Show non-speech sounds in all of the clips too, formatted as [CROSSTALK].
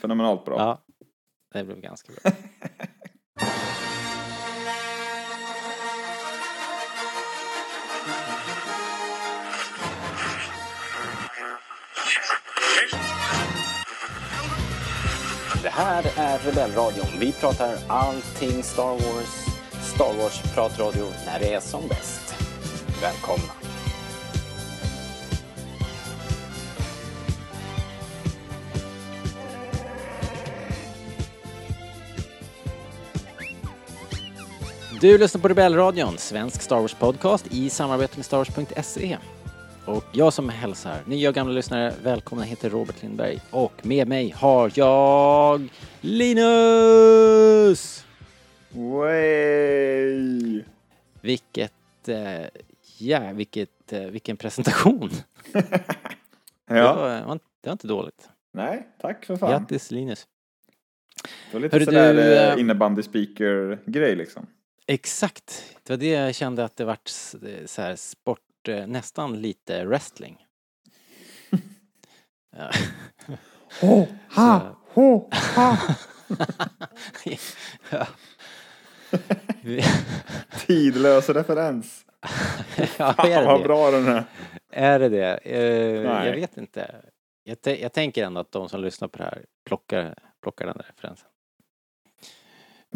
fenomenalt bra. Ja, det blev ganska bra. Det här är Rebellradion. Vi pratar allting Star Wars. Star Wars-pratradio när det är som bäst. Välkomna! Du lyssnar på Rebellradion, svensk Star Wars-podcast i samarbete med starwars.se. Och jag som hälsar, nya och gamla lyssnare, välkomna heter Robert Lindberg. Och med mig har jag Linus! Way. Vilket, eh, ja, vilket, eh, vilken presentation. [LAUGHS] Det, Ja. var, det var inte dåligt. Nej, tack för fan. Grattis Linus. Det var lite Hörru sådär du, eh, eh, innebandy speaker-grej liksom. Exakt, det var det jag kände att det vart så här sport, eh, nästan lite wrestling. [LAUGHS] Ja. [LAUGHS] Ho, ha, ho, [LAUGHS] ha. ja. Tidlös referens. ja, är vad bra den är. Är det det? Nej. jag vet inte. Jag, jag tänker ändå att de som lyssnar på det här plockar, plockar den referensen.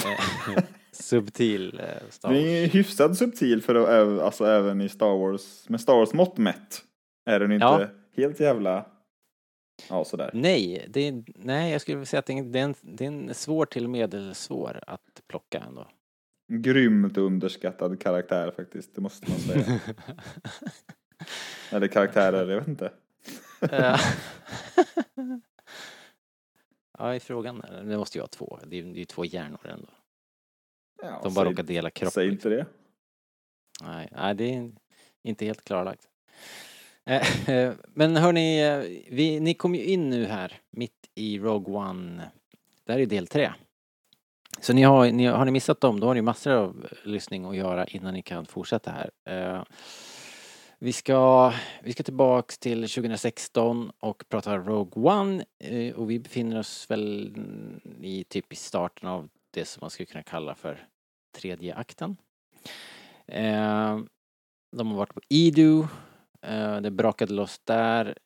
Eh, [LAUGHS] Subtil eh, Star Den Wars. är hyfsat subtil för att, alltså även i Star Wars, med Star Wars mått mätt. Är den inte Ja. helt jävla, ja sådär. Nej, det är, nej, jag skulle säga att det är, en, det är en svår till medelsvår att plocka ändå. Grymt underskattad karaktär faktiskt, det måste man säga. [LAUGHS] Eller karaktärer, jag vet inte. [LAUGHS] Eh, ja, i frågan, det måste ju vara två. Det är ju två hjärnor ändå. Ja, De bara säg- råkar dela kropp. Säg liksom. inte det. Nej, nej, det är inte helt klarlagt. Eh, eh, Men hörni, eh, vi, ni kom ju in nu här mitt i Rogue One. Det här är del tre. Så ni har, ni, har ni missat dem, då har ni massor av lyssning att göra innan ni kan fortsätta här. Vi ska, vi ska tillbaks till 2016 och prata Rogue One eh, och vi befinner oss väl i typ i starten av det som man skulle kunna kalla för tredje akten. Eh, de har varit på Idu, eh, det brakade loss där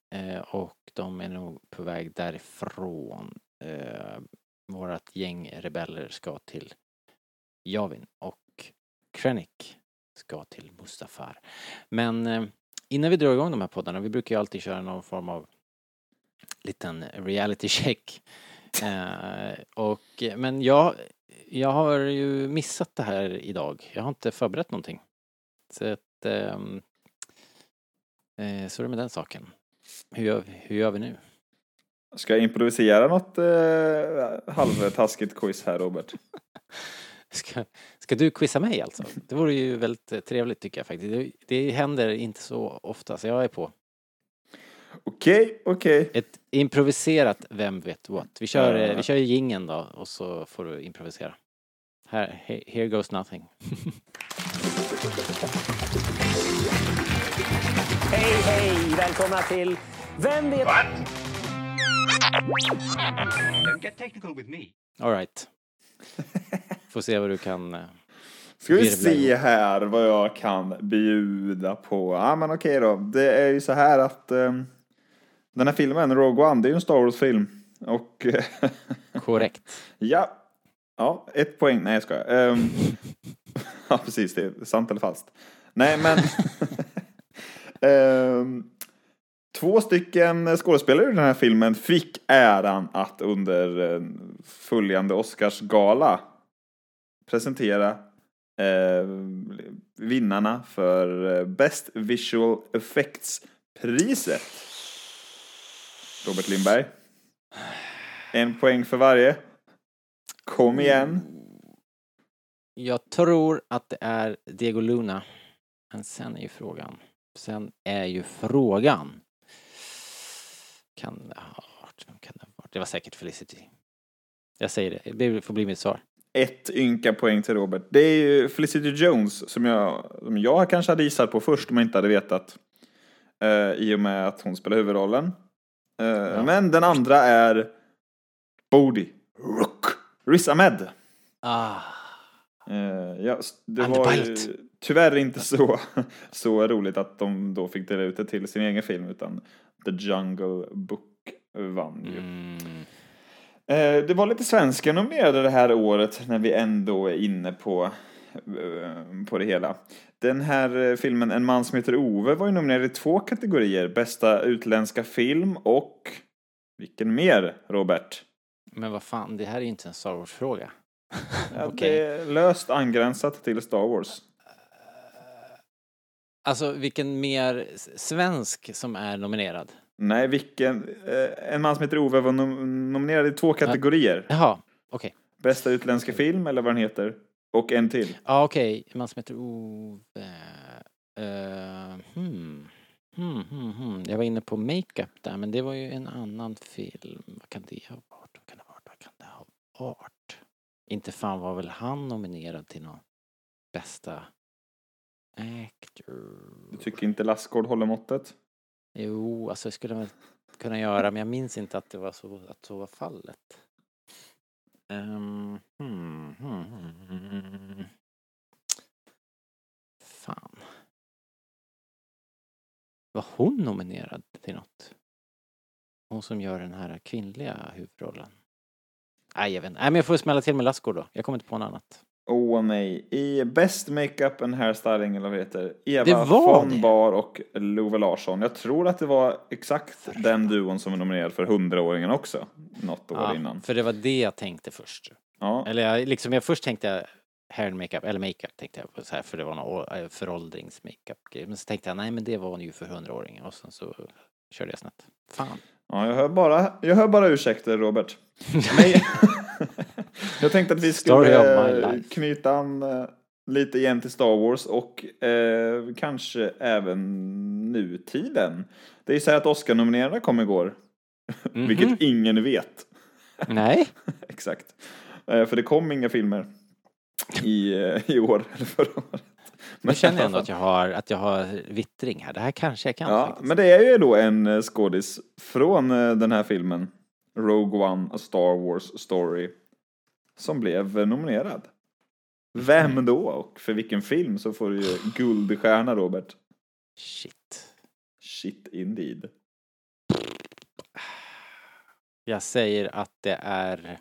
och de är nog på väg därifrån. Vårat gäng rebeller ska till Javin och Krennic ska till Mustafar. Men eh, innan vi drar igång de här poddarna, vi brukar ju alltid köra någon form av liten reality check. [LAUGHS] Eh, och, men jag, jag har ju missat det här idag. Jag har inte förberett någonting. Så att, ehm, eh, så är det med den saken. Hur gör, vi- hur gör vi nu? Ska jag improvisera något eh, halvtaskigt quiz här Robert? [LAUGHS] Ska, ska du quizza mig alltså? Det vore ju väldigt eh, trevligt tycker jag faktiskt. Det, det händer inte så ofta så jag är på. Okej, okej. Ett improviserat Vem vet what. Vi kör, Ja. vi kör gingen då och så får du improvisera. Här, he- here goes nothing. [LAUGHS] Hej, hej! Välkomna till Vem vet... Don't [LAUGHS] get technical with me. Alright. [LAUGHS] Får se vad du kan... eh, Ska vi se här vad jag kan bjuda på. Ja men okej då. Det är ju så här att eh, den här filmen, Rogue One, det är ju en Star Wars-film. Och [LAUGHS] Korrekt. ja. Ja, ett poäng. Nej jag skojar. Um, [LAUGHS] ja precis, det är sant eller falskt. Nej men. [LAUGHS] Ehm, två stycken skådespelare i den här filmen fick äran att under eh, följande Oscarsgala presentera eh, vinnarna för eh, Best Visual Effects-priset. Robert Lindberg. En poäng för varje. Kom igen. Jag tror att det är Diego Luna. Men sen är ju frågan. Sen är ju frågan. Kan det ha varit? Vem kan det ha varit? Det var säkert Felicity. Jag säger det. Det får bli mitt svar. Ett ynka poäng till Robert. Det är ju Felicity Jones som jag, som jag kanske hade gissat på först om jag inte hade vetat. Eh, I och med att hon spelar huvudrollen. Eh, Men den andra är Bodhi. Rook. Riz Ahmed. Ah, Eh, ja, det Under var ju tyvärr inte så, [LAUGHS] så roligt att de då fick dela ut det till sin egen film utan The Jungle Book vann ju. mm, det var lite svenska nominerade det här året när vi ändå är inne på, eh, på det hela. Den här eh, filmen En man som heter Ove var ju nominerad i två kategorier. Bästa utländska film och vilken mer, Robert? men vad fan, det här är ju inte en Star Wars-fråga. [LAUGHS] Ja, Okej. Det är löst angränsat till Star Wars. Alltså vilken mer svensk som är nominerad? Nej, vilken... Eh, en man som heter Ove var nom- nominerad i två kategorier. Jaha, okej. Bästa utländska film, eller vad den heter. Och en till. Ja, okej. En man som heter Ove... Uh, hmm. Hmm, hmm, hmm. Jag var inne på makeup där, men det var ju en annan film. Vad kan det ha varit? Vad kan det ha varit? Vad kan det ha varit? Inte fan var väl han nominerad till någon bästa actor? Du tycker inte Lassgård håller måttet? Jo, alltså det skulle man kunna göra, men jag minns inte att det var så, att så var fallet. Um, hmm, hmm, hmm, hmm. Fan. Var hon nominerad till något? Hon som gör den här kvinnliga huvudrollen. Nej, jag vet inte. Nej, men jag får smälla till med Lassgård då. Jag kommer inte på något annat. Åh nej. I Best Makeup and Hairstyling, eller vad det heter, Eva Det von det. Bar och Love Larsson. Jag tror att det var exakt den duon som var nominerad för 100-åringen också. Något år innan. för det var det jag tänkte först. Ja. Eller jag, liksom, jag först tänkte jag hair and makeup, eller makeup tänkte jag på så här, för det var någon eh, föråldrings-makeup-grej. Men så tänkte jag, nej men det var ju för hundraåringen och sen så körde jag snett. Fan. ja, jag hör bara, jag hör bara ursäkter, Robert. [LAUGHS] Nej. [LAUGHS] jag tänkte att vi skulle eh, knyta an eh, lite igen till Star Wars och eh, kanske även nutiden. Det är ju så här att Oscar-nominerarna kom igår, [LAUGHS] Mhm. vilket ingen vet. Nej. [LAUGHS] Exakt. Eh, För det kom inga filmer i, eh, i år eller förra året. Nu känner jag ändå att jag har, att jag har vittring här. Det här kanske jag kan Ja, faktiskt. men det är ju då en skådis från den här filmen, Rogue One, A Star Wars Story, som blev nominerad. Vem då och för vilken film så får du ju guldstjärna Robert. Shit. Shit indeed. Jag säger att det är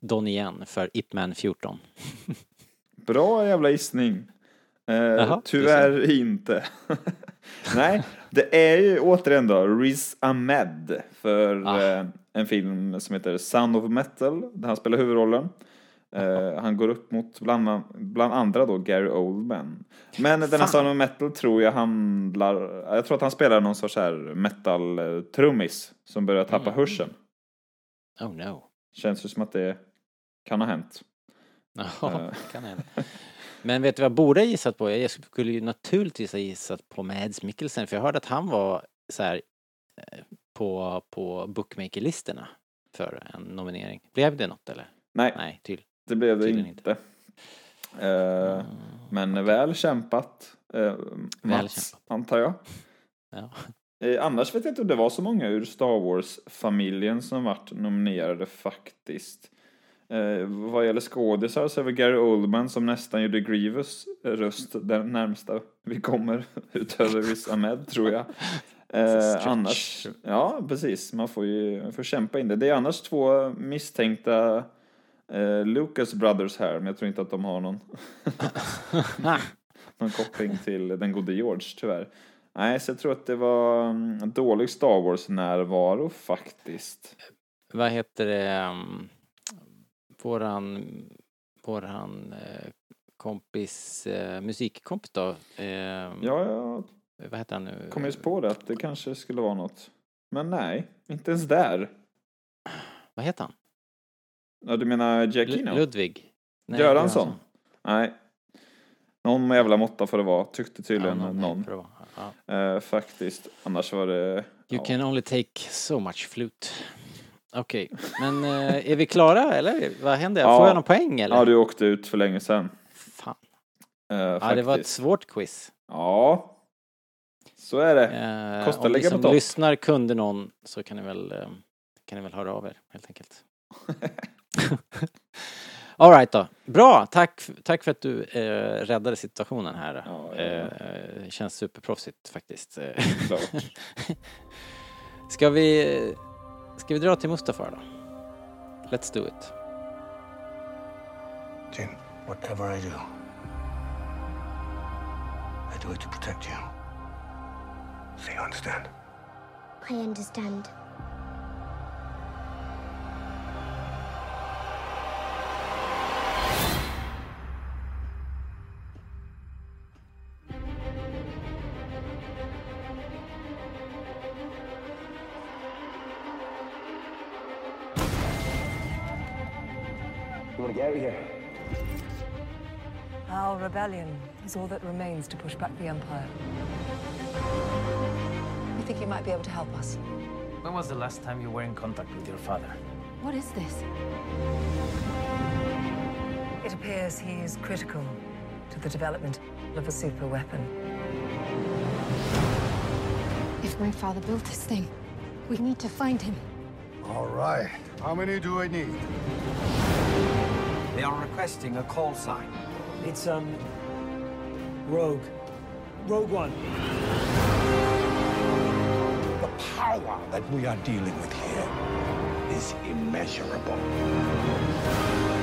Donnie Yen för Ip Man 14. [LAUGHS] Bra jävla gissning. Eh, Jaha, tyvärr inte. [LAUGHS] Nej, det är ju återigen då Riz Ahmed för Ah. eh, en film som heter Sound of Metal där han spelar huvudrollen. Eh, han går upp mot bland, bland andra då Gary Oldman. Men den här. Sound of Metal tror jag handlar, jag tror att han spelar någon sorts här metal-trummis som börjar tappa Mm. hörseln. Oh no. Känns ju som att det kan ha hänt. Ja, Eh. det kan hända. [LAUGHS] Men vet du vad jag borde ha gissat på? Jag skulle ju naturligtvis ha gissat på Mads Mikkelsen för jag hörde att han var så här eh, på, på bookmakerlistorna för en nominering. Blev det något eller? Nej, Nej, till. det blev det Tydligen inte. Eh, Men väl kämpat. Eh, Mats, kämpat. antar jag. Ja. Eh, annars vet jag inte om det var så många ur Star Wars-familjen som vart nominerade faktiskt. Eh, vad gäller skådisar så är väl Gary Oldman som nästan gjorde Grievous röst den närmsta vi kommer [LAUGHS] utöver Riz Ahmed tror jag. [LAUGHS] Eh, annars, ja precis, man får ju får kämpa in det. Det är annars två misstänkta eh, Lucas Brothers här, men jag tror inte att de har någon [LAUGHS] någon koppling till den gode George tyvärr. Nej, så jag tror att det var mm, dålig Star Wars-närvaro faktiskt. Vad heter det? um, Våran, våran eh, kompis, eh, musikkompis då? Eh, Ja, jag Vad heter han nu? kom just på det att det kanske skulle vara något. Men nej, inte ens där. Vad heter han? Ja, du menar Lu- Giacchino? Ludvig? Nej, Göransson? Nej. Någon jävla måtta får det vara, tyckte tydligen Ja, någon. vara. Ja. Eh, faktiskt. Annars var det... You ja. can only take so much flute. Okej, men eh, är vi klara eller? Vad händer? Ja. Får jag någon poäng eller? Ja, du åkte ut för länge sedan. Fan. Eh, Ja, det var ett svårt quiz. Ja. Så är det. Eh, Kostar om ni lägga på som topp. lyssnar kunde någon så kan ni väl, eh, kan ni väl höra av er helt enkelt. [LAUGHS] Alright då. Bra, tack, tack för att du eh, räddade situationen här. Ja, ja, ja. Eh, känns superproffsigt faktiskt. Eh, Klart. [LAUGHS] ska vi, ska vi dra till Mustafa då? Let's do it. Jin, whatever I do, I do it to protect you. So you understand? I understand. Rebellion is all that remains to push back the Empire. We think you might be able to help us. When was the last time you were in contact with your father? What is this? It appears he is critical to the development of a super weapon. If my father built this thing, we need to find him. All right. How many do I need? They are requesting a call sign. It's, um, Rogue. Rogue One. The power that we are dealing with here is immeasurable.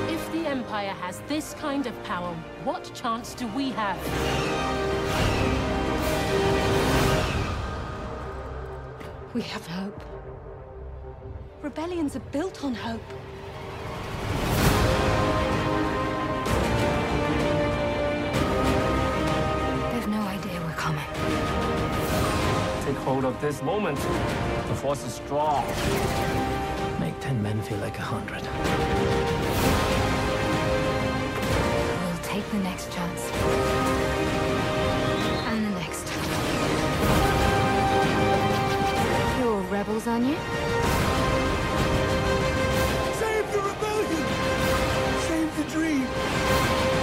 If the Empire has this kind of power, what chance do we have? We have hope. Rebellions are built on hope. Take hold of this moment. The force is strong. Make ten men feel like a hundred. We'll take the next chance. And the next. You're rebels, aren't you? Save the rebellion! Save the dream!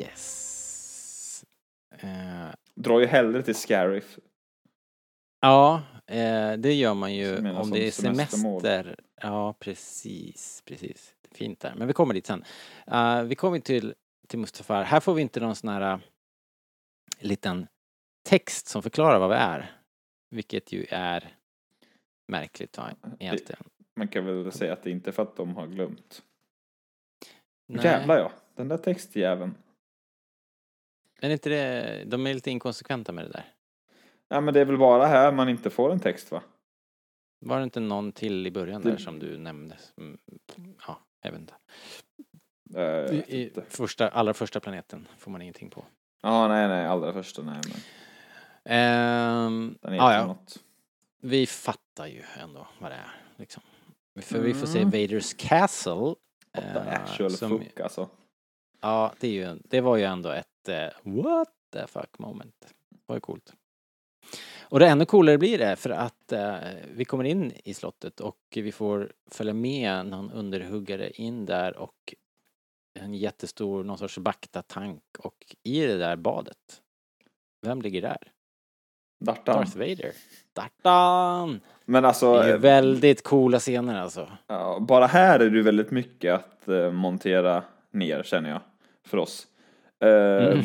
Yes. Eh, Drar ju hellre till Scariff. ja, eh, det gör man ju om det är semester. Ja, precis, precis. Fint där. Men vi kommer dit sen. Eh, vi kommer till, till Mustafar. Här får vi inte någon sån här uh, liten text som förklarar vad vi är. Vilket ju är märkligt egentligen. Man kan väl säga att det inte är för att de har glömt. Nej. Jävlar ja, den där textjäveln. Men är inte det, de är lite inkonsekventa med det där. Ja men det är väl bara här man inte får en text va? Var det inte någon till i början Det- där som du nämnde? Mm, Ja, jag vet inte. Eh, jag vet I, första, allra första planeten får man ingenting på. Ja nej nej, allra första nej men. Ehm, Den heter ja, något. vi fattar ju ändå vad det är. Liksom. För vi får se Mm. Vaders Castle. What the eh, actual som- fuck alltså. Ja, det, är ju, det var ju ändå ett eh, what the fuck moment. Det var ju coolt. Och det ännu coolare blir det för att eh, vi kommer in i slottet och vi får följa med någon underhuggare in där och en jättestor, någon sorts bakta-tank och i det där badet, vem ligger där? Dartan. Darth Vader. Dartan! Men Det alltså, är ju eh, väldigt coola scener alltså. ja, bara här är det väldigt mycket att eh, montera ner känner jag. För oss. Eh, Mm.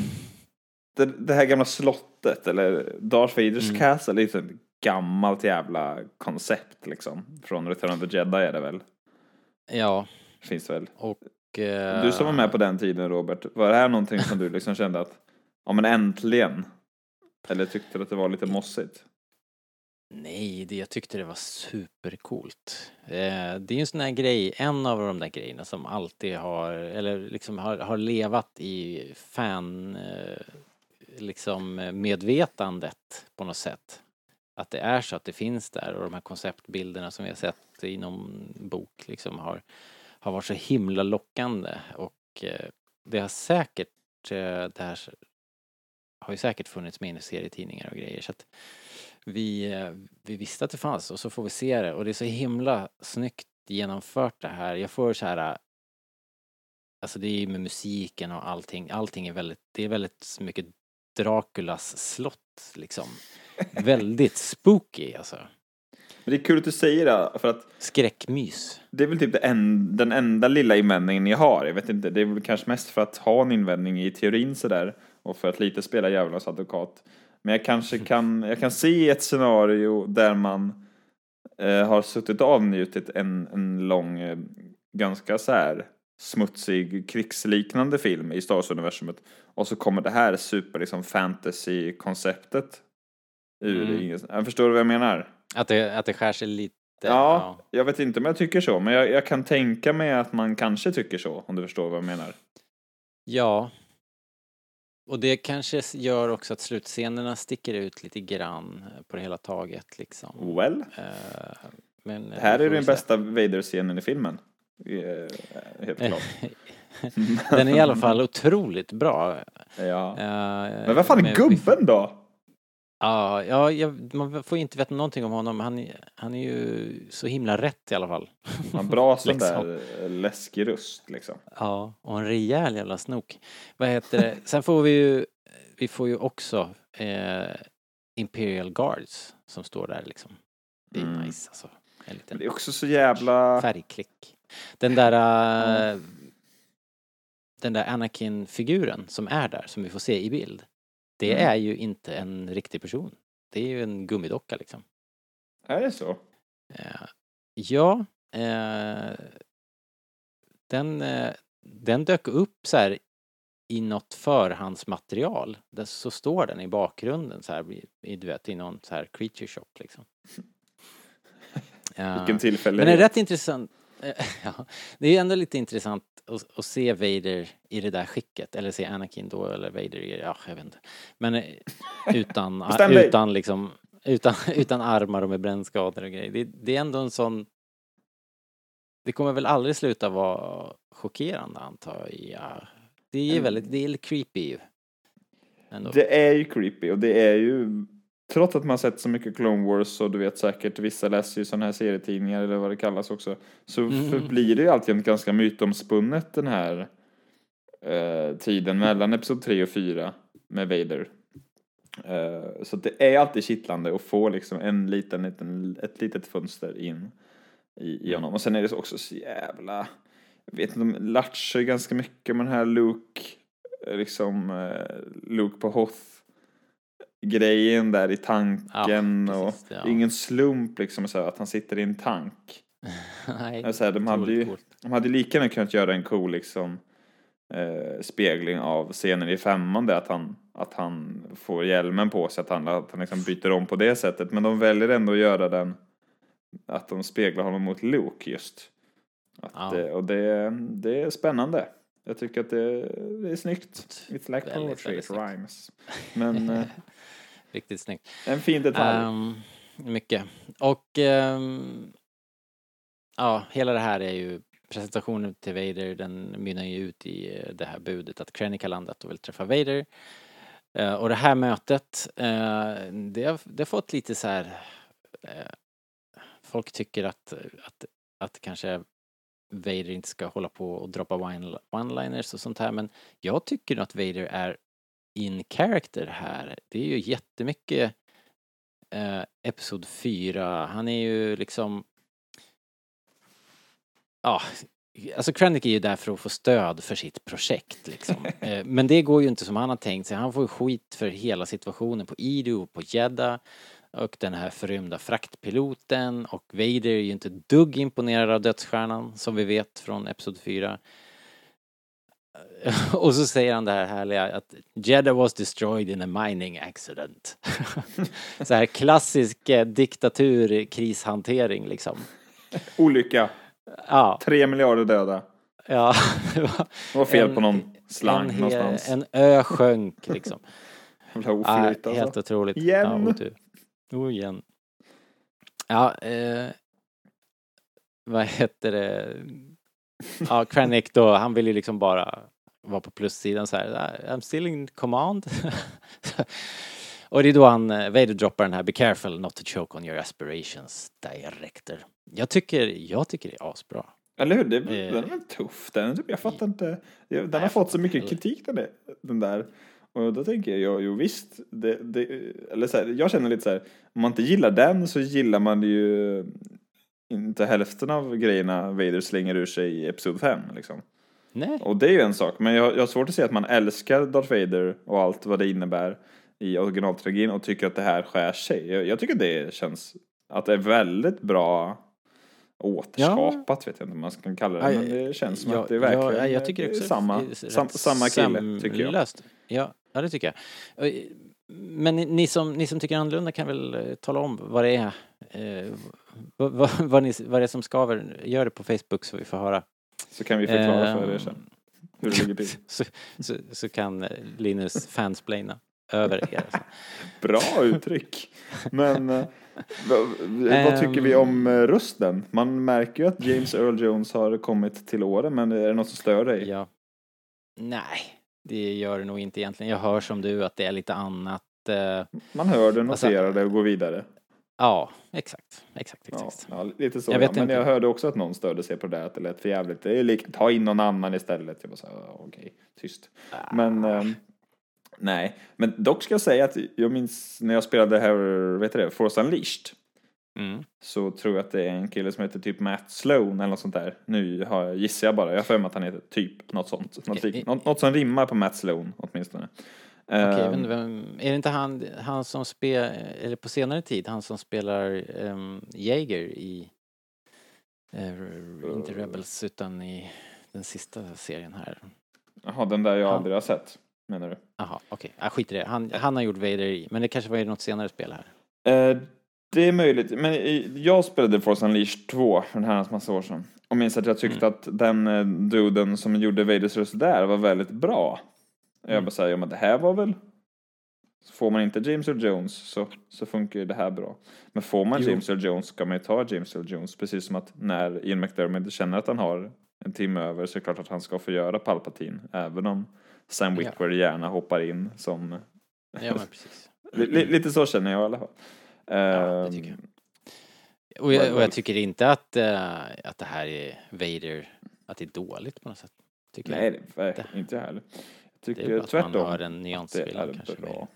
det, det här gamla slottet, eller Darth Vaders Mm. castle, det är ju ett gammalt jävla koncept liksom. Från Return of the Jedi är det väl? Ja, Finns det väl? och... eh, Du som var med på den tiden Robert, var det här någonting som du liksom kände att, ja men äntligen? Eller tyckte du att det var lite mossigt? Nej, det, jag tyckte det var supercoolt. Eh, det är ju en sån här grej, en av de där grejerna som alltid har, eller liksom har, har levat i fan, eh, liksom medvetandet på något sätt. Att det är så att det finns där och de här konceptbilderna som vi har sett i bok liksom har, har varit så himla lockande och eh, det har säkert, eh, det här har ju säkert funnits med i serietidningar och grejer så att vi, eh, vi visste att det fanns och så får vi se det och det är så himla snyggt genomfört det här. Jag får så här alltså det är ju med musiken och allting, allting är väldigt, det är väldigt mycket Draculas slott liksom. väldigt [LAUGHS] spooky alltså. Men det är kul att du säger det, för att Skräckmys. det är väl typ en, den enda lilla invändningen ni har. Jag vet inte, det är väl kanske mest för att ha en invändning i teorin sådär och för att lite spela djävulens advokat. Men jag kanske kan, jag kan se ett scenario där man eh, har suttit och avnjutit en, en lång, eh, ganska så här smutsig krigsliknande film i Star Wars-universumet och så kommer det här super liksom fantasy-konceptet ur Mm. ingen- Jag förstår vad jag menar? Att det, att det skär sig lite. Ja, jag vet inte om jag tycker så, men jag, jag kan tänka mig att man kanske tycker så, om du förstår vad jag menar. Ja. Och det kanske gör också att slutscenerna sticker ut lite grann eh, på det hela taget liksom. Well, Eh, men eh, här är den bästa Vader-scenen i filmen. Helt klart. [LAUGHS] Den är i alla fall otroligt bra. Ja. Men vad fan är gubben då? Ja, ja jag, man får inte veta någonting om honom. Han, är- han är ju så himla rätt i alla fall. En bra [LAUGHS] sån Liksom. där eh, läskig röst liksom. Ja, och en rejäl jävla snok. Vad heter det? Sen får vi ju, vi får ju också eh, Imperial Guards som står där liksom. Det är Mm. nice alltså. Det är också så jävla... färgklick. Den där eh, den där Anakin-figuren som är där, som vi får se i bild. Det Mm. är ju inte en riktig person. Det är ju en gummidocka liksom. Är det så? Eh, ja, eh, den, eh, den dök upp så här i något förhandsmaterial. Där så står den i bakgrunden så här, i- du vet, i någon så här creature shop liksom. [LAUGHS] Vilken tillfälle. Men det är rätt intressant. [LAUGHS] ja, det är ändå lite intressant att, att se Vader i det där skicket. Eller se Anakin då, eller Vader i, ja, jag vet inte. Men eh, utan, [LAUGHS] utan liksom, utan, [LAUGHS] utan armar och med brännskador och grejer. Det, det är ändå en sån... Det kommer väl aldrig sluta vara chockerande antar jag. Det är ju Mm. väldigt, det är lite creepy ju. Ändå. Det är ju creepy och det är ju Trots att man sett så mycket Clone Wars och du vet säkert vissa läser ju sådana här serietidningar eller vad det kallas också. Så Mm. förblir det ju alltid ganska mytomspunnet den här eh, tiden mellan Episod 3 och 4 med Vader. Eh, så det är alltid kittlande att få liksom en liten, liten, ett litet fönster in i, i honom. Och sen är det också så jävla, jag vet inte, de latchar ganska mycket med den här Luke, eh, liksom eh, Luke på Hoth grejen där i tanken Ja, och precis, ja. ingen slump liksom så att han sitter i en tank. [LAUGHS] Nej, Alltså, här, de, hade ju, de hade lika gärna kunnat göra en cool liksom, eh, spegling av scenen i femman där att han, att han får hjälmen på sig, att han, att han liksom byter om på det sättet. Men de väljer ändå att göra den, att de speglar honom mot Luke just. Att, Ja. eh, och det, det är spännande. Jag tycker att det, det är snyggt. It's like Väldigt, poetry, väldigt it rhymes. Men eh, [LAUGHS] Riktigt snyggt. en fin detalj. Ehm, mycket. Och ehm, ja, hela det här är ju presentationen till Vader, den mynnar ju ut i eh, det här budet att Krennic har landat och vill träffa Vader. Eh, och det här mötet, eh, det, har, det har fått lite så här eh, folk tycker att, att, att kanske Vader inte ska hålla på och droppa one- one-liners och sånt här men jag tycker att Vader är in character här. Det är ju jättemycket eh, Episod 4. Han är ju liksom... Ja, alltså Krennic är ju där för att få stöd för sitt projekt liksom. [LAUGHS] eh, men det går ju inte som han har tänkt sig. Han får ju skit för hela situationen på Idu och på Jeddah. Och den här förrymda fraktpiloten och Vader är ju inte dugg imponerad av dödsstjärnan som vi vet från Episod 4. [LAUGHS] Och så säger han det här härliga att Jeddah was destroyed in a mining accident. [LAUGHS] så här klassisk eh, diktatur, krishantering liksom. Olycka. Ja, Tre miljarder döda. ja. [LAUGHS] Det var fel En- på någon slang en, någonstans. En ö sjönk liksom. Jävla oflyt alltså. helt otroligt. Igen. Ja. Oh, igen. Ja, eh, vad heter det? Ja, Krennic då, han vill ju liksom bara vara på plussidan så här. "Ah, I'm still in command. [LAUGHS] Och det är då han, eh, Vader droppar den här Be careful not to choke on your aspirations, director. Jag tycker, jag tycker det är asbra. Eller hur? Det, Eh. den är väl tuff. Den, är jag fattar inte. Den har fått så mycket kritik den, där- den där. Och då tänker jag, jo, jo visst. Det, det, eller så här, jag känner lite så här, om man inte gillar den så gillar man ju inte hälften av grejerna Vader slänger ur sig i Episod 5. Liksom. Nej. Och det är ju en sak, men jag, jag har svårt att se att man älskar Darth Vader och allt vad det innebär i originaltrilogin och tycker att det här skär sig. Jag, jag tycker det känns, att det är väldigt bra återskapat, vet jag inte om man ska kalla det, men det känns som ja, att det är verkligen ja, jag tycker också samma, sam, samma kille, tycker jag. Ja, ja, det tycker jag. Men ni, ni, som, ni som tycker annorlunda kan väl eh, tala om vad det är, eh, [LAUGHS] vad, vad, vad, ni, vad det är som skaver. Gör det på Facebook så vi får höra. Så kan vi förklara för er Ehm, sen hur det ligger till. [LAUGHS] Så, så, så kan eh, Linus fansplaina över er. [LAUGHS] Bra uttryck! Men eh, vad, vad tycker vi om Ehm. eh, rösten? Man märker ju att James Earl Jones har kommit till åren, men är det något som stör dig? Ja. Nej, det gör det nog inte egentligen. Jag hör som du att det är lite annat. Man hör det, Alltså- noterar det och går vidare. Ja, exakt. Exakt, Ja, exakt. ja, lite så. Jag vet ja. Men inte. jag hörde också att någon störde sig på det, att det lät för jävligt. Det är lika, ta in någon annan istället. Jag bara så här, ja, okej, tyst. Men, ehm, nej. Men dock ska jag säga att jag minns när jag spelade här, vet du det, Force Unleashed. Mm. Så tror jag att det är en kille som heter typ Matt Sloan eller något sånt där. Nu har jag, gissar jag bara. Jag har för mig att han heter typ något sånt. Något, något som rimmar på Matt Sloan åtminstone. Okej, Ehm, men vem, är det inte han, han som spelar, eller på senare tid, han som spelar um, Jaeger i, eh, inte Rebels utan i den sista serien här. Jaha, den där jag Han- aldrig har sett, menar du? Jaha, okej, okay. skit i det. Han, han har gjort Vader i, men det kanske var i något senare spel här. Eh, det är möjligt, men jag spelade Force Unleashed 2 för en herrans massa år sedan. Och minns att jag tyckte att den duden som gjorde Vaders röst där var väldigt bra. Jag bara säger, ja, men det här var väl... Får man inte James Earl Jones så, så funkar ju det här bra. Men får man Jo. James Earl Jones ska man ju ta James Earl Jones. Precis som att när Ian McDermott känner att han har en timme över så är det klart att han ska få göra Palpatine. Även om Sam Ja. Witwer gärna hoppar in som... Ja, men precis. [LAUGHS] Li- lite så känner jag i alla fall. Ja, det tycker jag. Och jag, och jag tycker inte att, eh, att det här är Vader, att det är dåligt på något sätt. Tycker Nej, jag. det inte jag heller. Jag Det är tycker bara att tvärtom. man har en det nyansskillnad är kanske. bra. mer.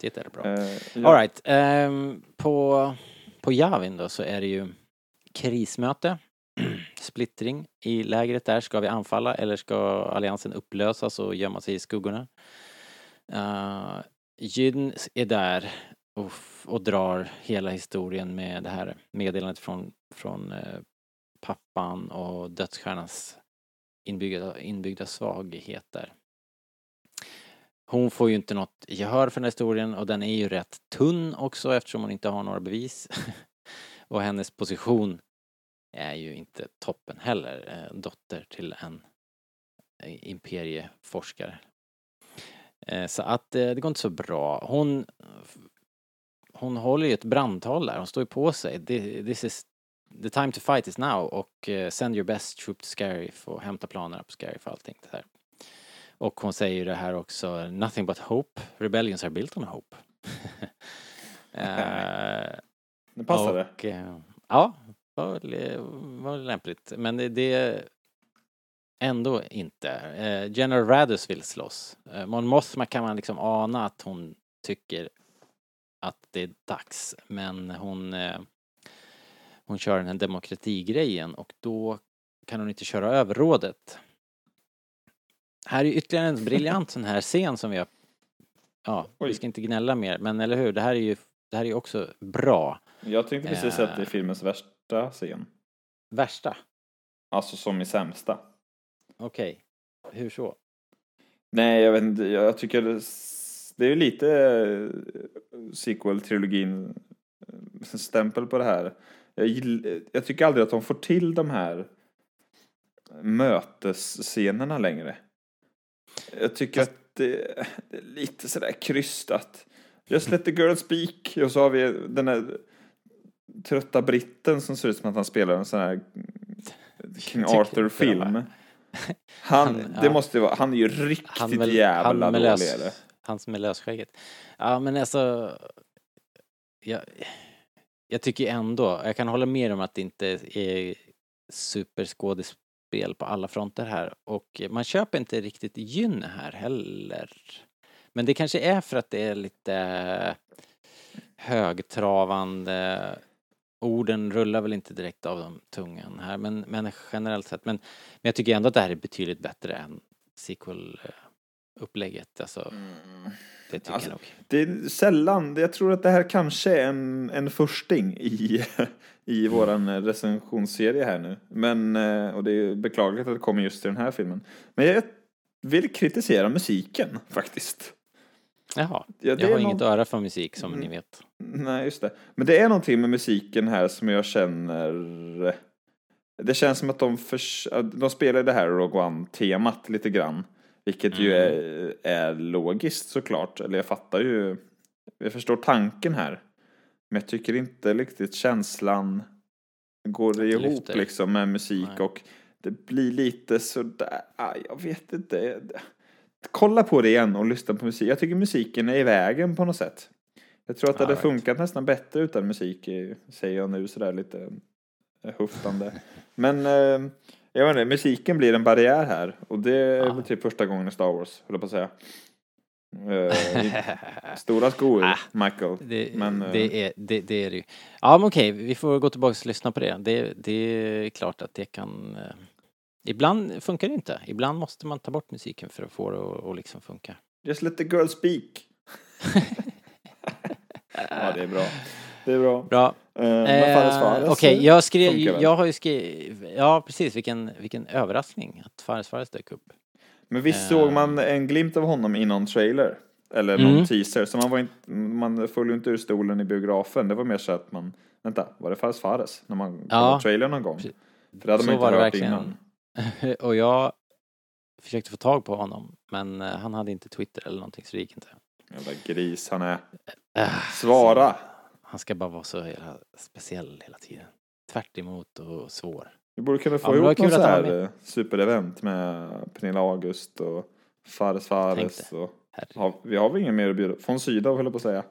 Det är bra. Eh, ja. All right. ehm, på, på Javin då så är det ju krismöte, [CLEARS THROAT] splittring i lägret där. Ska vi anfalla eller ska alliansen upplösas och gömma sig i skuggorna? Uh, Jyn är där och, och drar hela historien med det här meddelandet från, från eh, pappan och dödsstjärnans inbyggda, inbyggda svagheter. Hon får ju inte något gehör för den här historien och den är ju rätt tunn också eftersom hon inte har några bevis. [LAUGHS] och hennes position är ju inte toppen heller. Eh, dotter till en eh, imperieforskare. Eh, så att det går inte så bra. Hon hon håller ju ett brandtal där, hon står ju på sig. This is the time to fight is now och send your best troop to Scarif och hämta planerna på Scarif och allting det där. Och hon säger ju det här också, nothing but hope, rebellions are built on hope. [LAUGHS] Eh, Det passade. och, eh, ja, var, väl- var lämpligt. Men det, det ändå inte. Eh, General Radus vill slåss. Eh, Mon Mothma kan man liksom ana att hon tycker att det är dags. Men hon, eh, hon kör den här demokratigrejen och då kan hon inte köra över rådet. Här är ytterligare en briljant sån här scen som vi har Ja, vi Oj. ska inte gnälla mer, men eller hur? Det här är ju det här är också bra. Jag tänkte precis att det är Eh. filmens värsta scen. Värsta? Alltså som i sämsta. Okej. Hur så? Nej, jag vet inte. Jag tycker det, det är ju lite eh, sequel-trilogin eh, stämpel på det här. Jag, gill, jag tycker aldrig att de får till de här mötesscenerna längre. Jag tycker Fast- att det, är lite sådär krystat. Just let the girl speak. Och så har vi den här trötta britten som ser ut som att han spelar en sån här King Arthur-film. [LAUGHS] Han, Han- det ja. måste vara, han är ju riktigt Han med, jävla han med, dålig. lös, han som är lösskägget. Ja, men alltså... Jag, jag tycker ändå, jag kan hålla med om att det inte är superskådespel på alla fronter här och man köper inte riktigt Gyn här heller. Men det kanske är för att det är lite högtravande orden rullar väl inte direkt av de tungan här men, men generellt sett men, men jag tycker ändå att det här är betydligt bättre än sequel-upplägget alltså. Det tycker Alltså, jag nog. Det är sällan, jag tror att det här kanske är en, en försting i, i våran recensionsserie här nu. Men, eh, och det är beklagligt att det kommer just till den här filmen. Men jag vill kritisera musiken faktiskt. Jaha, Ja, jag har någon- inget öra för musik som ni vet. Nej, just det. Men det är någonting med musiken här som jag känner... Det känns som att de, förs... de spelar det här Rogue One-temat lite grann. Vilket ju är, är logiskt såklart. Eller jag fattar ju... Jag förstår tanken här. Men jag tycker inte riktigt känslan går ihop lyfter. liksom med musik Nej. och det blir lite sådär, ah, jag vet inte. Kolla på det igen och lyssna på musik. Jag tycker musiken är i vägen på något sätt. Jag tror att det All hade funkat nästan bättre utan musik, eh, säger jag nu sådär lite eh, huftande. [LAUGHS] Men eh, jag vet inte, musiken blir en barriär här och det är Ja. typ första gången i Star Wars, höll jag på att säga. Eh, [LAUGHS] stora skor, Ah, Michael. Det, Men, det, är, det, det är det ju. Ja men okej, vi får gå tillbaka och lyssna på det. Det, det är klart att det kan... Eh, ibland funkar det inte. Ibland måste man ta bort musiken för att få det att, liksom funka. Just let the girl speak. [LAUGHS] ja, det är bra. Det är bra. Bra. Eh, Okej, eh, jag skrev, jag har ju skrivit, ja precis, vilken, vilken överraskning att Fares Fares dök upp. Men visst Eh. såg man en glimt av honom i någon trailer? Eller någon Mm. teaser. Så man, var inte, man föll inte ur stolen i biografen. Det var mer så att man, vänta, var det Fares Fares? När man Ja. kollade trailern någon gång? För det hade Så man inte hört verkligen. innan. [LAUGHS] och jag försökte få tag på honom, men eh, han hade inte Twitter eller någonting så det gick inte. Jävla gris han är. Äh, Svara! Han ska bara vara så hela, speciell hela tiden. Tvärt emot och svår. Vi borde kunna Ja, få var ihop någon kul så här eh, superevent med Pernilla August och Fares Fares. Och, ja, vi har väl ingen mer att bjuda von Sydow höll jag på att säga.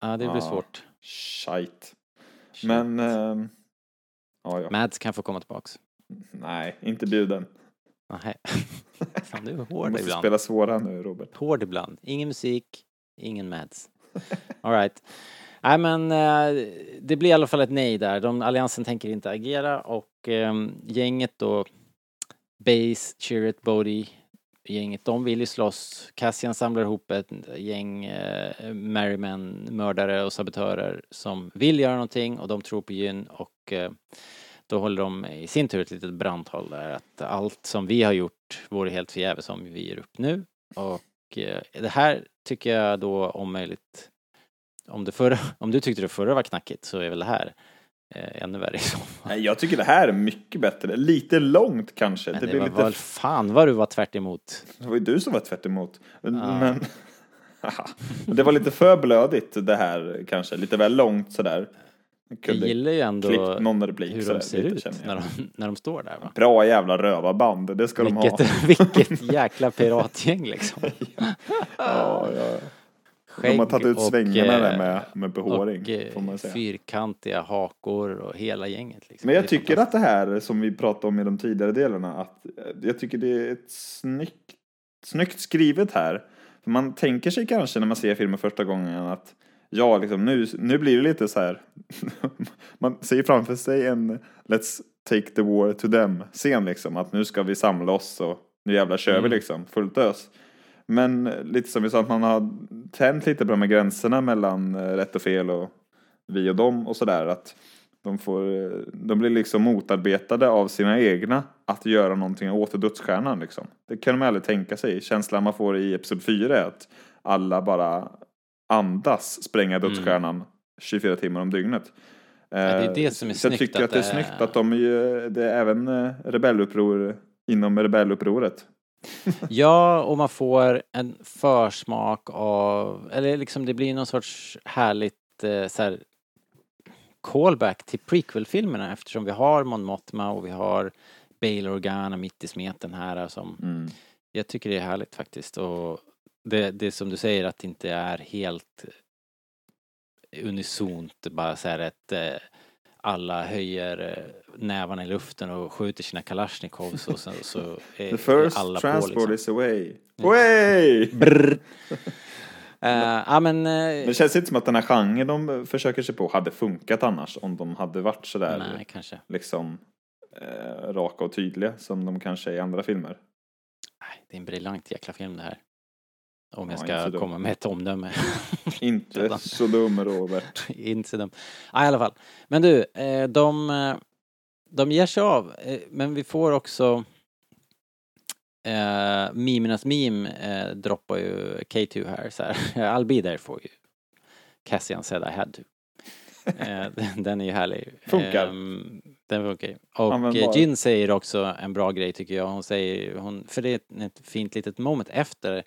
Ja, det blir Ja. svårt. Shite. Men, ehm, ja ja. Mads kan få komma tillbaks. Nej, inte bjuden. Nej. [LAUGHS] Fan, du är Du hård måste ibland. spela svåra nu Robert. Hård ibland. Ingen musik, ingen Mads. Alright. Nej men eh, det blir i alla fall ett nej där. De, alliansen tänker inte agera och ehm, gänget då, Base, Chirrut, Bodie gänget, de vill ju slåss. Cassian samlar ihop ett gäng eh, Merryman, mördare och sabotörer som vill göra någonting och de tror på Gyn och eh, då håller de i sin tur ett litet brandtal där att allt som vi har gjort vore helt förgäves om vi ger upp nu. Och eh, det här tycker jag då om möjligt, om, det förra, [LAUGHS] om du tyckte det förra var knackigt så är väl det här eh, ännu värre i. Nej, jag tycker det här är mycket bättre. Lite långt kanske. Men det det, blir var lite... väl fan vad du var tvärt emot. Det var ju du som var tvärt emot. Men... [LAUGHS] det var lite för blödigt det här kanske. Lite väl långt sådär. Jag gillar ju ändå någon replik hur de ser ut när de, när de står där va. Bra jävla rövarband, det ska de ha. Vilket, [LAUGHS] vilket jäkla piratgäng liksom. Ja, ja. De Skägg har tagit ut och, svängarna där eh, med, med behåring, och eh, får man säga. fyrkantiga hakor och hela gänget liksom. Men jag tycker att det här som vi pratade om i de tidigare delarna, att eh, jag tycker det är ett snyggt, snyggt skrivet här. För man tänker sig kanske när man ser filmen första gången att ja, liksom nu, nu blir det lite så här. [LAUGHS] man ser framför sig en Let's take the war to them scen liksom. Att nu ska vi samla oss och nu jävlar kör vi Mm. liksom, fullt ös. Men lite som vi sa, att man har tänt lite på de här gränserna mellan eh, rätt och fel och vi och dem och sådär. Att de, får, eh, de blir liksom motarbetade av sina egna att göra någonting åt dödsstjärnan liksom. Det kan de aldrig tänka sig. Känslan man får i Episod 4 är att alla bara andas spränga dödsstjärnan 24 timmar om dygnet. det är det Eh, som är så jag snyggt tycker att det är det är- snyggt att de är, det är även rebelluppror inom rebellupproret. [LAUGHS] Ja, och man får en försmak av, eller liksom det blir någon sorts härligt eh, så här, callback till prequel-filmerna eftersom vi har Mon Mothma och vi har Bail Organa mitt i smeten här som Mm. jag tycker det är härligt faktiskt och det, det är som du säger att det inte är helt unisont bara så här ett eh, alla höjer eh, nävarna i luften och skjuter sina kalasjnikovs och så, så [LAUGHS] är, The first alla transport på liksom. is away. Away! Brr. [LAUGHS] Eh, ja men, eh, Det känns inte som att den här genren de försöker sig på hade funkat annars om de hade varit sådär nej kanske. liksom eh, raka och tydliga som de kanske är i andra filmer. Nej, det är en briljant jäkla film det här. Om jag Ja, ska komma med ett omdöme. [LAUGHS] Inte så dum Robert. [LAUGHS] inte så dum. Ja, i alla fall. Men du, eh, de, eh, de ger sig av. eh, Men vi får också eh, Mimernas meme eh, droppar ju K2 här så här. I'll be there for you. Cassian said I had to. [LAUGHS] Eh, den- den är ju härlig. Funkar. Ehm, den funkar ju. Och eh, Jin säger också en bra grej tycker jag. Hon säger, hon, för det är ett fint litet moment efter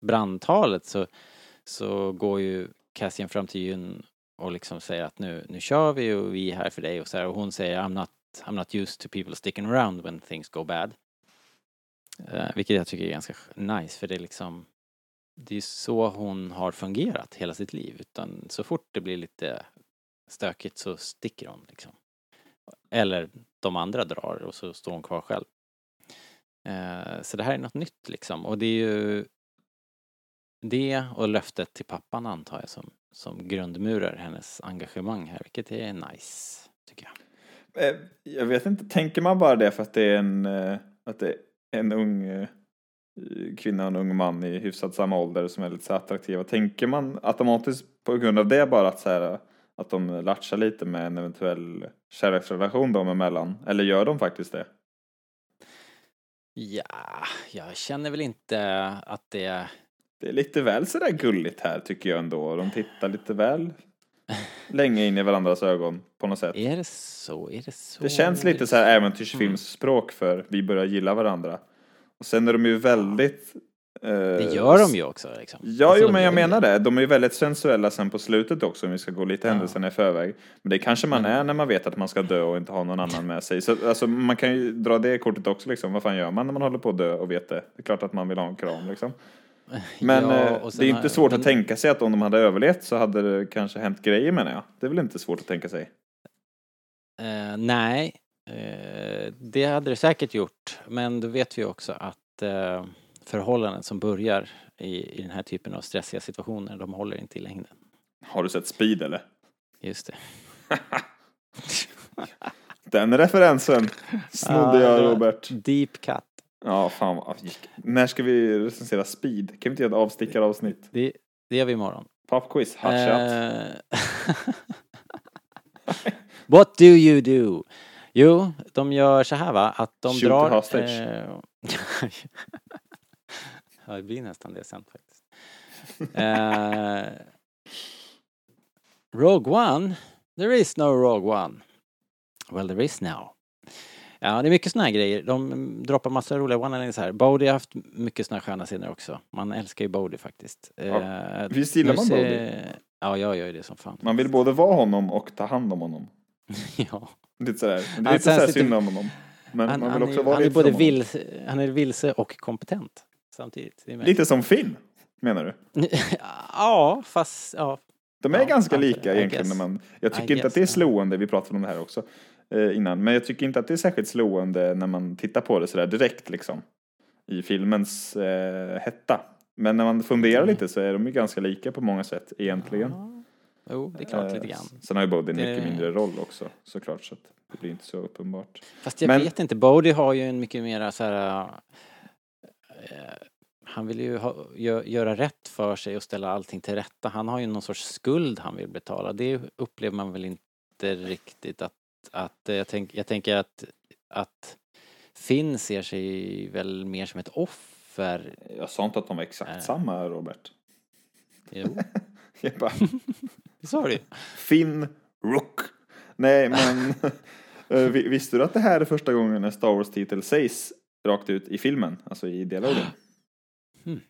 brandtalet så, så går ju Cassian fram till Jyn och liksom säger att nu, nu kör vi och vi är här för dig och så här. Och hon säger I'm not, I'm not used to people sticking around when things go bad. Uh, vilket jag tycker är ganska nice för det är liksom det är så hon har fungerat hela sitt liv. Utan så fort det blir lite stökigt så sticker hon liksom. Eller de andra drar och så står hon kvar själv. Uh, så det här är något nytt liksom. Och det är ju det och löftet till pappan antar jag som, som grundmurar hennes engagemang här, vilket är nice, tycker jag. Eh, Jag vet inte, tänker man bara det för att det är en, eh, att det är en ung eh, kvinna och en ung man i hyfsat samma ålder som är lite så attraktiva. Tänker man automatiskt på grund av det bara att så här, att de latchar lite med en eventuell kärleksrelation dem emellan? Eller gör de faktiskt det? Ja, jag känner väl inte att det... Det är lite väl sådär gulligt här tycker jag ändå. De tittar lite väl [LAUGHS] länge in i varandras ögon på något sätt. Är det så? Är det så? Det känns lite så här äventyrsfilmsspråk för vi börjar gilla varandra. Och sen är de ju väldigt... eh, Det gör de ju också liksom. Ja, Alltså, jo, men jag menar det. De är ju väldigt sensuella sen på slutet också om vi ska gå lite händelserna i förväg. Men det kanske man Mm. är när man vet att man ska dö och inte ha någon annan med sig. Så alltså, man kan ju dra det kortet också liksom. Vad fan gör man när man håller på att dö och vet det? Det är klart att man vill ha en kram liksom. Men Ja, eh, det är inte svårt men- att tänka sig att om de hade överlevt så hade det kanske hänt grejer menar jag. Det är väl inte svårt att tänka sig. Eh, nej, eh, det hade det säkert gjort. Men då vet vi också att eh, förhållanden som börjar i, i den här typen av stressiga situationer, de håller inte i längden. Har du sett Speed eller? Just det. [LAUGHS] Den referensen snodde jag Robert. Deep cut. Ja, fan vad När ska vi recensera Speed? Kan vi inte göra ett avstickaravsnitt? Det, det gör vi imorgon. Popquiz, hot shot. Eh, [LAUGHS] What do you do? Jo, de gör så här va, att de Shoot drar... hostage. eh, [LAUGHS] ja, det blir nästan det sen faktiskt. Eh, Rogue One? There is no Rogue One. Well, there is now. Ja, det är mycket såna här grejer. De droppar massa roliga one-liners här. Bodhi har haft mycket såna här sköna scener också. Man älskar ju Bodhi faktiskt. Ja, Eh, visst gillar man Bodhi? Ja, jag gör ju det som fan. Man vill både vara honom och ta hand om honom. [LAUGHS] ja. Lite sådär. Det är Han lite sådär synd om honom. Men Han, man han, vill också är, vara han är lite både som honom. vilse, han är vilse och kompetent samtidigt. Är. Lite som Finn, menar du? [LAUGHS] ja, fast ja. De är Ja, ganska lika I egentligen. När man, jag I tycker inte guess, att det är slående, vi pratade om det här också eh, innan, men jag tycker inte att det är särskilt slående när man tittar på det sådär direkt liksom. I filmens eh, hetta. Men när man funderar Mm. lite så är de ju ganska lika på många sätt egentligen. ja. Jo, det är klart lite Eh, grann. Sen har ju Bodhi en Det- mycket mindre roll också såklart så att det blir inte så uppenbart. Fast jag Men- vet inte, Bodhi har ju en mycket mera så här... eh, han vill ju ha, gö, göra rätt för sig och ställa allting till rätta. Han har ju någon sorts skuld han vill betala. Det upplever man väl inte riktigt att... att eh, jag, tänk, jag tänker att, att Finn ser sig väl mer som ett offer. Jag sa inte att de var exakt Eh. samma Robert. Jo, [LAUGHS] Jag bara, [LAUGHS] det sa du. Finn Rook. Nej men, [LAUGHS] eh, vi- visste du att det här är första gången en Star Wars-titel sägs rakt ut i filmen? Alltså i dialogen. [GASPS]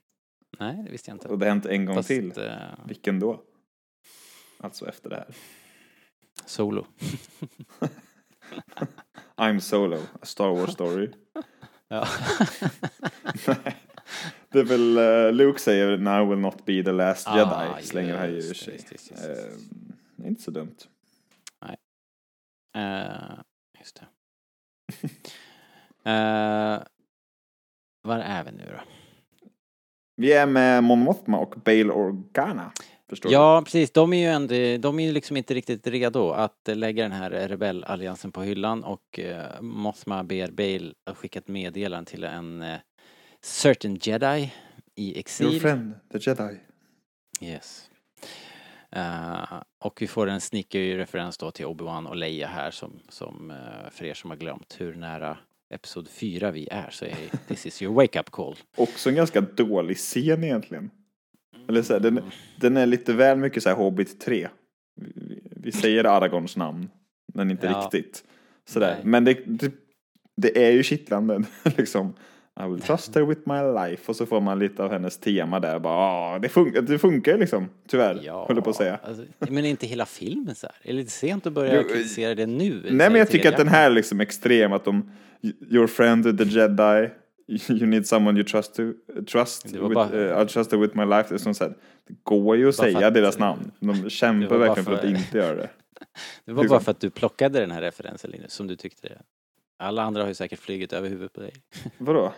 Nej, det visste jag inte. Och det har hänt en gång Fast, till. eh, Vilken då? Alltså efter det här. Solo. [LAUGHS] I'm Solo, a Star Wars story. [LAUGHS] Ja. Nej. [LAUGHS] Det är väl uh, Luke säger Now will not be the last Ah, Jedi. Slänger här i just det, sig. just det, just det, just det. Eh, det är inte så dumt. Eh, just det. Eh, var är vi nu då? Vi är med Mon Mothma och Bail Organa. Förstår Ja, precis. De är ju ändå, de är ju liksom inte riktigt redo att lägga den här rebellalliansen på hyllan och eh, Mothma ber Bale att skicka ett meddelande till en eh, certain jedi i du? Your exil. friend, the Jedi. Yes. Eh, och vi får en sneaky referens då till Obi-Wan och Leia här som, som eh, för er som har glömt hur nära Episod 4 vi är så är this is your wake-up call. [LAUGHS] Också en ganska dålig scen egentligen. Eller så här, den, den är lite väl mycket så här Hobbit 3. Vi, vi säger Aragorns namn, men inte Ja. riktigt. Sådär. Nej. Men det, det, det är ju kittlande [LAUGHS] liksom. I will trust her with my life. Och så får man lite av hennes tema där. Bara, ah, det, funkar, det funkar ju liksom, tyvär. Ja, Höll på att säga. Alltså, men är inte hela filmen så här? Är det lite sent att börja Jo, kritisera det nu? Nej men jag tycker att den här är liksom extrem. Att de, your friend the jedi. You need someone you trust to, trust with, bara- uh, I trust with my life. Det, är som så här, det går ju att säga att- deras namn. De [LAUGHS] kämpar verkligen för att för- inte göra det. [LAUGHS] Det var liksom- bara för att du plockade den här referensen Linus, som du tyckte det. Alla andra har ju säkert flugit över huvudet på dig. [LAUGHS] Vadå?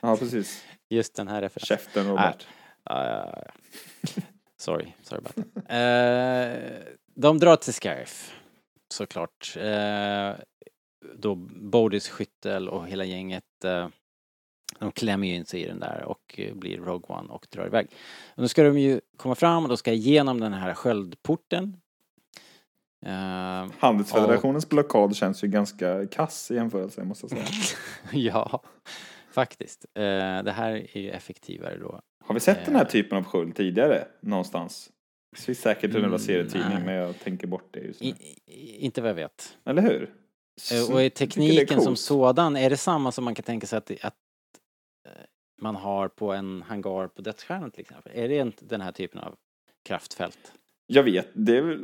Ja precis. Just den här referensen. Käften Robert. Ja, ja, ja. Sorry, sorry about that. Eh, de drar till Scarif, såklart. Eh, då Bodis skyttel och hela gänget, eh, de klämmer ju in sig i den där och eh, blir Rogue One och drar iväg. Och nu ska de ju komma fram och de ska igenom den här sköldporten. Eh, Handelsfederationens blockad känns ju ganska kass i jämförelse måste jag säga. [LAUGHS] ja, faktiskt. Eh, det här är ju effektivare då. Har vi sett den här typen av sköld tidigare någonstans? Det finns säkert en jävla Mm, serietidning nej. men jag tänker bort det just nu. I, inte vad jag vet. Eller hur? Så- Och är tekniken som sådan, är det samma som man kan tänka sig att, att man har på en hangar på Dödsstjärnan till exempel? Är det inte den här typen av kraftfält? Jag vet, det är väl...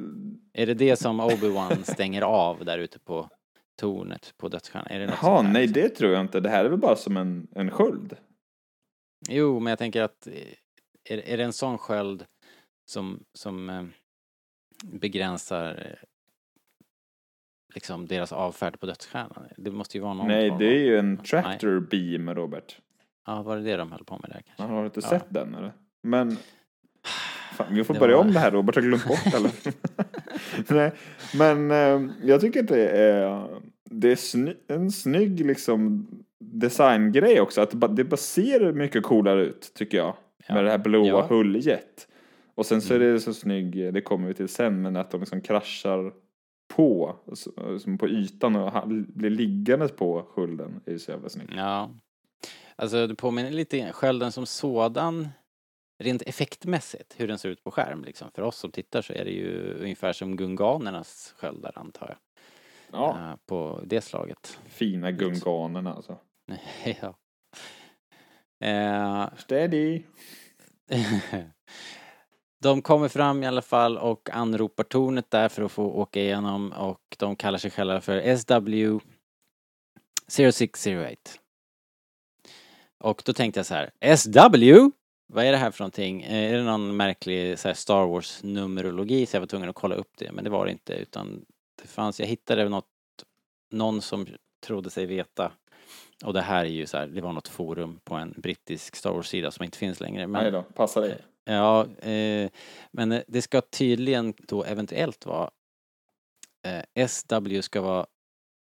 Är det det som Obi-Wan stänger av där ute på tornet på Dödsstjärnan? Är det något Jaha, nej liksom? det tror jag inte. Det här är väl bara som en, en sköld. Jo, men jag tänker att eh, är, är det en sån sköld som, som eh, begränsar eh, liksom deras avfärd på Dödsstjärnan? Det måste ju vara någon Nej, det är ju en tractor beam, Robert. Ja, var det det de höll på med där kanske? Har du inte Ja. sett den eller? Men... Fan, vi får Det börja var- om det här, Robert har glömt bort alla. [LAUGHS] Nej, men eh, jag tycker att det är, det är sny, en snygg liksom designgrej också. Att det bara, ser mycket coolare ut, tycker jag. Ja. Med det här blåa Ja. huljet. Och sen så är Mm. det så snygg, det kommer vi till sen, men att de liksom kraschar på, som på ytan och blir liggandes på skölden är ju så jävla snyggt. Ja. Alltså det påminner lite, skölden som sådan, rent effektmässigt, hur den ser ut på skärm liksom. För oss som tittar så är det ju ungefär som gunganernas sköldar antar jag. Ja, eh, På det slaget. fina gunganerna alltså. [LAUGHS] ja. Eh, Steady! [LAUGHS] de kommer fram i alla fall och anropar tornet där för att få åka igenom och de kallar sig själva för SW 0608. Och då tänkte jag så här, SW? Vad är det här för någonting? Eh, Är det någon märklig så här, Star Wars numerologi? Så jag var tvungen att kolla upp det, men det var det inte utan det fanns, jag hittade något, någon som trodde sig veta och det här är ju så här, det var något forum på en brittisk Star Wars-sida som inte finns längre. Men Nej då, passa dig. Ja, eh, men eh, det ska tydligen då eventuellt vara eh, SW ska vara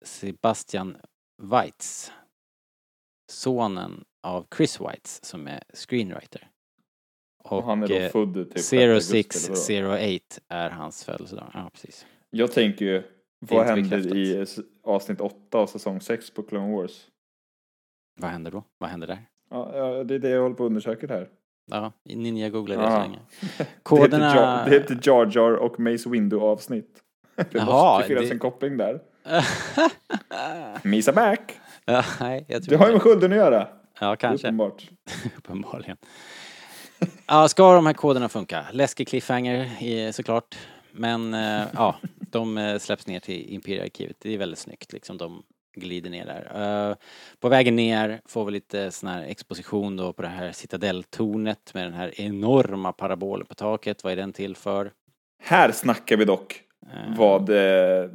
Sebastian Weitz. Sonen av Chris Weitz som är screenwriter. Och han är då eh, född typ 6 augusti, eller vadå? 0608 är hans födelsedag. Ja, precis. Jag tänker ju, vad händer bekräftat. i avsnitt 8 av säsong 6 på Clone Wars? Vad händer då? Vad händer där? Ja, ja, det är det jag håller på att undersöka här. Ja, Ninja googlade det Ah. så länge. [LAUGHS] Det Koderna... det heter Jar Jar och Mace Windu avsnitt. [LAUGHS] Det Jaha, måste finnas det- en koppling där. [LAUGHS] Misa back! ja, nej, jag tror Det har ju med skölden att göra. Ja, kanske. Uppenbart. [LAUGHS] Uppenbarligen. Ja, ska de här koderna funka? Läskig cliffhanger i- såklart. Men eh, ja, de eh, släpps ner till Imperiearkivet. Det är väldigt snyggt liksom. De glider ner där. Eh, på vägen ner får vi lite sån här exposition då på det här citadelltornet med den här enorma parabolen på taket. Vad är den till för? Här snackar vi dock Eh, vad eh,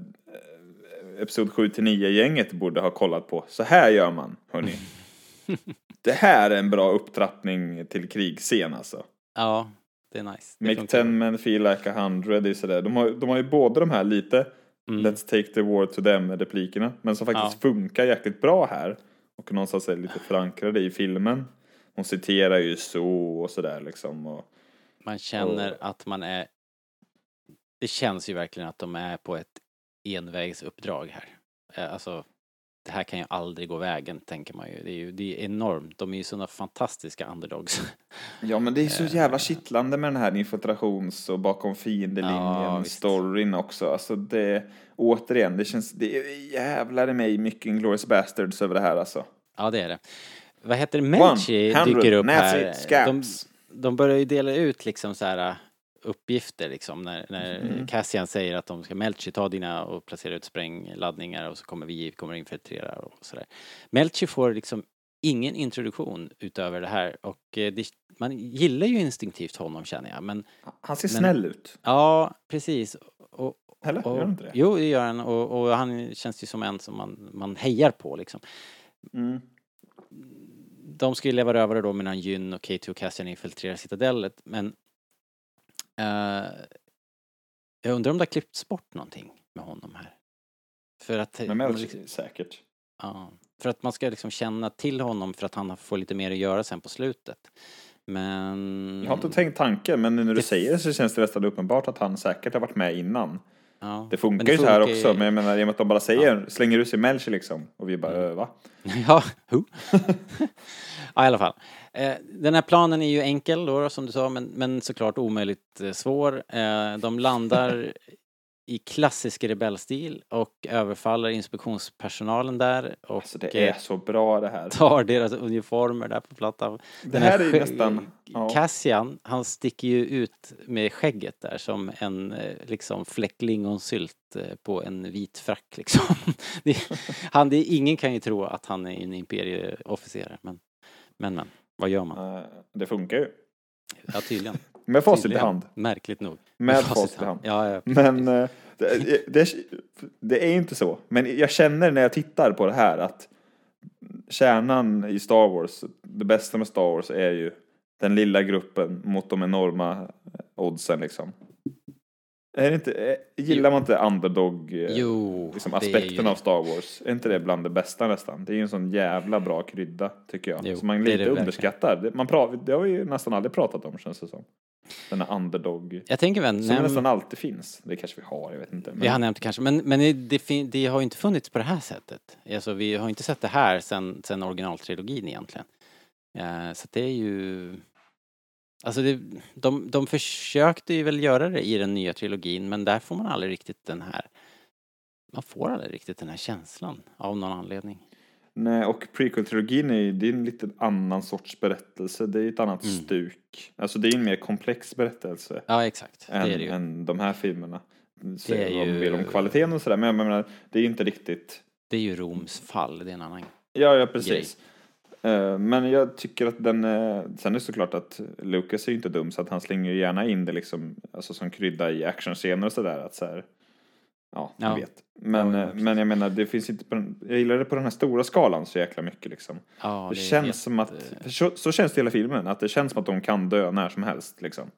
Episod 7 till 9-gänget borde ha kollat på. Så här gör man, hörni. [LAUGHS] det här är en bra upptrappning till krigscen alltså. Ja, det är nice. Det Make. 10 men feel like a hundred, det är sådär. De har, de har ju både de här lite Mm. Let's take the war to them replikerna, men som faktiskt funkar jäkligt bra här. Och någonstans är lite förankrade i filmen. Hon citerar ju så och sådär liksom. Och, Man känner att man är... Det känns ju verkligen att de är på ett envägsuppdrag här. Eh, Alltså, det här kan ju aldrig gå vägen, tänker man ju. Det är ju det är enormt. De är ju sådana fantastiska underdogs. [LAUGHS] Ja men det är så Eh. jävla kittlande med den här infiltrations och bakom fiendelinjen Ja, också. Alltså det, återigen, det känns, det är jävlar i mig mycket Inglourious Bastards över det här alltså. Ja, det är det. Vad heter det? Melchi 100 dyker upp här. De, de börjar ju dela ut liksom så här uppgifter liksom när, när Mm. Cassian säger att de ska Melchi ta dina och placera ut sprängladdningar och så kommer vi kommer infiltrera och sådär. Melchi får liksom ingen introduktion utöver det här och eh, det, man gillar ju instinktivt honom känner jag men Han ser Men- snäll ut. ja precis. Och, Eller? och, Gör han inte det? Jo, det gör han och, och han känns ju som en som man, man hejar på liksom. Mm. de ska ju leva rövare då medan Jyn och Katie och Cassian infiltrerar citadellet men eh, jag undrar om det har klippts bort någonting med honom här. För att, Men Melchi, liksom, säkert. ja, för att man ska liksom känna till honom för att han får lite mer att göra sen på slutet. Men... Jag har inte tänkt tanken, men nu när du Det- säger det så känns det nästan uppenbart att han säkert har varit med innan. ja, Det funkar men ju så här funkar också, men jag menar i och med att de bara säger, slänger ut sig Melchi liksom. Och vi bara, Mm. va? [LAUGHS] Ja, who? [LAUGHS] ja, i alla fall. Eh, den här planen är ju enkel då, som du sa, men, men såklart omöjligt eh, svår. Eh, de landar i klassisk rebellstil och överfaller inspektionspersonalen där och Alltså det är så bra det här. tar deras uniformer där på plattan. Det Den här är ju nästan... Ja. Cassian, han sticker ju ut med skägget där som en liksom fläck lingonsylt på en vit frack liksom. [LAUGHS] Han, det, ingen kan ju tro att han är en imperieofficer men, men, men, vad gör man? Eh, Det funkar ju. Ja, tydligen. [LAUGHS] Med facit i hand. Märkligt nog. Med facit i hand. Ja, ja. Men eh, det, det, det är inte så. Men jag känner när jag tittar på det här att kärnan i Star Wars, det bästa med Star Wars är ju den lilla gruppen mot de enorma oddsen liksom. Är inte, eh, gillar man inte underdog eh, Jo, liksom aspekten av Star Wars? Är inte det bland det bästa nästan? Det är ju en sån jävla bra krydda tycker jag. Jo, som man lite det underskattar. Det, man pra, det har vi ju nästan aldrig pratat om känns det som. Den här underdog. Jag tänker väl, Som näm- nästan alltid finns. Det kanske vi har, jag vet inte. Men vi har nämnt det kanske, men, men det, fin- det har ju inte funnits på det här sättet. Alltså, vi har inte sett det här sen, sen originaltrilogin egentligen. Eh, så det är ju... Alltså det, de, de försökte ju väl göra det i den nya trilogin men där får man aldrig riktigt den här... Man får aldrig riktigt den här känslan av någon anledning. Nej, och prequel-trilogin är ju det är en lite annan sorts berättelse. Det är ett annat Mm. stuk. Alltså det är en mer komplex berättelse Ja exakt, det än, är det ju. än de här filmerna. Så Det är ju- vill om kvaliteten och sådär. Men jag menar, det är inte riktigt... Det är ju Roms fall, det är en annan Ja, ja precis. Eh, Men jag tycker att den, eh, sen är det såklart att Lucas är ju inte dum så att han slänger ju gärna in det liksom, alltså som krydda i actionscener och sådär att så här, ja, Ja. jag vet. Men, Ja, eh, men jag menar, det finns inte på den, jag gillar det på den här stora skalan så jäkla mycket liksom. Ja, det, är känns helt- som att, så, så känns det hela filmen, att det känns som att de kan dö när som helst liksom.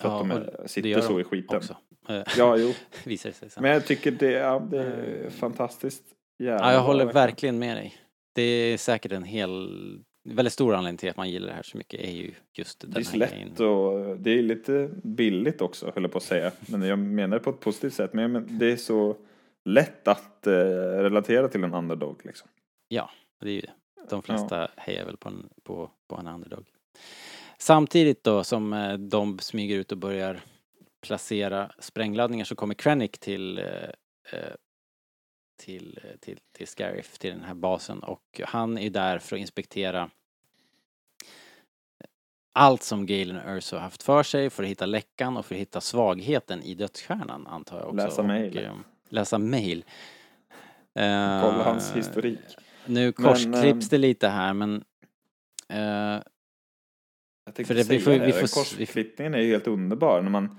För Ja, att de är, det sitter så de i skiten. Också. Eh, Ja, jo. [LAUGHS] visar det sig sen. Men jag tycker det, ja, det är fantastiskt jävla Ja, jag håller verkligen med dig. Det är säkert en hel, väldigt stor anledning till att man gillar det här så mycket är ju just den Det är så här lätt och det är lite billigt också, höll jag på att säga. Men jag menar det på ett positivt sätt. Men det är så lätt att eh, relatera till en underdog liksom. Ja, det är ju det. De flesta hejar väl på en, på, på en underdog. Samtidigt då som eh, de smyger ut och börjar placera sprängladdningar så kommer Krennic till eh, eh, till, till, till Scarif, till den här basen och han är där för att inspektera allt som Galen och har haft för sig för att hitta läckan och för att hitta svagheten i dödsstjärnan antar jag också. Läsa mejl. eh, Läsa mejl. Kolla hans Eh, historik. Nu korsklipps det lite här men eh, Jag tänkte för det- vi säga får- vi får- Korsklippningen är ju helt underbar. När man,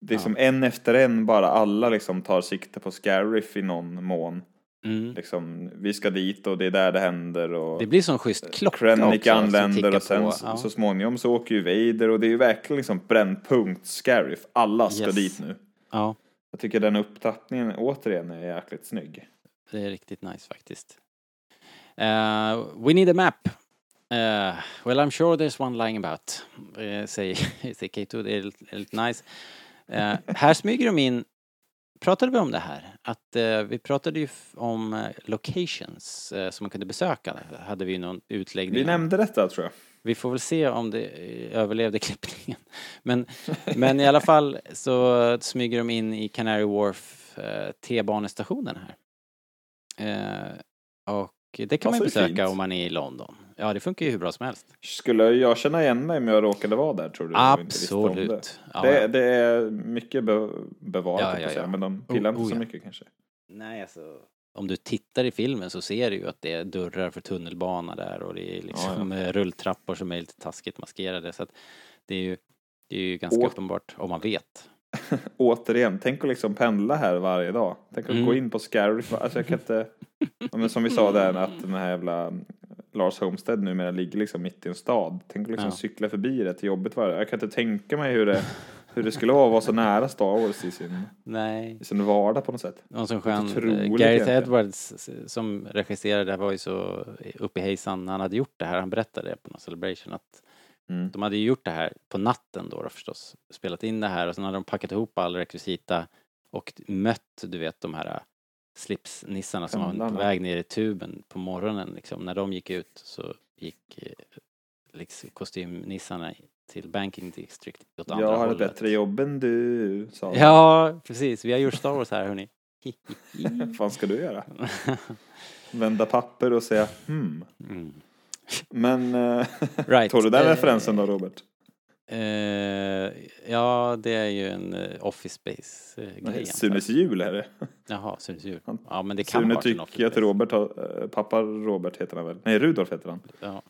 det är som en efter en bara alla liksom tar sikte på Scarif i någon mån. Mm. Liksom, vi ska dit och det är där det händer och Det blir som schysst klocka Krennic också. anländer och sen på. så, Ja. så småningom så åker ju Vader och det är ju verkligen liksom brännpunkt Scariff. Alla ska Yes. dit nu. ja, Jag tycker den upptrappningen återigen är jäkligt snygg. det är riktigt nice faktiskt. Uh, we need a map. Uh, well, I'm sure there's one lying about. Uh, säger [LAUGHS] säger K2, det är lite nice. Eh, här smyger de in, pratade vi om det här? Att eh, vi pratade ju om eh, locations eh, som man kunde besöka. Hade vi någon utläggning Vi nämnde detta tror jag. Vi får väl se om det eh, överlevde klippningen. [LAUGHS] Men, men i alla fall så smyger de in i Canary Wharf eh, T-banestationen här. Och det kan man ju Passar ju besöka fint. om man är i London. Ja, det funkar ju hur bra som helst. Skulle jag känna igen mig om jag råkade vara där tror du? Absolut. Ja, Det, det, ja. det är mycket be, bevarat Ja, ja, ja. men de pillar Oh, inte oh, så mycket kanske. Nej, alltså. Om du tittar i filmen så ser du ju att det är dörrar för tunnelbana där och det är liksom eh, rulltrappor som är lite taskigt maskerade. Så att det är ju, det är ju ganska Å- uppenbart om man vet. [LAUGHS] Återigen, tänk att liksom pendla här varje dag. Tänk att Mm. gå in på Scariff. Alltså jag kan inte... [LAUGHS] Men som vi sa där att den här jävla Lars Homestead numera ligger liksom mitt i en stad. Tänk att liksom Ja. cykla förbi det till jobbet varje. Jag kan inte tänka mig hur det, [LAUGHS] hur det skulle vara att vara så nära Star Wars i sin, Nej. i sin vardag på något sätt. Någon som sjöng, Otroligt Gareth. Edwards som regisserade var ju så uppe i hejsan när han hade gjort det här. Han berättade det på någon celebration att Mm. de hade ju gjort det här på natten då, då förstås. Spelat in det här och sen hade de packat ihop all rekvisita och mött, du vet, de här slipsnissarna som var på väg ner i tuben på morgonen liksom. När de gick ut så gick eh, liksom, kostymnissarna till Banking District åt andra Jag har ett hållet. bättre jobb än du, sa han. Ja, precis. Vi har gjort Star Wars här, hörni. Vad fan ska du göra? [LAUGHS] Vända papper och säga hmm. Mm. Men, eh, Right. [LAUGHS] tog du den Eh, referensen då Robert? Eh, ja, det är ju en uh, Office Space-grej. Nej, Sunes jul är det. [LAUGHS] Jaha, Sunes jul. Ja, men det kan Sune tycker att. Robert har, eh, pappa Robert heter han väl? Nej, Rudolf heter han. Ja,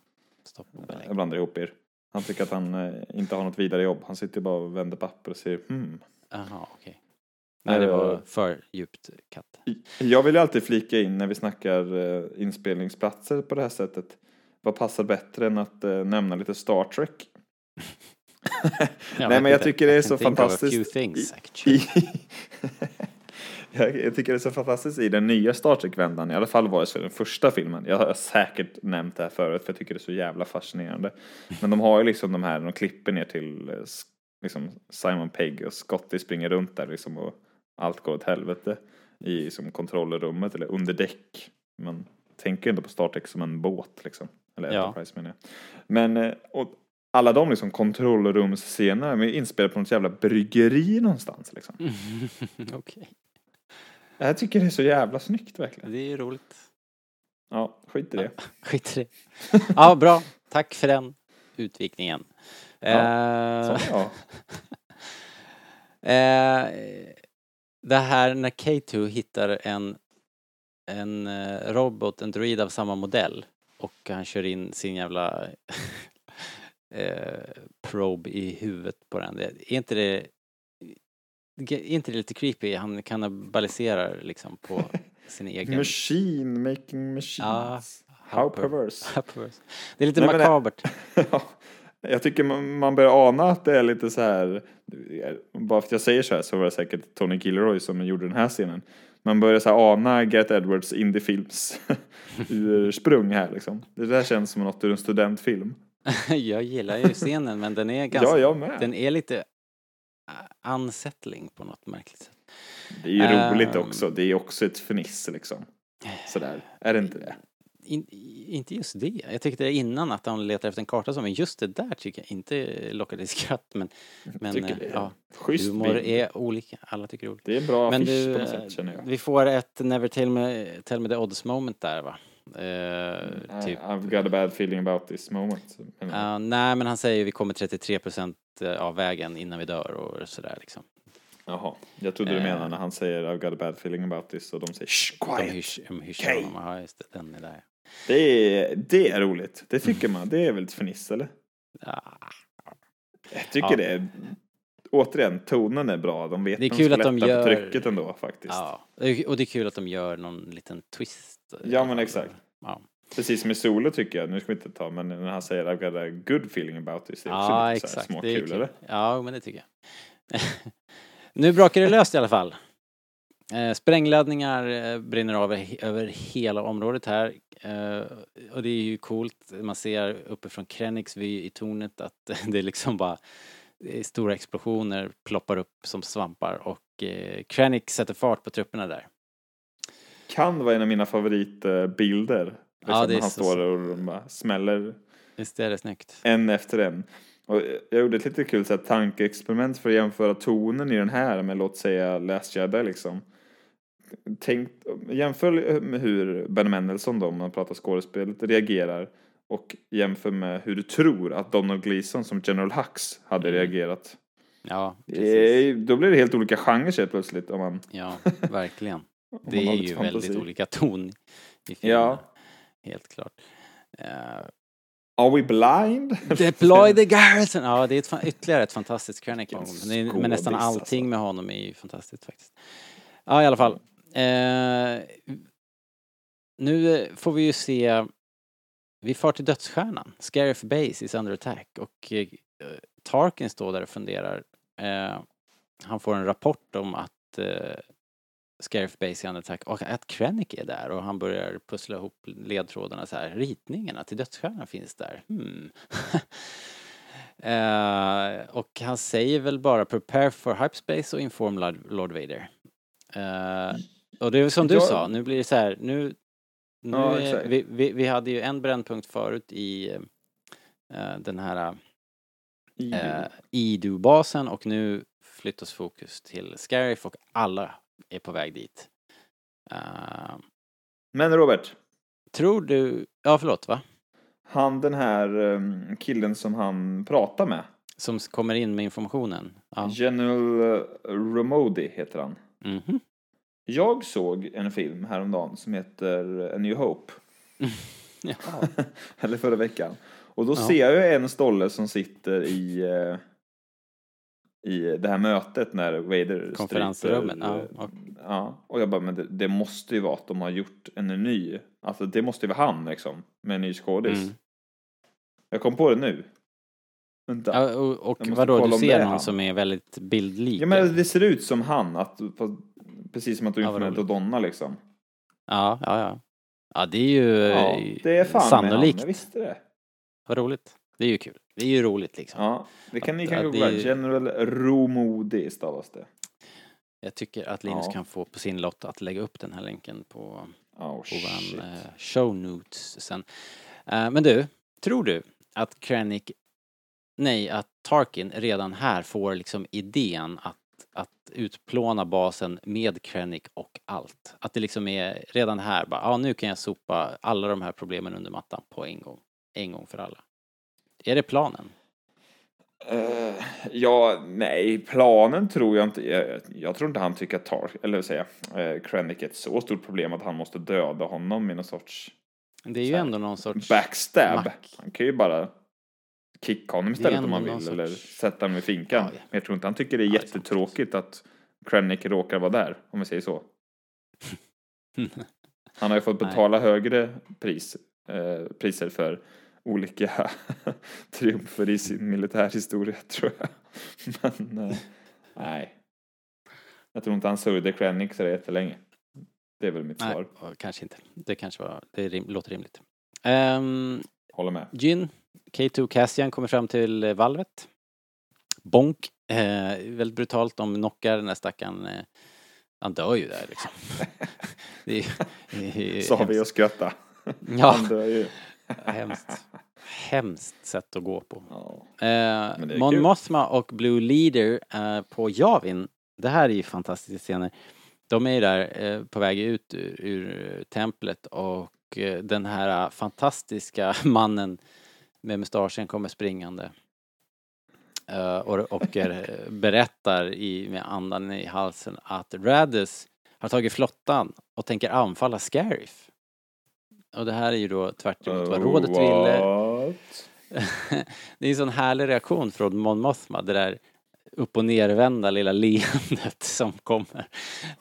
stopp. Jag blandar ihop er. Han tycker att han eh, inte har något vidare jobb. Han sitter bara och vänder papper och säger hmm. Jaha, okej. Nej, det Eh, var för djupt katt. Jag vill ju alltid flika in när vi snackar eh, inspelningsplatser på det här sättet. Vad passar bättre än att eh, nämna lite Star Trek? [LAUGHS] [LAUGHS] Nej, men jag tycker det är så fantastiskt. things, [LAUGHS] jag, jag tycker det är så fantastiskt i den nya Star Trek-vändan, i alla fall var det så i den första filmen. Jag har säkert nämnt det här förut för jag tycker det är så jävla fascinerande. Men de har ju liksom de här, de klipper ner till eh, liksom Simon Pegg och Scotty springer runt där liksom och allt går åt helvete i som kontrollrummet eller under däck. Man tänker ju ändå på Star Trek som en båt liksom. Eller Ja. Enterprise menar jag. Men, eh, och alla de liksom kontrollrumsscenerna är inspelade på något jävla bryggeri någonstans liksom. [LAUGHS] Okej, Jag tycker det är så jävla snyggt verkligen. det är roligt. Ja, skit i det. [LAUGHS] Skit i det. Ja, bra. Tack för den utvikningen. Ja, Eh, ja. [LAUGHS] Eh, det här när K2 hittar en, en eh, robot, en droid av samma modell och han kör in sin jävla eh, probe i huvudet på den. Är inte det är inte det lite creepy? Han kannibaliserar liksom på [LAUGHS] sin egen... Machine making machines. Ja, How per- [LAUGHS] perverse. Det är lite Nej, makabert. [LAUGHS] Ja, jag tycker man, man börjar ana att det är lite så här. Bara för att jag säger så här så var det säkert Tony Gilroy som gjorde den här scenen. Man börjar så här ana Gareth Edwards indiefilms ursprung här liksom. Det där känns som något ur en studentfilm. [LAUGHS] Jag gillar ju scenen men den är ganska... Ja, jag med. Den är lite unsettling på något märkligt sätt. Det är ju roligt Ehm. också. Det är också ett fniss liksom. Sådär. Är det inte det? In, inte just det. Jag tyckte innan att han letar efter en karta som, men just det där tycker jag inte lockade till skratt. Men, men tycker eh, det är ja, Schysst humor bild. är olika. Alla tycker det är olika. Det är en bra Men affisch du, på något eh, sätt känner jag. vi får ett Never tell me, tell me the odds moment där va? Eh, typ. I've got a bad feeling about this moment. Men, Ja, nej men han säger vi kommer 33 procent av vägen innan vi dör och sådär liksom. Jaha, jag trodde du Eh. menade när han säger I've got a bad feeling about this och de säger Shh, De quiet. hysch, de hyschar Okej. honom. Ja just det, den är där. Det är, det är roligt. Det tycker man. Det är väl ett fniss eller? Ja, Jag tycker Ja. det är återigen, tonen är bra. De vet Det är kul ska att de lätta gör- på trycket ändå faktiskt. Ja, och det är kul att de gör någon liten twist. Ja, men exakt. Ja, Precis som i Solo tycker jag, nu ska vi inte ta, men när han säger I've got a good feeling about this. Det är också ja lite här exakt. Det är småkul, kul. eller? Ja, men det tycker jag. [LAUGHS] nu brakar det löst i alla fall. Eh, sprängladdningar eh, brinner av över, hela området här. Eh, och det är ju coolt. Man ser uppifrån Krennics vy i tornet att [LAUGHS] det är liksom bara stora explosioner ploppar upp som svampar och eh, Krennic sätter fart på trupperna där. Kan vara en av mina favoritbilder. Liksom, Ja, det är han så- står och bara smäller Visst är det snyggt? en efter en. Och jag gjorde ett lite kul så här, tankeexperiment för att jämföra tonen i den här med låt säga Last Jedi liksom. Tänk, jämför med hur Ben Mendelsohn då, om man pratar skådespelet, reagerar och jämför med hur du tror att Donald Gleason som General Hux hade Mm. reagerat. Ja, precis. Eh, Då blir det helt olika genrer helt plötsligt om man, Ja, verkligen. Det är ju fantasi. väldigt olika ton i filmen. Ja. Helt klart. Uh, Are we blind? Deploy [LAUGHS] the garrison! Ja, det är ett, ytterligare ett fantastiskt moment. Men, men nästan allting alltså. med honom är ju fantastiskt faktiskt. Ja, i alla fall. Eh, nu får vi ju se vi far till dödsstjärnan. Scarif Base is under attack och eh, Tarkin står där och funderar. Eh, han får en rapport om att Scarif Base under attack och att Krennic är där och han börjar pussla ihop ledtrådarna så här. Ritningarna till dödsstjärnan finns där. Hmm. [LAUGHS] eh, och han säger väl bara prepare for hyperspace och inform Lord, Vader. Eh, och det är som du sa, nu blir det så här, nu, nu Ja, är, vi, vi, vi hade ju en brännpunkt förut i eh, den här eh, IDU-basen och nu flyttas fokus till Scarif och alla är på väg dit. Eh, Men Robert, tror du, ja förlåt va? han den här um, killen som han pratar med. Som kommer in med informationen? Ja. General eh, Ramodi heter han. Mhm. Jag såg en film häromdagen som heter A New Hope. [LAUGHS] [LAUGHS] Eller förra veckan. Och då Ja. ser jag en stolle som sitter i eh, i det här mötet när Vader Konferensrummet, ja, och- ja. Och jag bara, men det, det måste ju vara att de har gjort en ny. Alltså det måste ju vara han liksom. Med en ny skådis. Mm. Jag kom på det nu. Vänta. Ja, Ja, och och vadå, du ser någon han. som är väldigt bildlik? men det ser ut som han. Att, precis som att du Ja, roligt. Donna liksom. Ja, ja, ja. Ja, det är ju Ja, det är fan sannolikt. med han. Jag visste det. Vad roligt. Det är ju kul. Det är ju roligt liksom. Ja, det kan ni Att- kan att googla. det- General Romodi stavas det. Jag tycker att Linus Ja. kan få på sin lott att lägga upp den här länken på, Oh, på våran eh, show notes sen. Eh, men du, tror du att Krennic, nej att Tarkin redan här får liksom idén att, att utplåna basen med Krennic och allt? Att det liksom är redan här bara, ja nu kan jag sopa alla de här problemen under mattan på en gång. En gång för alla. Är det planen? Eh, ja, nej, planen tror jag inte. Jag, jag tror inte han tycker att Tar, eller vad säger jag, uh, Krennic är ett så stort problem att han måste döda honom i någon sorts Det är ju här, ändå någon sorts... backstab. mack. Han kan ju bara kicka honom istället om han vill. sorts- Eller sätta honom i finkan. Ja, ja. Men jag tror inte han tycker det är Ja, det är jättetråkigt att Krennic råkar vara där, om vi säger så. [LAUGHS] Han har ju fått Nej. betala högre pris, eh, priser för olika [LAUGHS] triumfer i sin militärhistoria, [LAUGHS] tror jag. Men eh, nej. Jag tror inte han sörjde Krennic så jättelänge. Det är väl mitt Nej, svar. kanske inte. Det kanske var, det rim, låter rimligt. Um, Håller med. Jin, K2 Cassian kommer fram till eh, valvet. Bonk. Eh, väldigt brutalt. De knockar den där stackaren. Eh, han dör ju där liksom. [LAUGHS] det är, det är Sa vi och skratta. Ja, Han dör ju. hemskt. Hemskt sätt att gå på. Ja. Eh, Mon kul. Mothma och Blue Leader eh, på Javin. Det här är ju fantastiska scener. De är ju där eh, på väg ut ur, ur templet och eh, den här fantastiska [LAUGHS] mannen med mustaschen kommer springande. Eh, och och eh, [LAUGHS] berättar i, med andan i halsen att Radus har tagit flottan och tänker anfalla Scarif. Och det här är ju då tvärt vad Oh, rådet ville. What? [LAUGHS] det är en sån härlig reaktion från Mon Mothma, det där upp och nervända lilla leendet [LAUGHS] som kommer.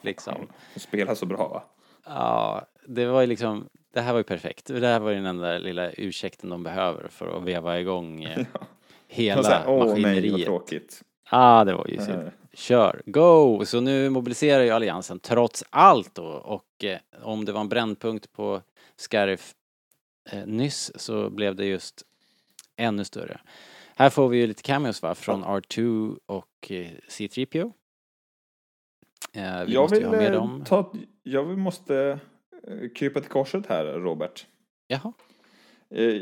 Liksom. Spelar så bra va? Ja, det var ju liksom, det här var ju perfekt. Det här var ju den enda lilla ursäkten de behöver för att veva igång eh, [LAUGHS] hela här, Åh nej, vad maskineriet. tråkigt. Ja, ah, det var ju synd. Kör, go! Så nu mobiliserar ju alliansen trots allt då och eh, om det var en brännpunkt på Scarif eh, nyss så blev det just ännu större. Här får vi ju lite cameos va, från R2 och eh, C3PO. Eh, vi Jag måste ju vill, ha med eh, dem. ta, jag vill- måste eh, krypa till korset här, Robert. Jaha. Eh,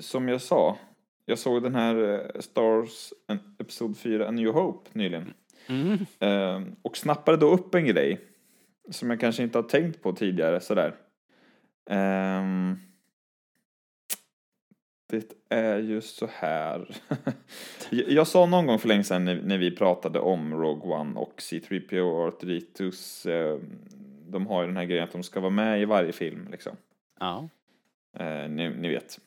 som jag sa, jag såg den här eh, Stars Episod 4 A New Hope nyligen. Mm. Eh, och snappade då upp en grej som jag kanske inte har tänkt på tidigare sådär. Ehm, det är ju så här. [LAUGHS] jag sa någon gång för länge sedan när, vi pratade om Rogue One och C3PO och Arthuritus. Eh, de har ju den här grejen att de ska vara med i varje film liksom. Ja. Eh, ni, ni vet.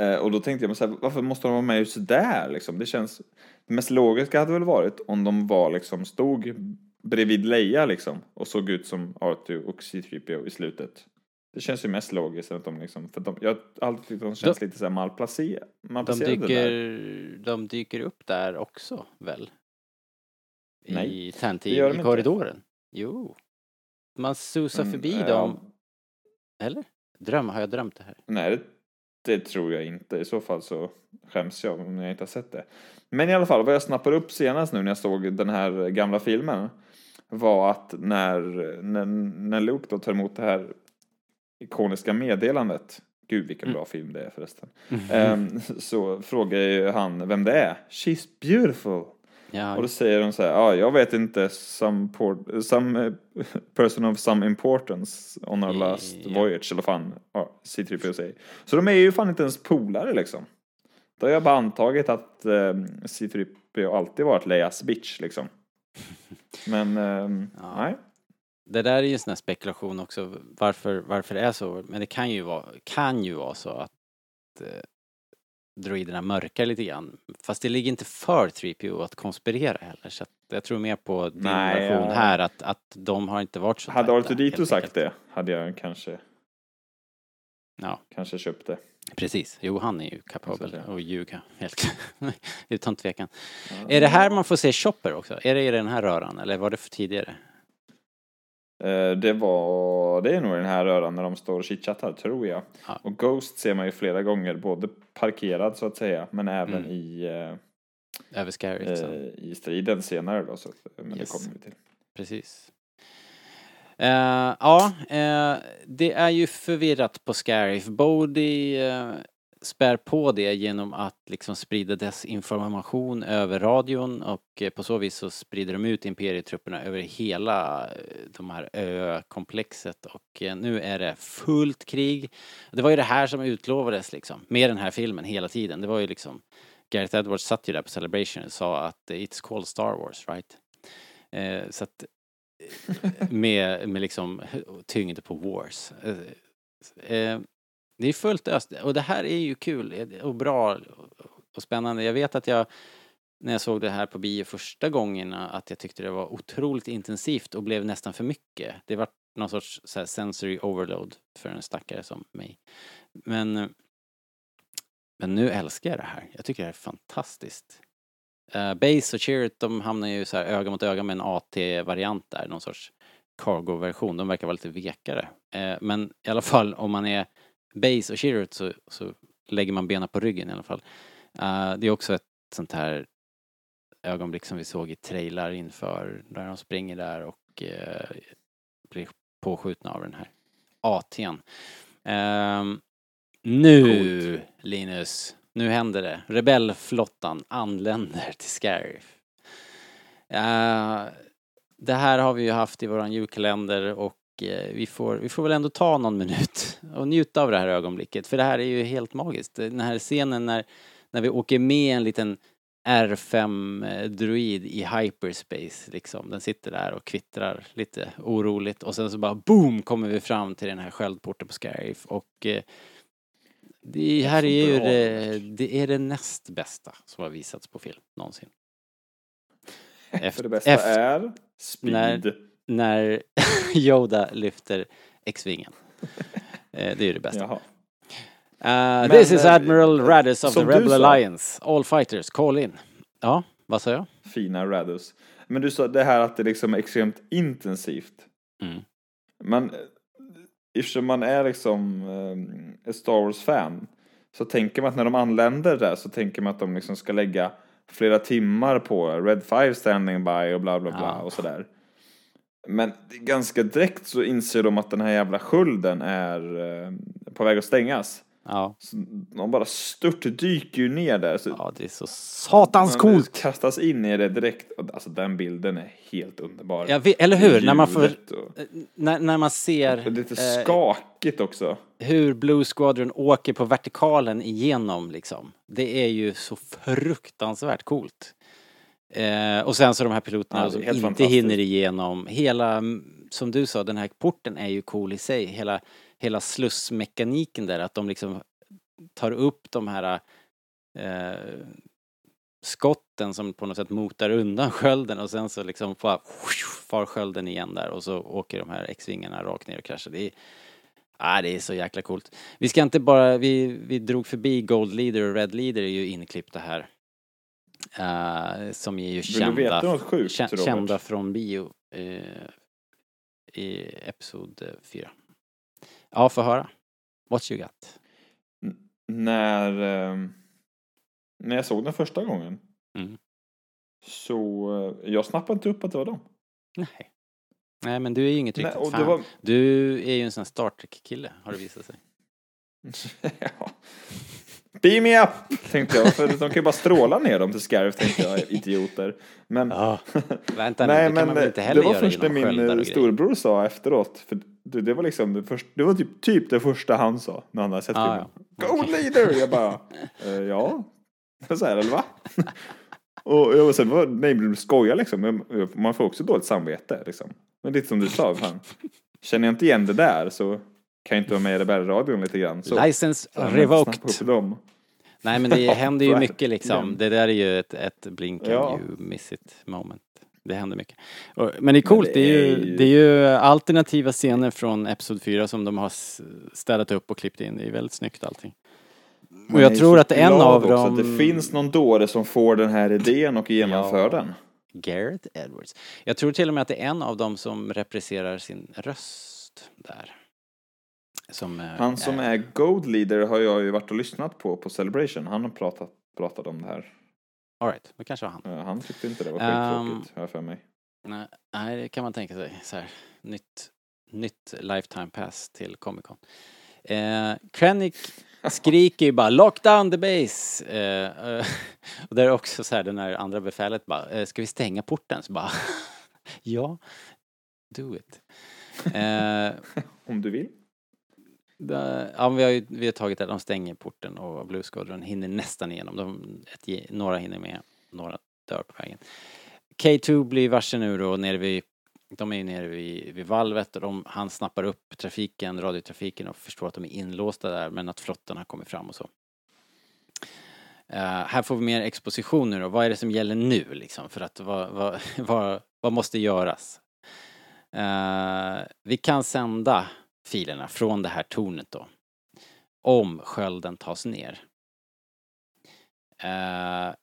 Eh, och då tänkte jag, men så här, varför måste de vara med just där liksom? Det känns... Det mest logiska hade väl varit om de var liksom, stod bredvid Leia liksom och såg ut som R2 och C3PO i slutet. Det känns ju mest logiskt att de liksom, för de, jag har alltid tyckt de känns lite så här malplacer, De malplacerade dyker, där. de dyker upp där också väl? Nej, I de i inte. korridoren? Jo. Man susar Mm, förbi ja. dem. Eller? Dröm, har jag drömt det här? Nej, det, det tror jag inte. I så fall så skäms jag om jag inte har sett det. Men i alla fall, vad jag snappade upp senast nu när jag såg den här gamla filmen var att när, när, när Luke då tar emot det här ikoniska meddelandet Gud vilken bra film det är förresten. Ehm, [LAUGHS] så frågar ju han vem det är. She's beautiful. Ja, Och då säger de så här, ah, jag vet inte, some, por- some eh, person of some importance on our last Ja. voyage, eller fan, ja, C3PO säger. Så de är ju fan inte ens polare liksom. Då har jag bara antagit att eh, C3PO alltid varit Leias bitch liksom. [LAUGHS] Men, ehm, Ja. nej. Det där är ju en sån här spekulation också, varför, varför det är så. Men det kan ju vara, kan ju vara så att eh, droiderna mörkar lite grann. Fast det ligger inte för 3PO att konspirera heller. Så jag tror mer på din Nej, version ja. här, att, att de har inte varit så Hade Artudito sagt det hade jag kanske, Ja, kanske köpt det. precis. Jo, han är ju kapabel att ljuga, helt. [LAUGHS] Utan tvekan. Är det här man får se Chopper också? Är det i den här röran, eller var det för tidigare? Eh, Det var, det är nog den här röran när de står och chitchattar, tror jag. Ja. Och Ghost ser man ju flera gånger, både parkerad så att säga, men även Mm. i, Över liksom. eh, i striden senare då. Så, men Yes. det kommer vi till. Precis. Eh, ja, eh, det är ju förvirrat på Scarif. Bodhi uh, spär på det genom att liksom sprida desinformation över radion och eh, på så vis så sprider de ut imperietrupperna över hela eh, de här ökomplexet och eh, nu är det fullt krig. Det var ju det här som utlovades liksom med den här filmen hela tiden. Det var ju liksom Gareth Edwards satt ju där på Celebration och sa att it's called Star Wars, right? Eh, så att med, med liksom tyngd på wars. Eh, eh, det är fullt öst och det här är ju kul eh, och bra och spännande. Jag vet att jag när jag såg det här på bio första gången att jag tyckte det var otroligt intensivt och blev nästan för mycket. Det var någon sorts så här sensory overload för en stackare som mig. Men, eh, men nu älskar jag det här. Jag tycker det här är fantastiskt. Eh, uh, Base och Chirrut de hamnar ju så här öga mot öga med en AT-variant där, någon sorts cargo-version. De verkar vara lite vekare. Uh, men i alla fall om man är Base och Chirrut så, så lägger man benen på ryggen i alla fall. Eh, det är också ett sånt här ögonblick som vi såg i trailar inför där de springer där och eh, blir påskjutna av den här AT'n. Ehm, nu, Linus, nu händer det. Rebellflottan anländer till Scarif. Uh, det här har vi ju haft i våran julkalender och eh, vi, får, vi får väl ändå ta någon minut [LAUGHS] och njuta av det här ögonblicket. För det här är ju helt magiskt. Den här scenen när, när vi åker med en liten R5-droid i hyperspace liksom. Den sitter där och kvittrar lite oroligt och sen så bara boom kommer vi fram till den här sköldporten på Scarif och eh, det här är ju det, det är det näst bästa som har visats på film någonsin. Efter- [LAUGHS] För det bästa efter- är speed. När [LAUGHS] Yoda lyfter X-vingen. Eh, det är ju det bästa. Jaha. Uh, this is eh, Admiral Radis of the Rebel sa- Alliance. All fighters, call in. Ja, vad sa jag? Fina Radus. Men du sa det här att det liksom är extremt intensivt. Mm. Men eh, eftersom man är liksom eh, ett Star Wars-fan så tänker man att när de anländer där så tänker man att de liksom ska lägga flera timmar på Red 5 standing by och bla bla bla Ja. och sådär. Men ganska direkt så inser de att den här jävla skölden är eh, på väg att stängas. Ja, Så de bara stört dyker ju ner där. Så ja det är så satans coolt. kastas in i det direkt. Och Alltså den bilden är helt underbar. Ja, vi- eller hur? När man får, Ljudet och- när, när man ser och lite eh, skakigt också. hur Blue Squadron åker på vertikalen igenom liksom. Det är ju så fruktansvärt coolt. Eh, och sen så de här piloterna Ja, som inte hinner igenom. Hela, som du sa, den här porten är ju cool i sig. Hela, hela slussmekaniken där, att de liksom tar upp de här eh, skotten som på något sätt motar undan [LAUGHS] skölden och sen så liksom bara far skölden igen där och så åker de här X-vingarna rakt ner och kraschar. Det är, ah, det är så jäkla coolt. Vi ska inte bara, vi, vi drog förbi Gold Leader och Red Leader är ju inklippta här. Eh, som är ju Vill kända, sjukt, kä- Robert? kända från bio eh, i Episod 4. Ja, få höra. What you got? När, eh, när jag såg den första gången Mm. så eh, jag snappade inte upp att det var dem. Nej. Nej, men du är ju inget Nej, riktigt det fan. var- Du är ju en sån här Star Trek-kille, har det visat sig. [LAUGHS] ja. Beam me up! Tänkte jag, för de kan ju bara stråla ner dem till Scarif tänkte jag, idioter. Men, Ja. [LAUGHS] Vänta nu, nej, det kan man väl inte heller det var först när min och eh, grejer. storebror sa efteråt, för det, det var liksom det, första, det var typ, typ det första han sa när han hade sett Ah, filmen. Gold leader! Jag bara, [LAUGHS] eh, ja. Så här, eller va? [LAUGHS] och jag var så här, nej men du skojar liksom. Men Man får också dåligt samvete liksom. Men lite som du sa, fan. Känner jag inte igen det där så kan jag inte vara med i Rebellradion lite grann. Så, License revoked. Nej men det [LAUGHS] händer ju mycket liksom. Det där är ju ett, ett blink and Ja. you miss it moment. Det händer mycket. Och, men det är coolt, det är ju, det är ju alternativa scener från Episod 4 som de har städat upp och klippt in. Det är väldigt snyggt allting. Och jag tror att en av också dem... Att det finns någon dåre som får den här idén och genomför Ja. den. Gareth Edwards. Jag tror till och med att det är en av dem som represserar sin röst där. Som, eh, Han som är Gold Leader har jag ju varit och lyssnat på på Celebration. Han har pratat, pratat om det här. All right, det kanske var han. Eh, Han tyckte inte det var Ehm, skittråkigt, har jag för mig. Nej, det kan man tänka sig. Så här, nytt, nytt lifetime pass till Comic Con. Eh, Krennic [LAUGHS] skriker ju bara 'Lock down the base!' Eh, eh, [LAUGHS] och där är också så här, den här andra befälet bara eh, 'Ska vi stänga porten?' Så bara [LAUGHS] 'Ja, do it' eh, Om du vill. Ja, vi har ju vi har tagit det, de stänger porten och Blue Squadron hinner nästan igenom. De, ett, några hinner med, några dör på vägen. K2 blir varse nu då nere vid, de är ju nere vid, vid valvet och de, han snappar upp trafiken, radiotrafiken och förstår att de är inlåsta där men att flotten har kommit fram och så. Uh, här får vi mer exposition nu då. Vad är det som gäller nu liksom? För att vad, vad, [LAUGHS] vad, vad måste göras? Uh, vi kan sända filerna från det här tornet då. Om skölden tas ner. Eh,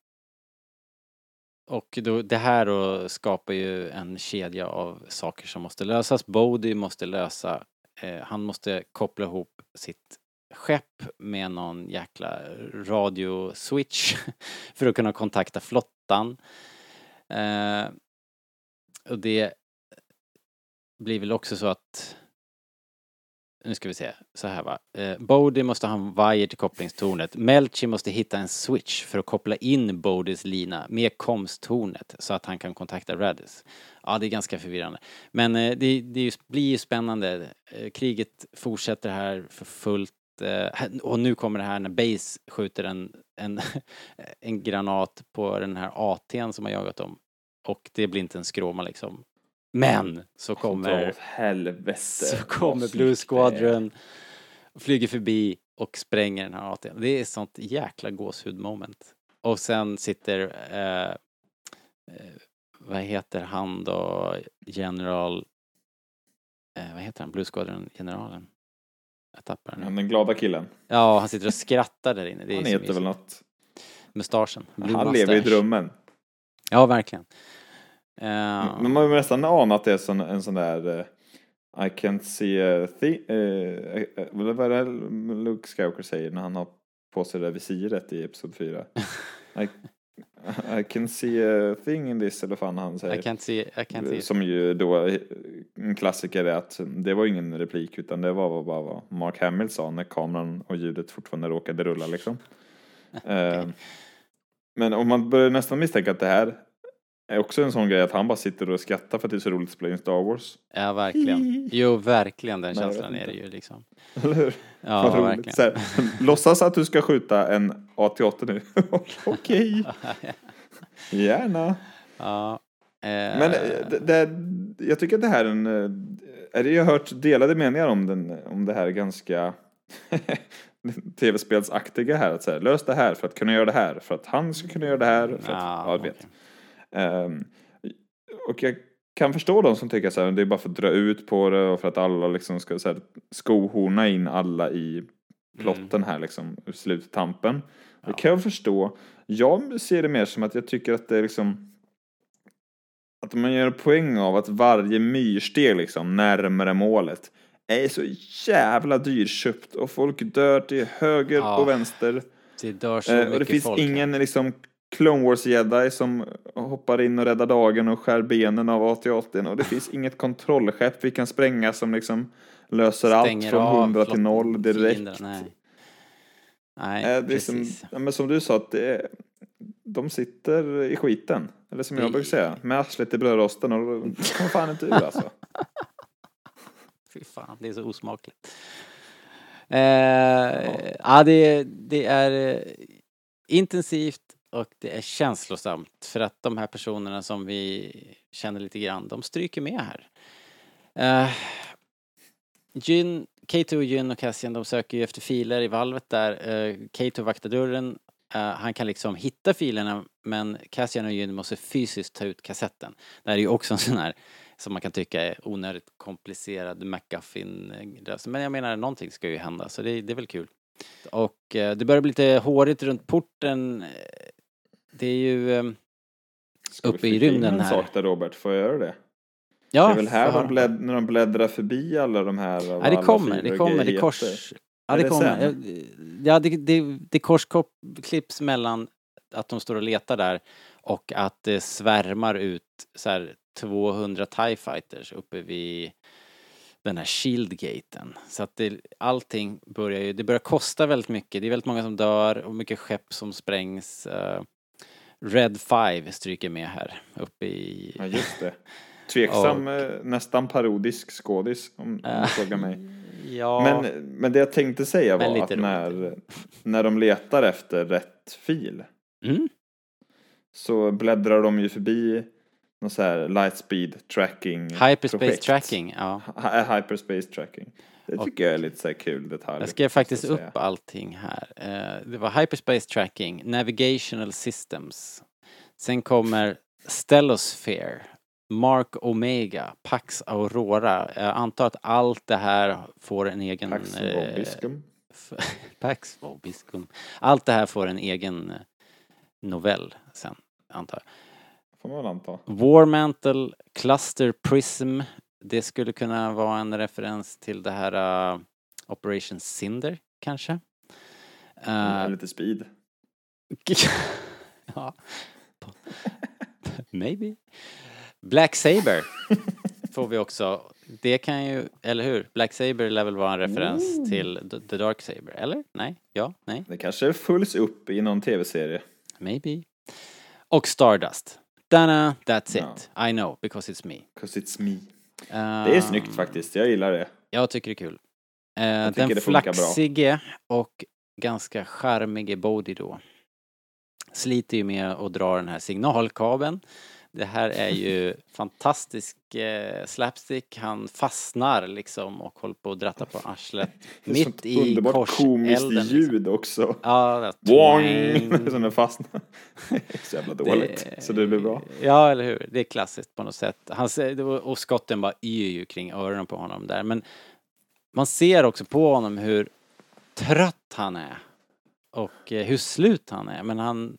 och då, det här då skapar ju en kedja av saker som måste lösas. Bodhi måste lösa, eh, han måste koppla ihop sitt skepp med någon jäkla radioswitch [LAUGHS] för att kunna kontakta flottan. Eh, och det blir väl också så att nu ska vi se, så här va. Eh, Bodie måste ha en vajer till kopplingstornet. Melchi måste hitta en switch för att koppla in Bodies lina med komsttornet så att han kan kontakta Radis. Ja, det är ganska förvirrande. Men eh, det, det blir ju spännande. Eh, kriget fortsätter här för fullt. Eh, och nu kommer det här när Base skjuter en, en, [LAUGHS] en granat på den här AT'n som har jagat dem. Och det blir inte en skråma liksom. Men så Dra kommer helvete. så kommer Blue. Squadron, flyger förbi och spränger den här AT'n. Det är ett sånt jäkla gåshud moment. Och sen sitter, eh, eh, vad heter han då, general, eh, vad heter han, Blue Squadron-generalen? Jag tappar den den glada killen. Ja, han sitter och skrattar där inne. Han heter väl något. Mustaschen. Blue Han lever i mustache. drömmen. Ja, verkligen. Eh, Men man har nästan anat att det är sån, en sån där eh, I can't see a thing. Uh, vad är det Luke Skywalker säger när han har på sig det där visiret i Episod 4? [LAUGHS] I, I can see a thing in this, eller fan han säger. I can't see, I can't see. Som ju då, eh, en klassiker är att det var ingen replik utan det var bara vad Mark Hamill sa när kameran och ljudet fortfarande råkade rulla liksom. [LAUGHS] Eh, Men om man börjar nästan misstänka att det här är också en sån grej att han bara sitter och skrattar för att det är så roligt att spela in Star Wars. Ja, verkligen. Jo, verkligen den Nej, känslan är det ju liksom. Eller hur? Ja, Vad verkligen. Så här, [LAUGHS] låtsas att du ska skjuta en AT-8 nu. [LAUGHS] Okej, [LAUGHS] gärna. Ja. Eh, Men eh, det, det, jag tycker att det här är en... eh, är det, jag har hört delade meningar om, den, om det här ganska tv-spelsaktiga här. Att säga, lös det här för att kunna göra det här. För att han ska kunna göra det här. För att, Ja, ja, vet. okej. Ehm, och jag kan förstå de som tycker så här, det är bara för att dra ut på det och för att alla liksom ska så här, skohorna in alla i plotten här liksom, sluttampen. Det kan jag förstå. Jag ser det mer som att jag tycker att det är liksom att man gör poäng av att varje myrsteg liksom närmare målet är så jävla dyrköpt och folk dör till höger Ja, och vänster. Det dör så Eh, mycket och det finns folk. ingen liksom Clone Wars jedi som hoppar in och räddar dagen och skär benen av AT-AT och det finns [LAUGHS] inget kontrollskepp vi kan spränga som liksom löser allt Stänger från av 100 till flott- 0 direkt. fienderna, Nej, nej det liksom, precis. ja, men som du sa, att det de sitter i skiten. Eller som jag Det- brukar säga, med arslet i brödrosten och de kommer fan inte ur alltså. [LAUGHS] Fy fan, det är så osmakligt. Eh, ja, det, det är eh, intensivt och det är känslosamt för att de här personerna som vi känner lite grann, de stryker med här. Uh, Jyn, Kato, Jyn och Cassian, de söker ju efter filer i valvet där. Eh, Kato vaktar dörren. Uh, han kan liksom hitta filerna men Cassian och Jyn måste fysiskt ta ut kassetten. Det här är ju också en sån här som man kan tycka är onödigt komplicerad McGuffin. Men jag menar, någonting ska ju hända så det, det är väl kul. Och eh, det börjar bli lite hårigt runt porten. Eh, Det är ju... Eh, vi Uppe i rymden en här. sak där Robert, får jag göra det? ja, det är väl här de blädd, när de bläddrar förbi alla de här Ja, det kommer, det kommer, det kors... Ja, Är det det kommer. sen? Ja, det, det, det korsklipps mellan att de står och letar där och att det svärmar ut så här 200 TIE fighters uppe vid den här shieldgaten. Så att det, allting börjar ju, det börjar kosta väldigt mycket. Det är väldigt många som dör och mycket skepp som sprängs. Eh, Red 5 stryker med här uppe i... Ja, just det. [LAUGHS] Tveksam, eh, nästan parodisk skådis om, du frågar mig. Ja, Men, men det jag tänkte säga var att roligt. när, när de letar efter rätt fil mm, så bläddrar de ju förbi någon så här lightspeed tracking hyperspace projekt. tracking, ja. Hy- Hyperspace tracking. Det tycker jag är lite så kul detalj. Jag skrev faktiskt upp säga. allting här. Eh, Det var Hyperspace Tracking, Navigational Systems. Sen kommer Stellosphere, Mark Omega, Pax Aurora. Jag antar att allt det här får en egen... Pax eh, Vobiscum. f- [LAUGHS] Pax Vobiscum. Allt det här får en egen eh, novell sen, antar jag. Får man anta. Warmantle Cluster Prism. Det skulle kunna vara en referens till det här uh, Operation Cinder, kanske. Uh, Lite speed. [LAUGHS] ja. Maybe. Black Saber får vi också. Det kan ju, eller hur? Black Saber lär väl vara en referens till The- Dark Saber, eller? Nej? Ja? Nej? Det kanske följs upp i någon tv-serie. Maybe. Och Stardust. Dana, that's it. I know, because it's me. 'Cause it's me. Uh, Det är snyggt faktiskt, jag gillar det. Jag tycker det är kul. Eh, tycker den flaxige och ganska charmige Bodhi då sliter ju med att dra den här signalkabeln Det här är ju fantastisk eh, slapstick. Han fastnar liksom och håller på att dratta på arslet. Mitt i underbart komiskt korselden. ljud Liksom. också. Ja, Boing! [LAUGHS] Som den fastnar. Så jävla dåligt. Det- Så det blir bra. Ja, eller hur. Det är klassiskt på något sätt. Han, och skotten bara yr ju kring öronen på honom där. Men man ser också på honom hur trött han är. Och eh, hur slut han är. Men han,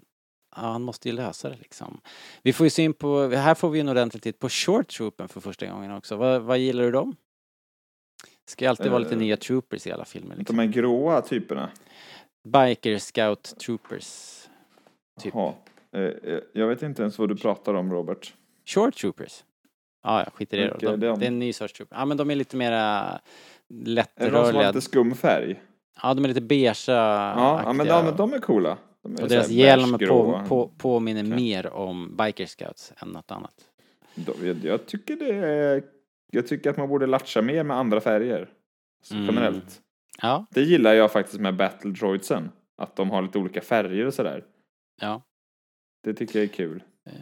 ja, han måste ju lösa det liksom. Vi får ju syn på, här får vi en ordentlig titt på Short Troopen för första gången också. Vad, vad gillar du dem? Det ska ju alltid vara lite Eh, nya troopers i alla filmer. Liksom. De här gråa typerna. Biker Scout Troopers. Typ. Jaha. Eh, eh, Jag vet inte ens vad du pratar om, Robert. Short Troopers. Ja, ja, skit i det då. De, de? det är en ny sorts trooper. Ja, men de är lite mera Är det de som har lättrörliga. lite skum färg? Ja, de är lite beigea Ja, ja men, ja, men de är coola. De Och deras hjälm på, på, påminner mer om Biker Scouts än något annat. Jag, jag tycker det är... Jag tycker att man borde latcha mer med andra färger. Mm. Generellt. Ja, Det gillar jag faktiskt med Battle Droidsen. Att de har lite olika färger och sådär. ja. Det tycker jag är kul. Eh,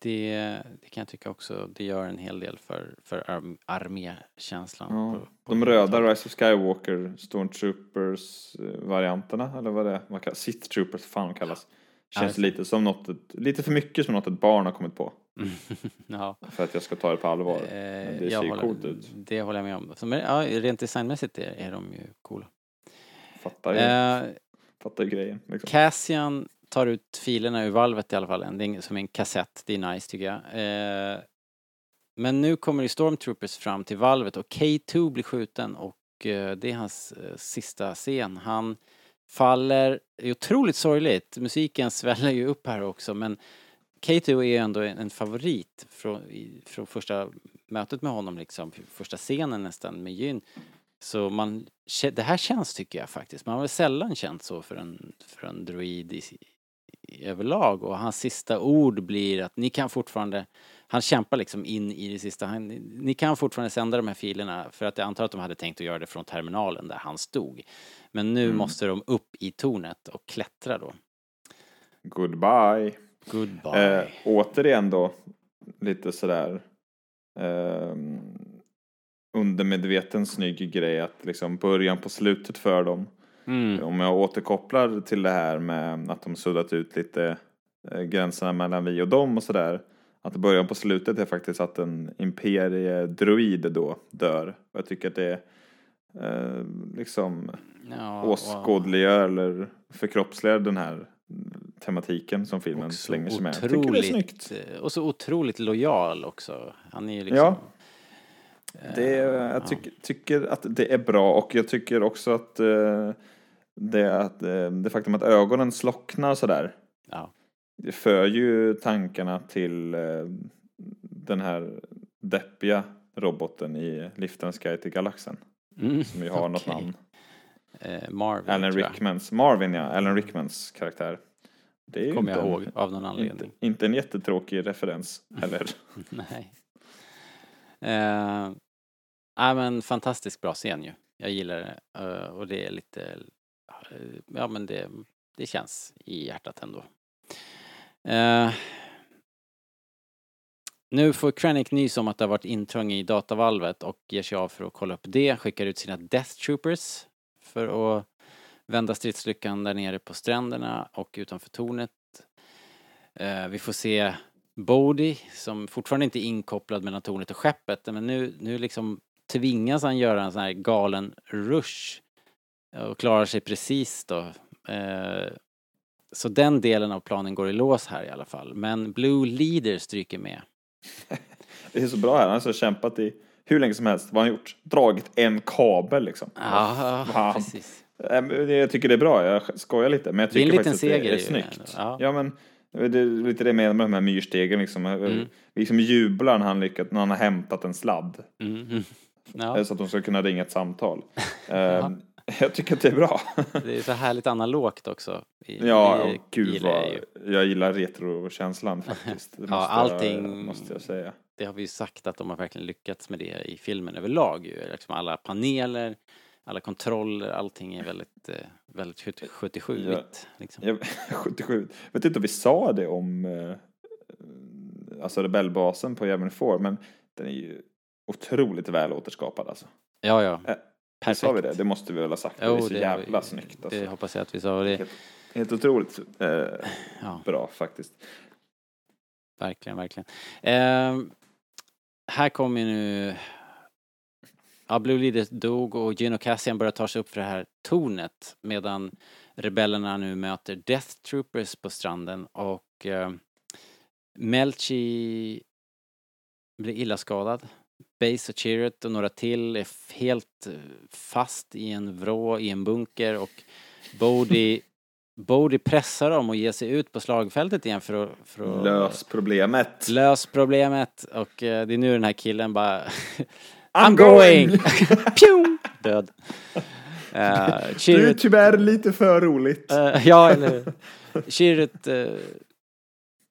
Det, det kan jag tycka också. Det gör en hel del för, för arm, armékänslan. Ja. på- på De röda. Rise of Skywalker Stormtroopers-varianterna, eller vad det är, vad kallas, Sith Troopers, fan de kallas. Känns just lite som något, lite för mycket som något ett barn har kommit på. [LAUGHS] ja. För att jag ska ta det på allvar. Eh, Men det ser ju håller- coolt ut. Det håller jag med om. Så, men, ja, rent designmässigt är, är de ju coola. Fattar ju, Eh, fattar ju grejen. Liksom. Cassian tar ut filerna ur valvet i alla fall. Det är som en kassett. Det är nice tycker jag. Eh, men nu kommer ju Stormtroopers fram till valvet och K2 blir skjuten och eh, det är hans eh, sista scen. Han faller, det är otroligt sorgligt. Musiken sväller ju upp här också men K2 är ju ändå en en favorit från, i- från första mötet med honom liksom, första scenen nästan med Jyn. Så man, det här känns tycker jag faktiskt. Man har väl sällan känt så för en, för en droid i överlag och hans sista ord blir att ni kan fortfarande, han kämpar liksom in i det sista, han, ni kan fortfarande sända de här filerna för att jag antar att de hade tänkt att göra det från terminalen där han stod. Men nu måste de upp i tornet och klättra då. Goodbye. Goodbye. Eh, återigen då, lite sådär eh, undermedveten snygg grej att liksom början på slutet för dem. Mm. Om jag återkopplar till det här med att de suddat ut lite eh, gränserna mellan vi och dem och sådär. Att början på slutet är faktiskt att en imperiedroid då dör. Och jag tycker att det eh, liksom Ja, åskådliggör eller förkroppsligar den här tematiken som filmen och slänger sig med. Jag tycker det är snyggt. eh, och så otroligt lojal också. Han är ju liksom... Ja. Det, jag tycker, tycker att det är bra och jag tycker också att eh, det, att, eh, det faktum att ögonen slocknar sådär. Ja. Det för ju tankarna till eh, den här deppiga roboten i Liftens Guide till Galaxen. Mm, Som ju har något okej. namn. Eh, Marvin, Alan. Rickmans, Marvin ja, Alan Rickmans karaktär. Det Kommer inte, jag en- ihåg av någon inte, anledning. inte en jättetråkig referens [LAUGHS] heller. Nej. Eh, men fantastiskt bra scen ju. Jag gillar det. Eh, och det är lite, Eh, ja men det, det känns i hjärtat ändå. Eh, nu får Krennic nys om att det har varit intrång i datavalvet och ger sig av för att kolla upp det. Skickar ut sina Death Troopers för att vända stridslyckan där nere på stränderna och utanför tornet. Eh, vi får se Bodhi som fortfarande inte är inkopplad mellan tornet och skeppet men nu, nu liksom tvingas han göra en sån här galen rush och klarar sig precis då. Eh, så den delen av planen går i lås här i alla fall. Men Blue Leader stryker med. [LAUGHS] Det är så bra här, han har så kämpat i hur länge som helst. Vad har han gjort? Dragit en kabel liksom. Ja, precis. Eh, Jag tycker det är bra, jag skojar lite. Men jag Det är en tycker faktiskt att seger det är snyggt. ja. Ja men, det är lite det jag menar med de här myrstegen liksom. Mm. Vi liksom jublar när han lyckats, när han har hämtat en sladd. Mm, mm. Ja, Eh, Så att de ska kunna ringa ett samtal. [LAUGHS] Eh, [LAUGHS] Jag tycker att det är bra. [LAUGHS] det är så härligt analogt också. I- Ja, och gud gillar jag vad ju. jag gillar retrokänslan faktiskt. [LAUGHS] Ja, allting- jag, måste jag säga. Det har vi ju sagt att de har verkligen lyckats med det i filmen överlag ju. Liksom alla paneler, alla kontroller, allting är väldigt, eh, väldigt 77-igt. Liksom. Jag, 77. Vet inte om vi sa det om eh, alltså rebellbasen på Yavin 4, men den är ju otroligt väl återskapad alltså. Ja, ja. Eh, Perfekt. Sa vi det? Det måste vi väl ha sagt. det är så det- jävla snyggt alltså. Det hoppas jag att vi sa. Det, Helt, helt otroligt eh, ja, bra faktiskt. verkligen, verkligen. Ehm, här kommer nu... Ja, Blue Leader dog och Gino Cassian börjar ta sig upp för det här tornet medan rebellerna nu möter Death Troopers på stranden och eh, Melchi blir illa skadad. Base och Chirrut och några till är helt eh, fast i en vrå i en bunker och Bodhi Bodhi pressar dem och ger sig ut på slagfältet igen för att, för att Lös problemet. lös problemet och eh, det är nu den här killen bara [LAUGHS] I'm I'm going! going! [LAUGHS] Pew! Död. Uh, Det är Chirrut, tyvärr lite för roligt. eh, ja eller hur? Chirrut eh,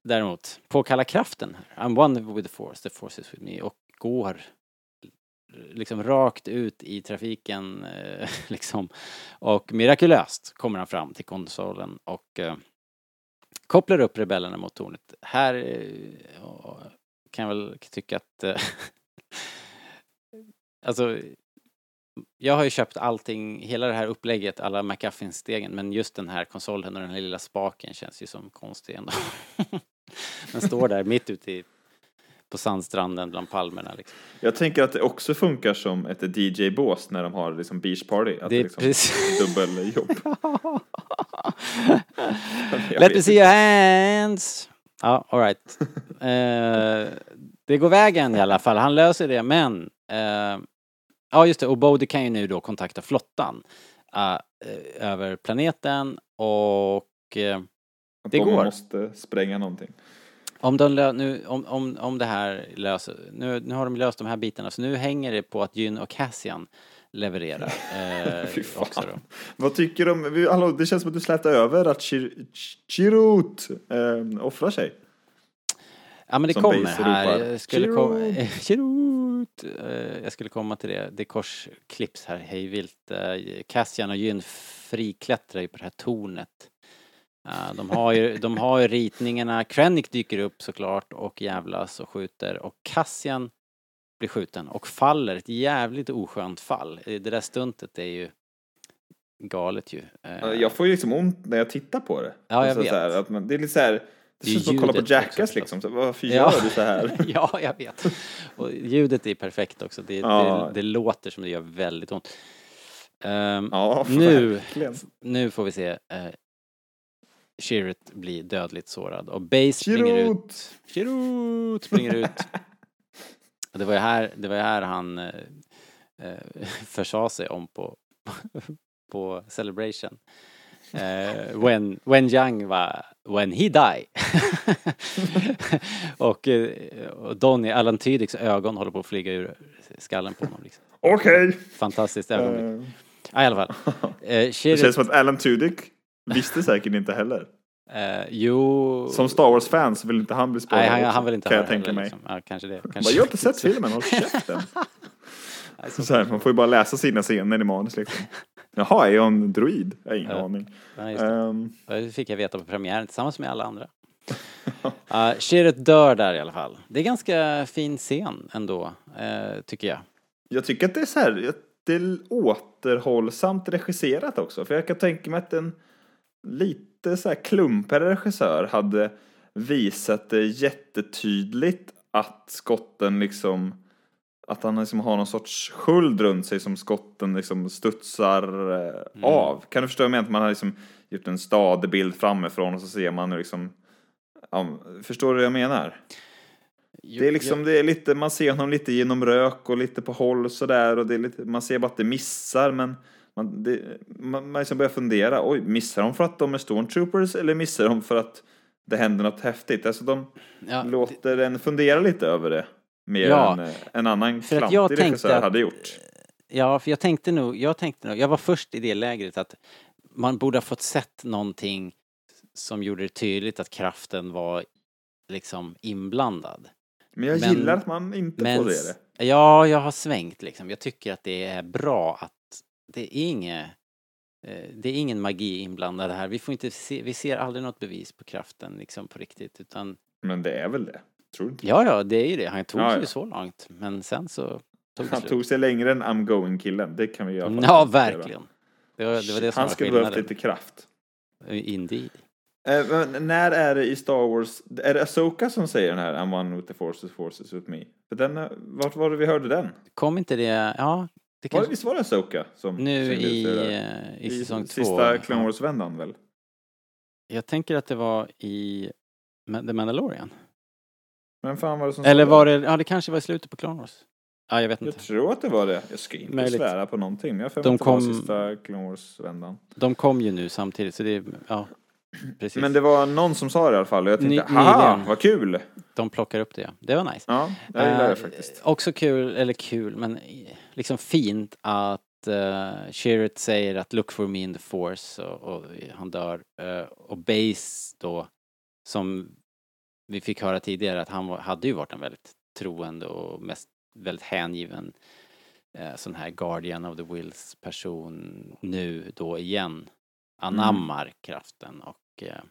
däremot påkallar kraften. I'm one with the force, the force is with me och går liksom rakt ut i trafiken eh, [LAUGHS] liksom och mirakulöst kommer han fram till konsolen och eh, kopplar upp rebellerna mot tornet. Här eh, kan jag väl tycka att eh, [LAUGHS] alltså jag har ju köpt allting, hela det här upplägget, alla McAffin-stegen, men just den här konsolen och den här lilla spaken känns ju som konstig ändå. [LAUGHS] den står där mitt ute i, på sandstranden bland palmerna liksom. Jag tänker att det också funkar som ett DJ-bås när de har liksom beach party. Att Det är liksom precis- dubbeljobb. [LAUGHS] Let me see your hands! Ja, alright. [LAUGHS] Eh, det går vägen i alla fall, han löser det, men eh, Ja, just det, och Bodhi kan ju nu då kontakta flottan eh, eh, över planeten och eh, det de går. måste spränga någonting. Om, de lö- nu, om, om, om det här löser, nu, nu har de löst de här bitarna så nu hänger det på att Jyn och Cassian levererar [LAUGHS] eh, Fy fan. också då. Vad tycker hallå, det känns som att du slätar över att Chir- Ch- Chirrut eh, offrar sig. Ja men det Som kommer här. Jag skulle! [LAUGHS] Chirrut! Eh, jag skulle komma till det. Det korsklipps här hejvilt. Eh, Cassian och Jyn friklättrar ju på det här tornet. De, har ju, de har ju ritningarna. Krennic dyker upp såklart och jävlas och skjuter och Cassian blir skjuten och faller. Ett jävligt oskönt fall. Eh, Det där stuntet är ju galet ju. Eh, Jag får ju liksom ont när jag tittar på det. Ja, jag Alltså vet. Här, att man, det är lite så här, det känns som att kolla på Jackass liksom. Så, varför Ja. gör du så här? [LAUGHS] ja, jag vet. Och ljudet är perfekt också. Det, Ja. det, det låter som det gör väldigt ont. Ehm, Ja, nu, nu får vi se uh, Chirrut bli dödligt sårad och Base springer ut. Chirrut! Chirrut springer ut. [LAUGHS] Och det var ju här, det var här han uh, uh, försa sig om på, på Celebration. Uh, when, when Young var When he die. [LAUGHS] och, eh, och Donny, Alan Tudyks ögon håller på att flyga ur skallen på honom. Liksom. Okej. Fantastiskt ögonblick. Eh, Ja, i alla fall. Uh, [LAUGHS] Det känns som att Alan Tudyk visste säkert inte heller. Eh, jo... Som Star Wars-fans vill inte han bli spoilad Nej, han, också, han vill inte Kan jag tänka mig. Liksom. Ja, kanske det. Bara, Kanske. jag har inte sett filmen, håll käften. [LAUGHS] Nej, så- Så här, man får ju bara läsa sina scener i manus liksom. Jaha, är jag en druid? Jag har ingen Ja. aning. Just det. Ehm, Det fick jag veta på premiären tillsammans med alla andra. [LAUGHS] Uh, Chirrut dör där i alla fall. Det är ganska fin scen ändå, eh, tycker jag. jag tycker att det är så här, det är återhållsamt regisserat också. För jag kan tänka mig att en lite så här klumpigare regissör hade visat det jättetydligt att skotten liksom att han liksom har någon sorts sköld runt sig som skotten liksom studsar eh, Mm. av. Kan du förstå vad jag menar? Att man har liksom gjort en stadig bild framifrån och så ser man liksom ja, Förstår du vad jag menar? Jo, Det är liksom, det är lite, man ser honom lite genom rök och lite på håll sådär och det är lite, man ser bara att det missar men man, det, man, man liksom börjar fundera, oj, missar de för att de är stormtroopers eller missar de för att det händer något häftigt? Alltså de Ja, låter en fundera lite över det mer Ja, än eh, en annan för att jag klantig regissör att- hade gjort. Ja, för jag tänkte nog, jag tänkte nog, jag var först i det lägret att man borde ha fått sett någonting som gjorde det tydligt att kraften var liksom inblandad. Men jag Men- gillar att man inte Men, får det. ja, jag har svängt liksom. Jag tycker att det är bra att det är inget eh, det är ingen magi inblandad här. Vi får inte se, vi ser aldrig något bevis på kraften liksom på riktigt utan Men det är väl det, Tror du inte? Ja, ja, det är ju det. Han tog Ja, sig ja. så långt. Men sen så tog Han tog sig längre än I'm going-killen. Det kan vi fall Ja, verkligen. Det var det, var det Han skulle behövt lite kraft. Indeed. Eh, när är det i Star Wars, är det Asoka som säger den här I'm one with the forces, forces with me? För den, eh, vart var det vi hörde den? Kom inte det, ja, det Var kanske... visst var det Asoka som Nu i, eh, i säsong två. Sista Clone. Wars-vändan väl? Jag tänker att det var i The Mandalorian. Men fan var det som Eller var det, ja det kanske var i slutet på Clone Wars. Ja, jag vet Jag inte. tror att det var det. Jag ska inte Möjligt. svära på någonting, men jag har De kom- sista Clone Wars-vändan. De kom ju nu samtidigt, så det är, ja, [CLEARS THROAT] precis. Men det var någon som sa det i alla fall och jag tänkte, Ny- haha, vad kul! De plockar upp det, ja. Det var nice. Ja, jag gillar det Eh, faktiskt. Också kul, eller kul, men i- liksom fint att uh, Chirrut säger att look for me in the force och, och han dör. Eh, och Base då, som vi fick höra tidigare att han var, hade ju varit en väldigt troende och mest väldigt hängiven uh, sån här Guardian of the Wills person nu då igen anammar kraften och eh,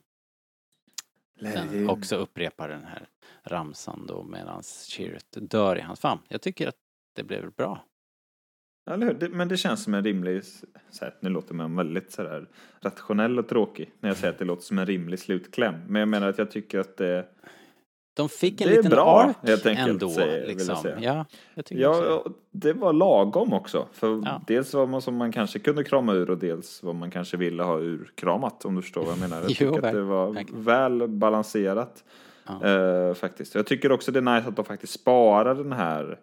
den också upprepar den här ramsan då medan Chirrut dör i hans famn. Jag tycker att det blev bra. Eller hur? Men det känns som en rimlig, så här, nu låter man väldigt så här rationell och tråkig när jag säger att det låter som en rimlig slutkläm. Men jag menar att jag tycker att det, De fick en Det är liten bra, ark helt enkelt, ändå säger- liksom. säga. Ja, ja, det var lagom också. För Ja. dels vad man, som man kanske kunde krama ur och dels vad man kanske ville ha ur kramat om du förstår vad jag menar. Jag [LAUGHS] Jo, tycker att det var väl balanserat. Ja. eh, faktiskt. Jag tycker också det är nice att de faktiskt sparar den här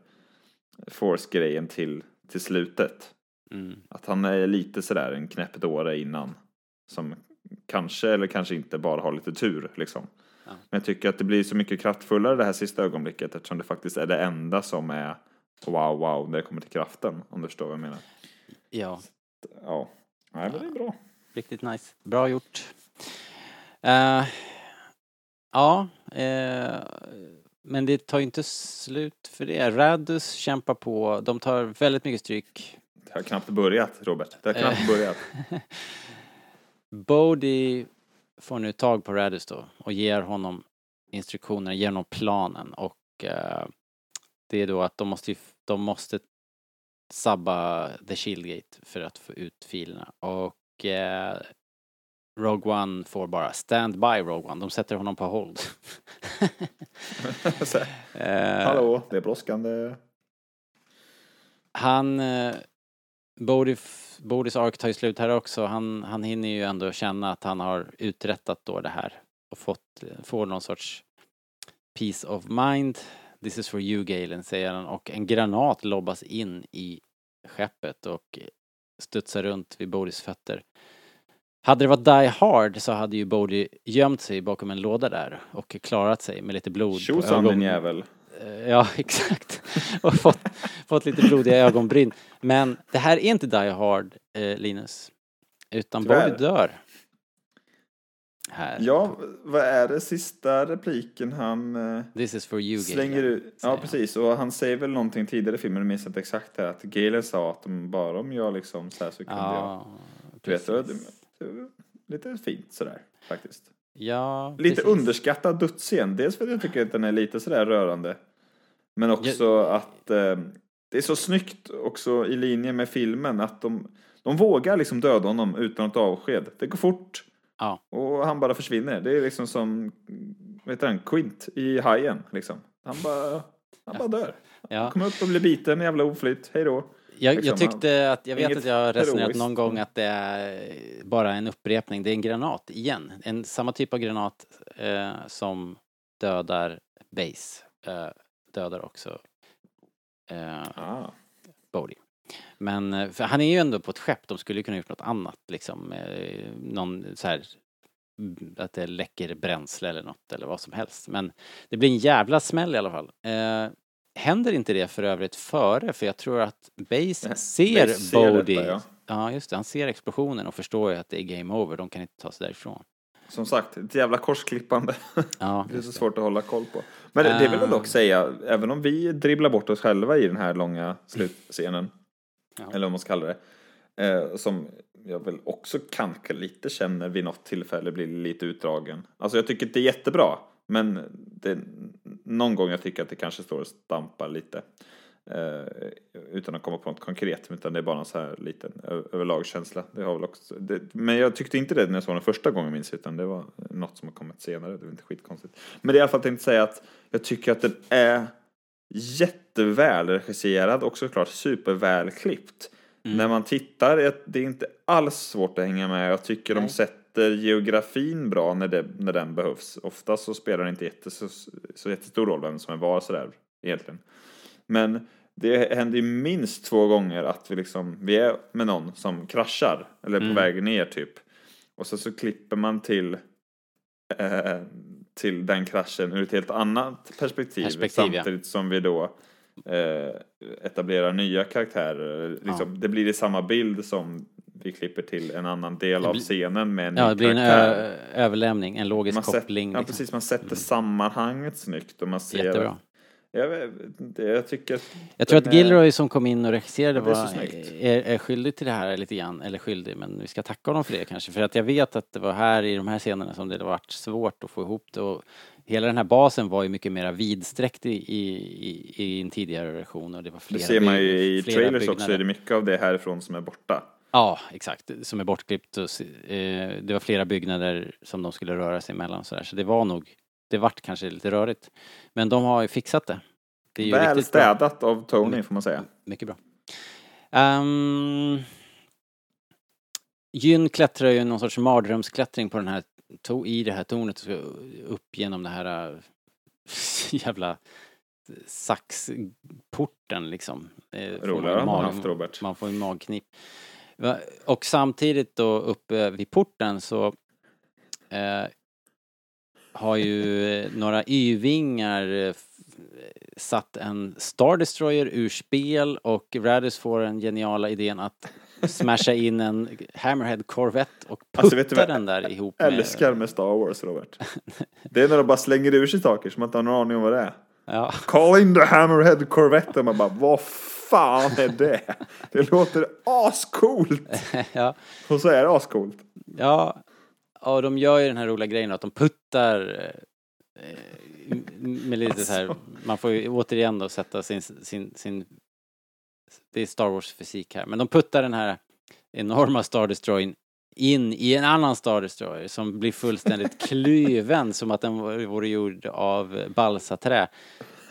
Force-grejen till, till slutet. Mm. Att han är lite sådär en knäpp dåre innan. Som kanske eller kanske inte bara har lite tur liksom. Ja. Men jag tycker att det blir så mycket kraftfullare det här sista ögonblicket eftersom det faktiskt är det enda som är wow wow när det kommer till kraften. Om du förstår vad jag menar. Ja, Ja, Nej, men det är bra. riktigt nice. Bra gjort. Eh, ja, eh, men det tar ju inte slut för det. Radus kämpar på. De tar väldigt mycket stryk. Det har knappt börjat Robert. Det har knappt Eh. börjat. [LAUGHS] Bodhi får nu tag på Radus då och ger honom instruktioner, ger honom planen och eh, det är då att de måste, de måste sabba The Shieldgate för att få ut filerna och eh, Rogue One får bara stand by Rogue One, de sätter honom på hold. [LAUGHS] Eh, Hallå, det är brådskande. Han, eh, Bodhi, Bodhis ark tar ju slut här också. Han, han hinner ju ändå känna att han har uträttat då det här och fått, får någon sorts peace of mind. This is for you Galen, säger han och en granat lobbas in i skeppet och studsar runt vid Bodhis fötter. Hade det varit Die Hard så hade ju Bodhi gömt sig bakom en låda där och klarat sig med lite blod Tjosan din jävel. Eh, Ja, [LAUGHS] exakt. Och fått, fått lite blodiga ögonbryn. Men det här är inte Die Hard, eh, Linus. Utan Tyvärr. Bodhi dör. Här. Ja, vad är det sista repliken han eh, This is for you, slänger Galen, ut? Ja, precis. Och han säger väl någonting tidigare i filmen, jag minns inte exakt det, att Galen sa att bara om jag liksom så här så kunde jag. Ja, Du vet, det, precis. Lite fint sådär faktiskt. Ja, Lite precis. underskattad dödsscen. Dels för att jag tycker att den är lite sådär rörande. Men också att eh, det är så snyggt också i linje med filmen att de, de vågar liksom döda honom utan ett avsked. Det går fort. Ja. Och han bara försvinner. Det är liksom som, vet du, Quint i Hajen liksom. Han bara, han bara dör. Ja. Kommer upp och blir biten, jävla oflytt, hej då. Jag, Liksom, jag tyckte att, jag vet att jag har resonerat heroiskt. någon gång att det är bara en upprepning. Det är en granat igen. En, samma typ av granat eh, som dödar Base. Eh, dödar också eh, Ah. Bodhi. Men eh, för han är ju ändå på ett skepp, de skulle ju kunna gjort något annat liksom. Eh, någon så här mm, att det läcker bränsle eller något eller vad som helst. Men det blir en jävla smäll i alla fall. Eh, händer inte det för övrigt före? För jag tror att Base ser Base ser Bodhi. detta, ja. ja, just det. Han ser explosionen och förstår ju att det är game over. De kan inte ta sig därifrån. Som sagt, ett jävla korsklippande. Ja, [LAUGHS] Det är så svårt att hålla koll på. Men det, det vill jag dock Ah. säga, även om vi dribblar bort oss själva i den här långa slutscenen, Ja. eller vad man ska kalla det, eh, som jag väl också kanske lite känner vid något tillfälle blir lite utdragen. Alltså jag tycker att det är jättebra Men det någon gång jag tycker att det kanske står och stampar lite. Eh, utan att komma på något konkret, utan det är bara en så här liten ö- överlagskänsla. Det har väl också, det, men jag tyckte inte det när jag såg den första gången minns utan det var något som har kommit senare. Det var inte skitkonstigt. Men det är i alla fall tänkt säga att jag tycker att den är jätteväl regisserad och såklart superväl klippt. När man tittar, det är inte alls svårt att hänga med. Jag tycker de sätter geografin bra när, det, när den behövs. Ofta så spelar det inte jätte, så, jättestor roll vem som är var sådär egentligen. Men det händer ju minst två gånger att vi liksom, vi är med någon som kraschar eller på väg ner typ. Och så, så klipper man till eh, till den kraschen ur ett helt annat perspektiv. Perspektiv, ja. samtidigt som vi då eh, etablerar nya karaktärer. Liksom, Det blir i samma bild som vi klipper till en annan del av scenen med en Ja, det blir en överlämning, en logisk Man koppling. Sätter, ja, liksom. precis. Man sätter sammanhanget snyggt och man ser... Jättebra. Jag, jag tycker... Jag tror att Gilroy som kom in och regisserade det var, är, är skyldig till det här lite grann, eller skyldig, men vi ska tacka honom för det kanske. För att jag vet att det var här i de här scenerna som det har varit svårt att få ihop det och hela den här basen var ju mycket mer vidsträckt i, i, i, en tidigare version och det var Det flera ser man ju i trailers också, är det mycket av det härifrån som är borta. Ja, exakt. Som är bortklippt och eh, det var flera byggnader som de skulle röra sig emellan och sådär. Så det var nog, det vart kanske lite rörigt. Men de har ju fixat det. Det Väl riktigt bra. städat av Tony får man säga. Mycket bra. Um, Gyn klättrar ju någon sorts mardrömsklättring på den här, i det här tornet upp genom det här äh, [LAUGHS] jävla saxporten liksom. Ju Roligare har man haft Robert. Man får ju magknip. Och samtidigt då uppe vid porten så eh, har ju eh, några Y-vingar eh, f- satt en Star Destroyer ur spel och Radis får den geniala idén att smasha in en Hammerhead Corvette och putta Alltså, du vad den där ihop med... älskar med Star Wars, Robert. Det är när de bara slänger ur sig saker som man inte har någon aning om vad det är. Ja, Call in the Hammerhead Corvette. Och man bara, vad fan är det? Det låter ascoolt. [LAUGHS] ja, Och så är det ascoolt. ja, och de gör ju den här roliga grejen att de puttar eh, med lite så här, man får ju återigen då sätta sin, sin, sin det är Star Wars fysik här, men de puttar den här enorma Star Destroyern in i en annan Star Destroyer som blir fullständigt [LAUGHS] kluven som att den vore gjord av balsaträ.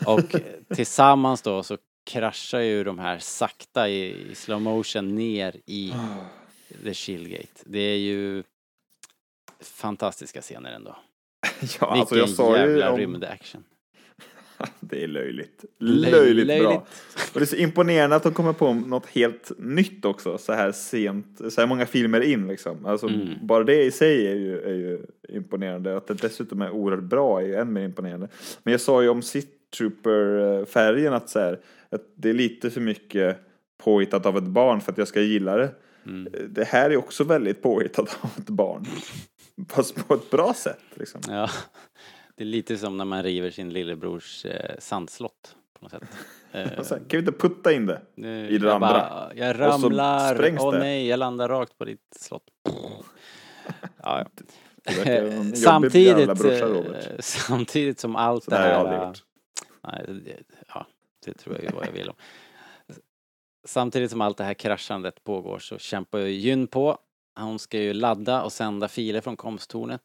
Och tillsammans då så kraschar ju de här sakta i, i slow motion ner i The Shieldgate. Det är ju fantastiska scener ändå. [LAUGHS] Ja, alltså Vilken jag sa ju jävla om... rymdaction. [LAUGHS] Det är löjligt. Löj- Löjligt, bra. löjligt. Och det är så imponerande att de kommer på något helt nytt också, så här sent, så här många filmer in liksom. Alltså, Mm. bara det i sig är ju, är ju imponerande. Att det dessutom är oerhört bra är ju än mer imponerande. Men jag sa ju om City Trooper-färgen att, så här, att det är lite för mycket påhittat av ett barn för att jag ska gilla det. Mm. Det här är också väldigt påhittat av ett barn. [LAUGHS] Fast på ett bra sätt liksom. Ja, det är lite som när man river sin lillebrors eh, sandslott på något sätt. [LAUGHS] Eh, sen, kan vi inte putta in det? nu- i det jag andra. bara, jag ramlar, åh det. nej, jag landar rakt på ditt slott. [LAUGHS] Ja, ja. samtidigt, brorsa, eh, samtidigt som allt det här... eh. Nej, det, ja, det tror jag ju vad jag vill om. Samtidigt som allt det här kraschandet pågår så kämpar ju Jyn på. Hon ska ju ladda och sända filer från komsttornet.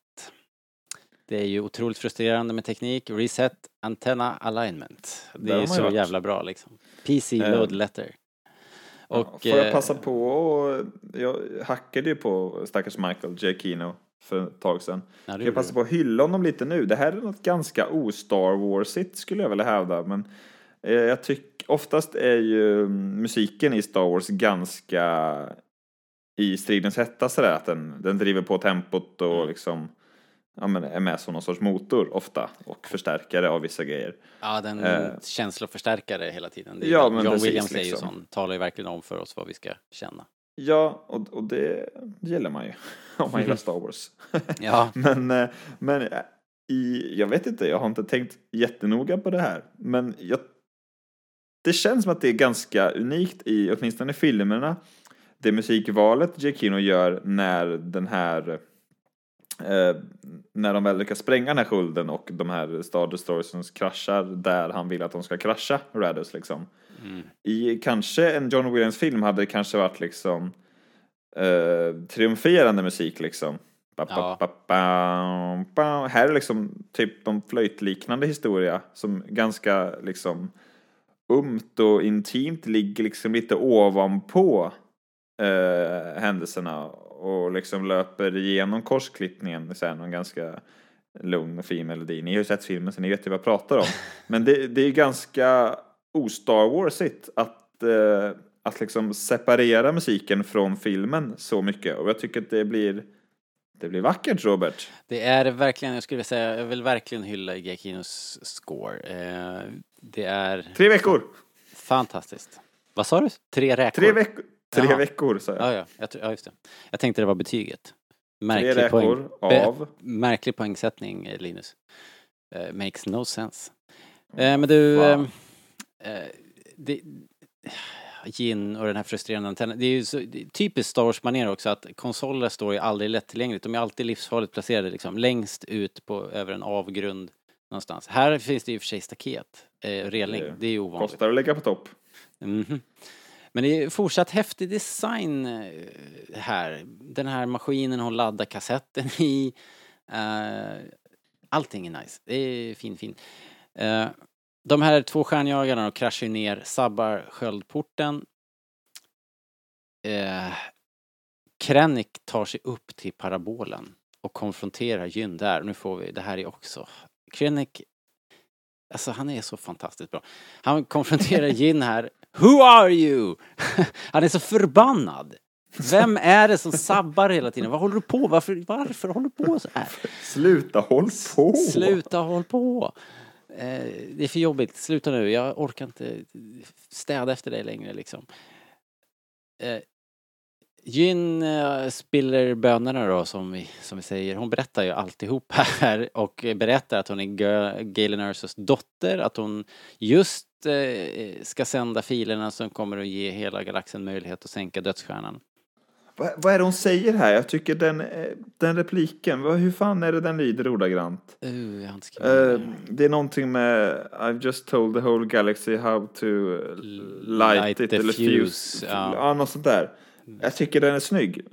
Det är ju otroligt frustrerande med teknik. Reset Antenna Alignment. Det är ju så varit. jävla bra liksom. PC Eh. Load Letter. Och, Och, Får jag eh, passa på och jag hackade ju på stackars Michael Giacchino för ett tag sedan. Ja, jag passa på att hylla honom lite nu? Det här är något ganska o-Star Warsigt skulle jag vilja hävda, men eh, jag tycker oftast är ju musiken i Star Wars ganska i stridens hetta sådär att den, den driver på tempot och Mm. liksom ja, men är med som någon sorts motor ofta och förstärkare av vissa grejer. Ja, den eh, känsloförstärkare hela tiden. Ja, men John precis, Williams är ju liksom. sån, talar ju verkligen om för oss vad vi ska känna. Ja, och, och det gillar man ju [LAUGHS] om man gillar Star Wars. [LAUGHS] Ja, [LAUGHS] Men, eh, men eh, i, jag vet inte, jag har inte tänkt jättenoga på det här. Men jag, det känns som att det är ganska unikt i åtminstone filmerna. Det musikvalet Giacchino gör när den här eh, när de väl lyckas spränga den här skölden och de här Star Destroyersens kraschar där han vill att de ska krascha Raddus liksom. I kanske en John Williams film hade det kanske varit liksom eh, triumferande musik liksom. Ba, Ja. ba, ba. Här är liksom typ de flöjtliknande historia som ganska liksom ömt och intimt ligger liksom lite ovanpå eh, händelserna och liksom löper igenom korsklippningen så här någon ganska lugn och fin melodi. Ni har ju sett filmen så ni vet ju vad jag pratar om. [LAUGHS] Men det, det är ganska o-Star Warsigt att, eh, att liksom separera musiken från filmen så mycket och jag tycker att det blir det blir vackert Robert. Det är verkligen, jag skulle vilja säga, jag vill verkligen hylla Giacchinos score. Eh, det är Tre veckor! fantastiskt. Vad sa du? Tre räkor? Tre, veck tre Jaha. veckor sa jag. Ja, ja, jag, ja, just det. Jag tänkte det var betyget. Tre Märklig, räkor poäng, av... märklig poängsättning, eh, Linus. Eh, makes no sense. Eh, men du, Wow. det, Gin och den här frustrerande antennen. Det är ju så, det är typiskt Star Wars-manér också att konsoler står ju aldrig lättillgängligt. De är alltid livsfarligt placerade liksom, längst ut på, över en avgrund någonstans. Här finns det ju för sig staket, eh, reling. Det Det är ju ovanligt. Kostar att lägga på topp. Mhm. Men det är fortsatt häftig design eh, här. Den här maskinen hon laddar kassetten [LAUGHS] i. Uh, allting är nice. Det är fin, fin. Eh, de här två stjärnjagarna kraschar ju ner, sabbar sköldporten. Uh, Krennic tar sig upp till parabolen och konfronterar Jyn där. Nu får vi, det här är också... Krennic, alltså han är så fantastiskt bra. Han konfronterar [LAUGHS] Jin här. Who are you? [LAUGHS] Han är så förbannad. Vem är det som sabbar hela tiden? Vad håller du på? Varför, varför håller du på så här? Sluta håll på! Sluta håll på! Eh, det är för jobbigt. Sluta nu. Jag orkar inte städa efter dig längre liksom. Eh, Gyn eh, spiller bönorna då som vi, som vi säger. Hon berättar ju alltihop [LAUGHS] här och berättar att hon är Ga- Galen Ersos dotter, att hon just eh, ska sända filerna som kommer att ge hela galaxen möjlighet att sänka dödsstjärnan. Vad, vad är det hon säger här? Jag tycker den, eh, den repliken, vad, hur fan är det den lyder ordagrant? Uh, jag ner. det är någonting med I've just told the whole galaxy how to light, light it eller fuse, fuse. ja. Ja. något sånt där. Jag tycker den är snygg.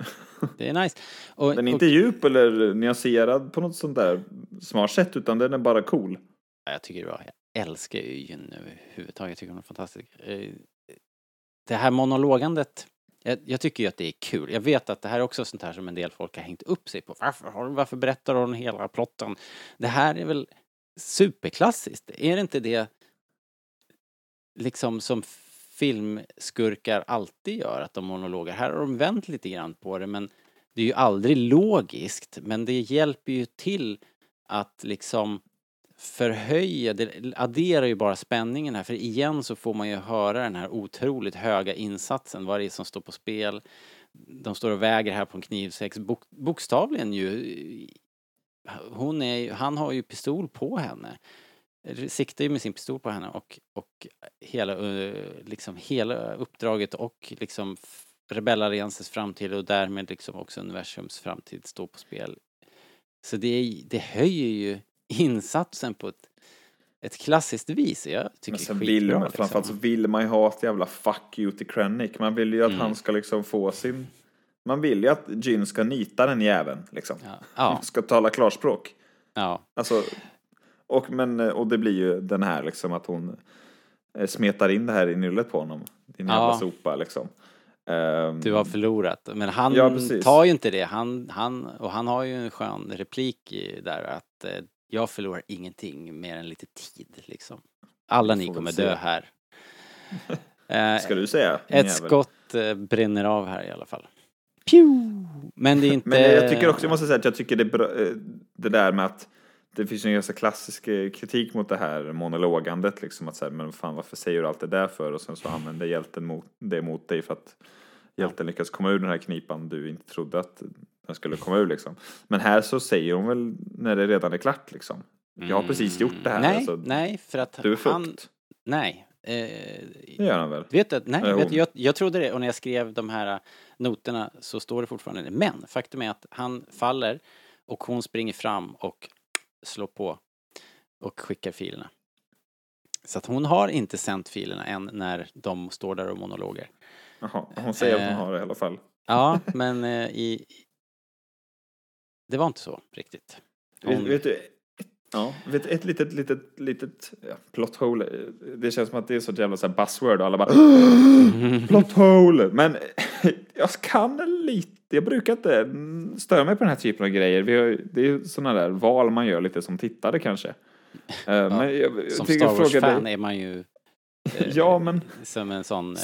Det är nice. Och, Den är och- inte djup eller nyanserad på något sånt där smart sätt utan den är bara cool. Ja, Jag tycker det är bra. Jag älskar Gyn överhuvudtaget. Jag tycker hon är fantastisk. Eh, Det här monologandet, jag, jag tycker ju att det är kul. Jag vet att det här är också sånt här som en del folk har hängt upp sig på. Varför, har- varför berättar hon hela plotten? Det här är väl superklassiskt? Är det inte det liksom som filmskurkar alltid gör, att de monologer? Här har de vänt lite grann på det, men det är ju aldrig logiskt. Men det hjälper ju till att liksom förhöja, det adderar ju bara spänningen här för igen så får man ju höra den här otroligt höga insatsen, vad det är som står på spel. De står och väger här på en knivsex, bok, bokstavligen ju. Hon är, ju- han har ju pistol på henne. Siktar ju med sin pistol på henne och, och hela, eh, liksom hela uppdraget och liksom rebellalliansens framtid och därmed liksom också universums framtid står på spel. Så det, det höjer ju [LAUGHS] insatsen på ett, ett klassiskt vis. Jag tycker Men sen vill man, liksom. framförallt så vill man ju ha ett jävla fuck you till Krennic. Man vill ju att Mm. han ska liksom få sin... Man vill ju att Jyn ska nita den jäveln liksom. Ja, ja, [LAUGHS] Ska tala klarspråk. ja. Alltså, och, men, och det blir ju den här liksom att hon eh, smetar in det här i nyllet på honom. Din jävla Ja. sopa liksom. Ehm, Du har förlorat. Men han Ja, tar ju inte det. Han, han, och han har ju en skön replik där att eh, jag förlorar ingenting mer än lite tid liksom. Alla ni kommer dö här. [LAUGHS] Eh, Ska du säga? ett jävel? skott eh, brinner av här i alla fall. Pew! Men det är inte... Men jag tycker också, jag måste säga att jag tycker det är bra, eh, det där med att det finns ju en ganska klassisk eh, kritik mot det här monologandet liksom att säga men fan varför säger du allt det där för och sen så använder hjälten mot, det mot dig för att hjälten lyckas komma ur den här knipan du inte trodde att den skulle komma ur liksom. Men här så säger hon väl när det redan är klart liksom. Jag har precis gjort det här. Nej, alltså, nej, för att Du är han... fukt. Nej. Eh, Det gör han väl? Vet du, nej, vet, du, jag, jag trodde det och när jag skrev de här noterna så står det fortfarande det. Men faktum är att han faller Och hon springer fram och slår på och skickar filerna. Så att hon har inte sänt filerna än när de står där och monologer. Jaha, hon säger att hon Eh. har det i alla fall. Ja, [LAUGHS] men eh, i... Det var inte så riktigt. Vet, Hon, vet du, ja, vet, ett litet, litet, litet ja, plot hole. Det känns som att det är så jävla så här buzzword och alla bara [LAUGHS] plot hole. Men [LAUGHS] jag kan lite, jag brukar inte störa mig på den här typen av grejer. Vi har, det är ju sådana där val man gör lite som tittare kanske. Eh, men jag, som Star Wars-fan är man ju eh, Ja, men som en sån... Eh,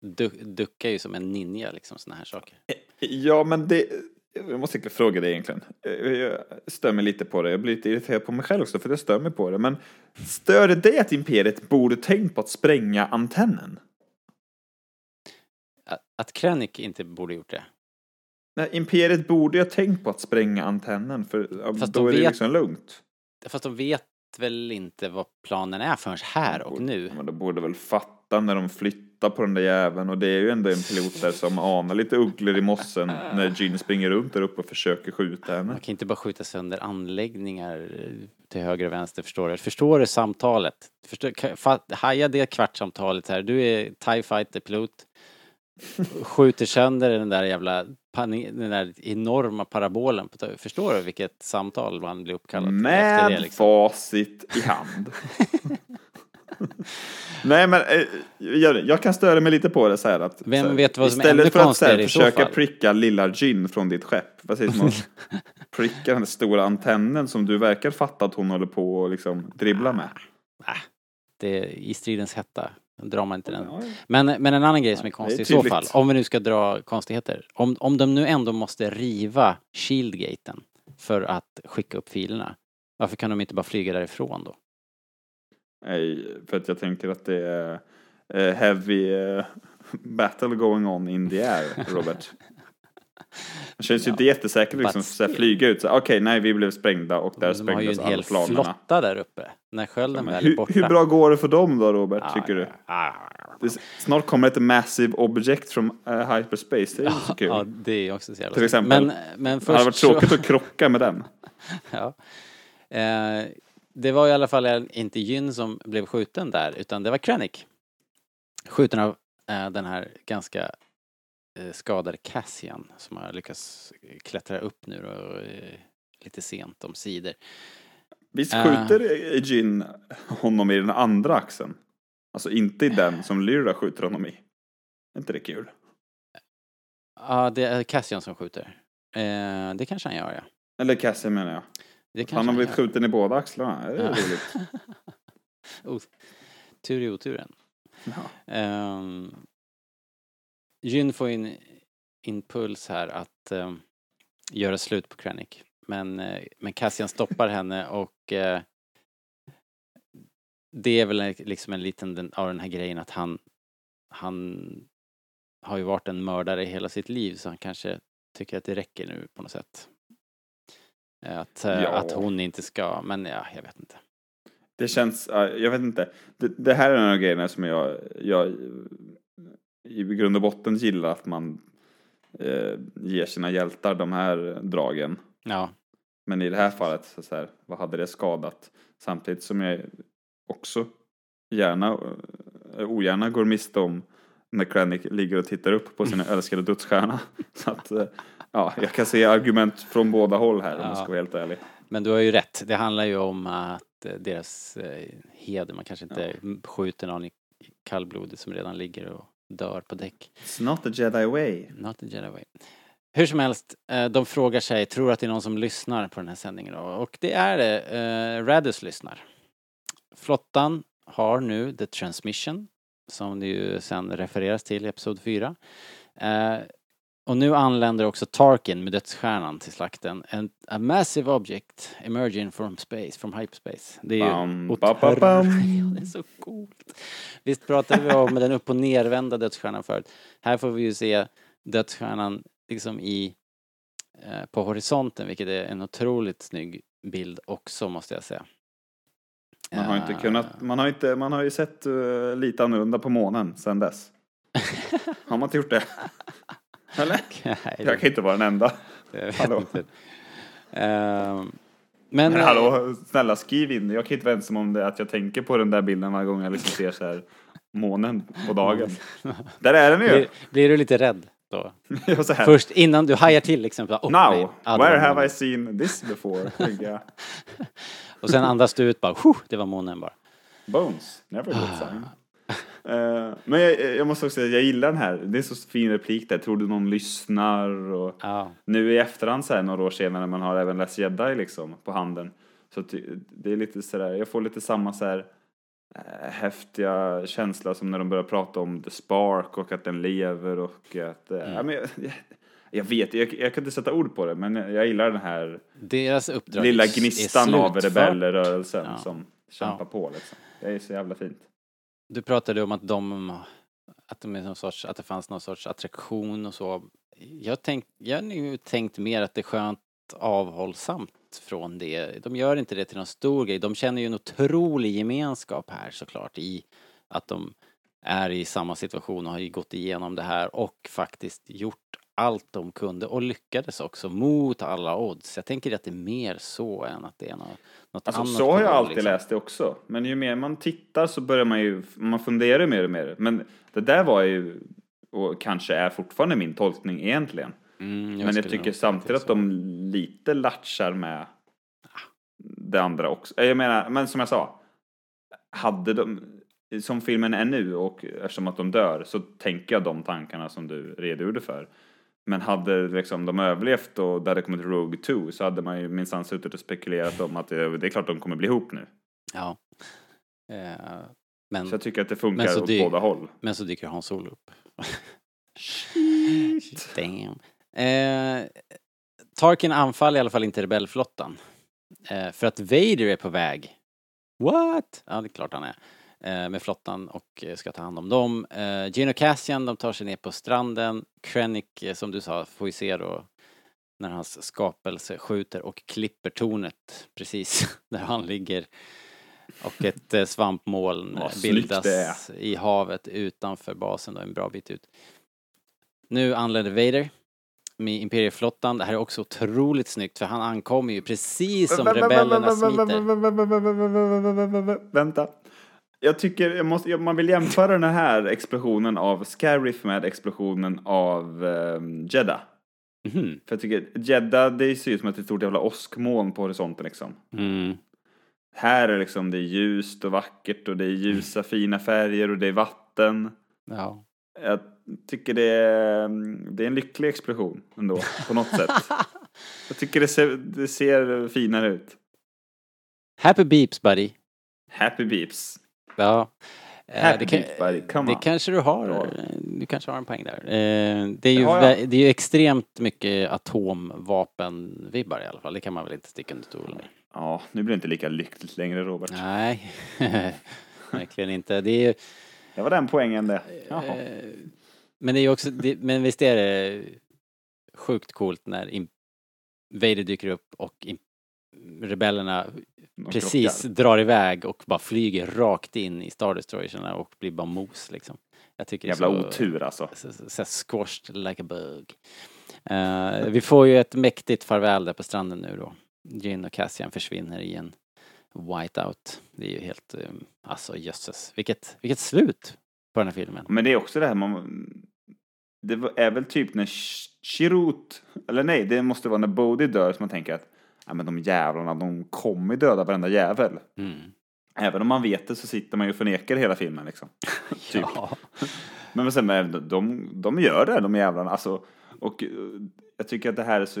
du, duckar ju som en ninja, liksom såna här saker. Ja, men det... Jag måste fråga dig egentligen. Eh, Jag stör mig lite på det. Jag blir lite irriterad på mig själv också för jag stör mig på det. Men stör det dig att Imperiet borde tänkt på att spränga antennen? Att, Krennic inte borde gjort det. Nej, Imperiet borde ju ha tänkt på att spränga antennen för Fast då de är det vet- liksom lugnt. Fast de vet väl inte vad planen är förrän här och nu. Men de borde väl fatta när de flyttar på den där jäveln och det är ju ändå en pilot där som anar lite ugglor i mossen när Jean springer runt där uppe och försöker skjuta henne. Man kan inte bara skjuta sönder anläggningar till höger och vänster, förstår du? Förstår du samtalet? Förstår, haja det kvartssamtalet här. Du är TIE fighter-pilot. Skjuter sönder den där jävla den där enorma parabolen. Förstår du vilket samtal man blir uppkallad till efter det Med liksom? facit i hand. [LAUGHS] [LAUGHS] Nej men eh, jag, jag kan störa mig lite på det så här att Vem så här, vet vad som är istället för att så här, försöka pricka lilla Gin från ditt skepp. Vad sägs om att pricka den stora antennen som du verkar fatta att hon håller på och liksom dribbla med. Det är i stridens hetta. Drar man inte den. Men, men en annan grej som är konstig i så fall, om vi nu ska dra konstigheter. Om, om de nu ändå måste riva Shieldgaten för att skicka upp filerna, varför kan de inte bara flyga därifrån då? Nej, för att jag tänker att det är eh, heavy eh, battle going on in the air, Robert. [LAUGHS] Det känns ju inte jättesäkert liksom still. flyga ut så här, okej nej vi blev sprängda och där De har ju sprängdes en alla hel planerna. flotta där uppe. När skölden väl är borta. hur bra går det för dem då Robert, Ah, tycker du? ah, Det, snart kommer ett massive object from uh, hyperspace, det är ju så [LAUGHS] kul. Ja, det är också så jävla Till exempel. Men, men det hade varit först så- tråkigt att krocka med den. [LAUGHS] Ja. Eh, det var i alla fall inte Jyn som blev skjuten där, utan det var Krennic. Skjuten av eh, den här ganska eh, skadade Cassian som har lyckats klättra upp nu och eh, lite sent om sidor. Visst Ah. skjuter Jin honom i den andra axeln? Alltså inte i den som Lyra skjuter honom i. Är inte det kul? Ja, det är Cassian som skjuter. Eh, det kanske han gör, ja. Eller Cassie menar jag. Han har blivit skjuten i båda axlarna. Det är roligt. [LAUGHS] oh, tur i oturen. Ja. Um, får en impuls här att ehm, göra slut på Krennic. Men, eh, men Cassian stoppar henne och eh, det är väl liksom en liten den, av den här grejen att han, han har ju varit en mördare hela sitt liv så han kanske tycker att det räcker nu på något sätt. Att, eh, Ja. att hon inte ska, men ja, jag vet inte. Det känns, ja, jag vet inte. Det, det här är en av grejerna som jag, jag i grund och botten gillar att man eh, ger sina hjältar de här dragen. Ja, Men i det här fallet, så så här, vad hade det skadat? Samtidigt som jag också gärna, eh, ogärna går miste om när Krennic ligger och tittar upp på sin älskade dödsstjärna. [LAUGHS] Så att, eh, ja, jag kan se argument från båda håll här om jag ska vara helt ärlig. Men du har ju rätt. Det handlar ju om att eh, deras eh, heder, man kanske inte skjuter någon i kallblodet som redan ligger och dör på däck. It's not the jedi way. Not the Jedi way. Hur som helst, de frågar sig, tror att det är någon som lyssnar på den här sändningen då? Och det är det. Radus lyssnar. Flottan har nu The Transmission, som det ju sen refereras till i Episod 4. Eh, och nu anländer också Tarkin med dödsstjärnan till slakten. En, a massive object emerging from space, from hyperspace. Det är ju Bam, otroligt- ba, ba, bam. [LAUGHS] Ja, det är så coolt. Visst pratade vi om den upp och nervända dödsstjärnan förut. Här får vi ju se dödsstjärnan liksom i eh, på horisonten, vilket är en otroligt snygg bild också måste jag säga. Man har inte Eh, kunnat, man har inte, man har ju sett uh, lite annorlunda på månen sedan dess. [LAUGHS] Har man inte gjort det? [LAUGHS] Eller? Nej, Jag kan inte vara den enda. Hallå. Eh, men... Men hallå, snälla skriv in. Jag kan inte vara ensam om det, att jag tänker på den där bilden varje gång jag liksom ser så här månen på dagen. Där är den ju! Blir, blir du lite rädd då? [LAUGHS] Först innan du hajar till liksom. Oh, nej. Now, det where have. I seen this before? Och sen andas du ut bara, "Huh, det var månen bara. Bones, never good sign. Eh, men jag, jag måste också säga, jag gillar den här. Det är så fin replik där. Tror du någon lyssnar? Och Ja. nu i efterhand så här några år senare när man har även läst Jedi liksom på handen. Så det är lite sådär, jag får lite samma så här eh, häftiga känsla som när de börjar prata om The Spark och att den lever och att, eh, ja, men jag, jag vet, jag, jag kan inte sätta ord på det men jag, gillar den här Deras uppdrag lilla gnistan av rebellrörelsen Ja. som kämpar på liksom. Det är så jävla fint. Du pratade om att de, att de är någon sorts, att det fanns någon sorts attraktion och så. Jag, tänk, jag har nu tänkt mer att det är skönt avhållsamt från det. De gör inte det till någon stor grej. De känner ju en otrolig gemenskap här såklart i att de är i samma situation och har ju gått igenom det här och faktiskt gjort allt de kunde och lyckades också mot alla odds. Jag tänker att det är mer så än att det är något, något Alltså, annat. så har jag alltid liksom. läst det också. Men ju mer man tittar så börjar man ju, man funderar mer och mer. Men det där var ju, och kanske är fortfarande min tolkning egentligen. Mm, Men jag tycker samtidigt att de lite latchar med det andra också. Jag menar, men som jag sa, hade de, som filmen är nu och eftersom att de dör så tänker jag de tankarna som du redogjorde för. Men hade liksom de överlevt och det hade kommit Rogue 2 så hade man ju minsann suttit och spekulerat om att det, det är klart de kommer bli ihop nu. Ja. Eh, men, Så jag tycker att det funkar åt båda håll. men så dyker Hans Solo upp. [LAUGHS] Damn. Eh, Tarkin anfaller i alla fall inte rebellflottan. Eh, för att Vader är på väg. What? Ja, det är klart han är. Eh, med flottan och eh, ska ta hand om dem. Eh, Gino Cassian, de tar sig ner på stranden. Krennic, eh, som du sa, får vi se då när hans skapelse skjuter och klipper tornet precis där han ligger. Och ett eh, svampmoln eh, bildas i havet utanför basen då, en bra bit ut. Nu anländer Vader med Imperieflottan. Det här är också otroligt snyggt för han ankommer ju precis som rebellerna smiter. Vänta. Jag tycker, jag måste, man vill jämföra den här explosionen av Scarif med explosionen av um, Jeddah. Mhm. För jag tycker Jeddah, det ser ut som ett stort jävla åskmoln på horisonten liksom. Mm. Här är liksom, det är ljust och vackert och det är ljusa fina färger och det är vatten. Ja. Jag tycker det är, det är en lycklig explosion ändå, på något sätt. [LAUGHS] Jag tycker det ser, det ser finare ut. Happy beeps buddy. Happy beeps. Ja. Eh, Happy det, kan, come det on. kanske du har. Bra. Du kanske har en poäng där. Eh, det, är ju, Det det är ju extremt mycket atomvapenvibbar i alla fall. Det kan man väl inte sticka under stol med. Ja, nu blir det inte lika lyckligt längre Robert. Nej, [LAUGHS] verkligen inte. Det är ju, Det var den poängen det. Jaha. eh, men det är ju också, det, men visst är det sjukt coolt när Vader dyker upp och rebellerna precis krockar. drar iväg och bara flyger rakt in i Star Destroyerna och blir bara mos liksom. Jag tycker Jävla så, otur alltså. så, så, så squashed like a bug. Eh, vi får ju ett mäktigt farväl där på stranden nu då. Jin och Cassian försvinner i en whiteout. Det är ju helt, eh, alltså jösses. Vilket, vilket slut på den här filmen. Men det är också det här man... Det är väl typ när Chirut, eller nej, det måste vara när Bodhi dör som man tänker att ja, men de jävlarna, de kommer döda varenda jävel. Mm. Även om man vet det så sitter man ju och förnekar hela filmen liksom. [LAUGHS] typ. Ja. Men sen, men de, de gör det, de jävlarna. Alltså, och eh, jag tycker att det här är så,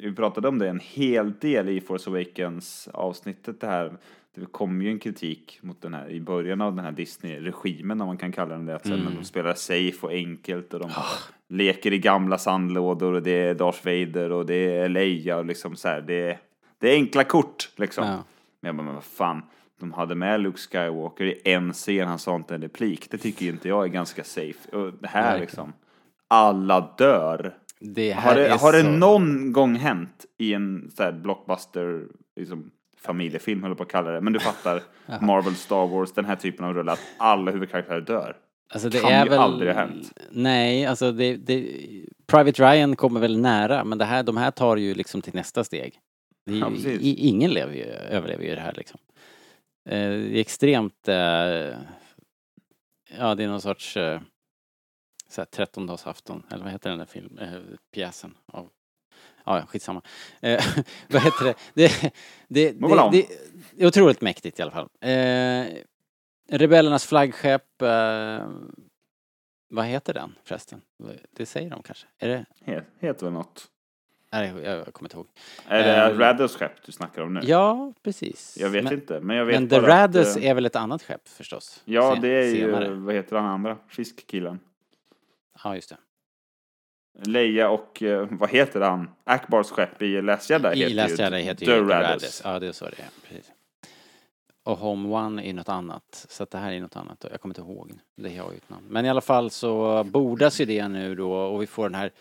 vi pratade om det en hel del i Force Awakens avsnittet det här. Det kom ju en kritik mot den här i början av den här Disney-regimen om man kan kalla den det. Att Mm. men de spelar safe och enkelt och de Ah. Leker i gamla sandlådor och det är Darth Vader och det är Leia och liksom så här. Det är, det är enkla kort liksom. Ja. Men jag bara, men vad fan. De hade med Luke Skywalker i en scen, han sa inte en replik. Det tycker ju inte jag är ganska safe. Och det här Verkligen. liksom, alla dör. Det Har det, har det så... någon gång hänt i en så här blockbuster, liksom, familjefilm höll jag på att kalla det, men du fattar, [LAUGHS] Marvel, Star Wars, den här typen av rulle, att alla huvudkaraktärer dör. Alltså det kan är ju väl... aldrig ha hänt. Nej, alltså det, det... Private Ryan kommer väl nära, men det här, de här tar ju liksom till nästa steg. Det Ja, i, ingen lever ju, överlever ju det här liksom. Eh, det är extremt, eh, ja det är någon sorts eh, så här trettondagsafton, eller vad heter den där film, eh, pjäsen av Ja, ja, skitsamma. Eh, [LAUGHS] vad heter det? Det, det, along. det, det är otroligt mäktigt i alla fall. Eh, rebellernas flaggskepp, eh, vad heter den förresten? Det säger de kanske? Är det? Het, heter väl något? Nej, jag, kommer inte ihåg. Är det Eh, Radders skepp du snackar om nu? Ja, precis. Jag vet men, inte, men jag vet Men The Radders eh, är väl ett annat skepp förstås? Ja, Sen- det är ju, senare. vad heter han andra? Fiskkillen. Ja, just det. Leia och, eh, vad heter han? Akbars skepp i Last Jedi I heter Last ju Jedi heter The ju The. Radders. Ja, det är så det är. Precis. Och Home One är något annat. Så att det här är något annat. Jag kommer inte ihåg. Det har ju ett namn. Men i alla fall så bordas ju det nu då och vi får den här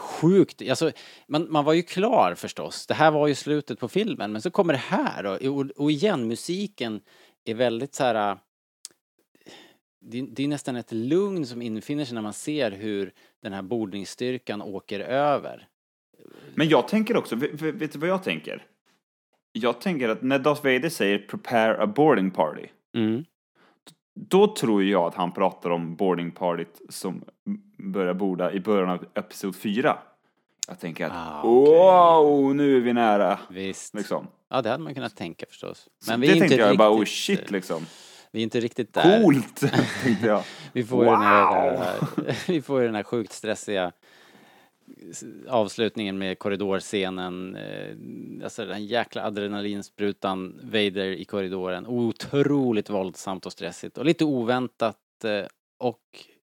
sjukt, alltså man, man var ju klar förstås. Det här var ju slutet på filmen men så kommer det här och, och igen musiken är väldigt så här. Äh, det, det är nästan ett lugn som infinner sig när man ser hur den här bordningsstyrkan åker över. Men jag tänker också, vet vet du vad jag tänker? Jag tänker att när Darth Vader säger prepare a boarding party, Mm. då tror jag att han pratar om boarding partyt som börjar borda i början av episod 4. Jag tänker att Ah, okej. wow, nu är vi nära. Visst. Liksom. Ja, det hade man kunnat tänka förstås. Så Men vi det är inte tänkte jag riktigt, bara, oh shit liksom. Vi är inte riktigt där. Coolt, [LAUGHS] tänkte jag. [LAUGHS] Vi får ju den här, [LAUGHS] vi får den här sjukt stressiga avslutningen med korridorscenen. eh, Alltså den jäkla adrenalinsprutan, Vader i korridoren. Otroligt våldsamt och stressigt och lite oväntat eh, och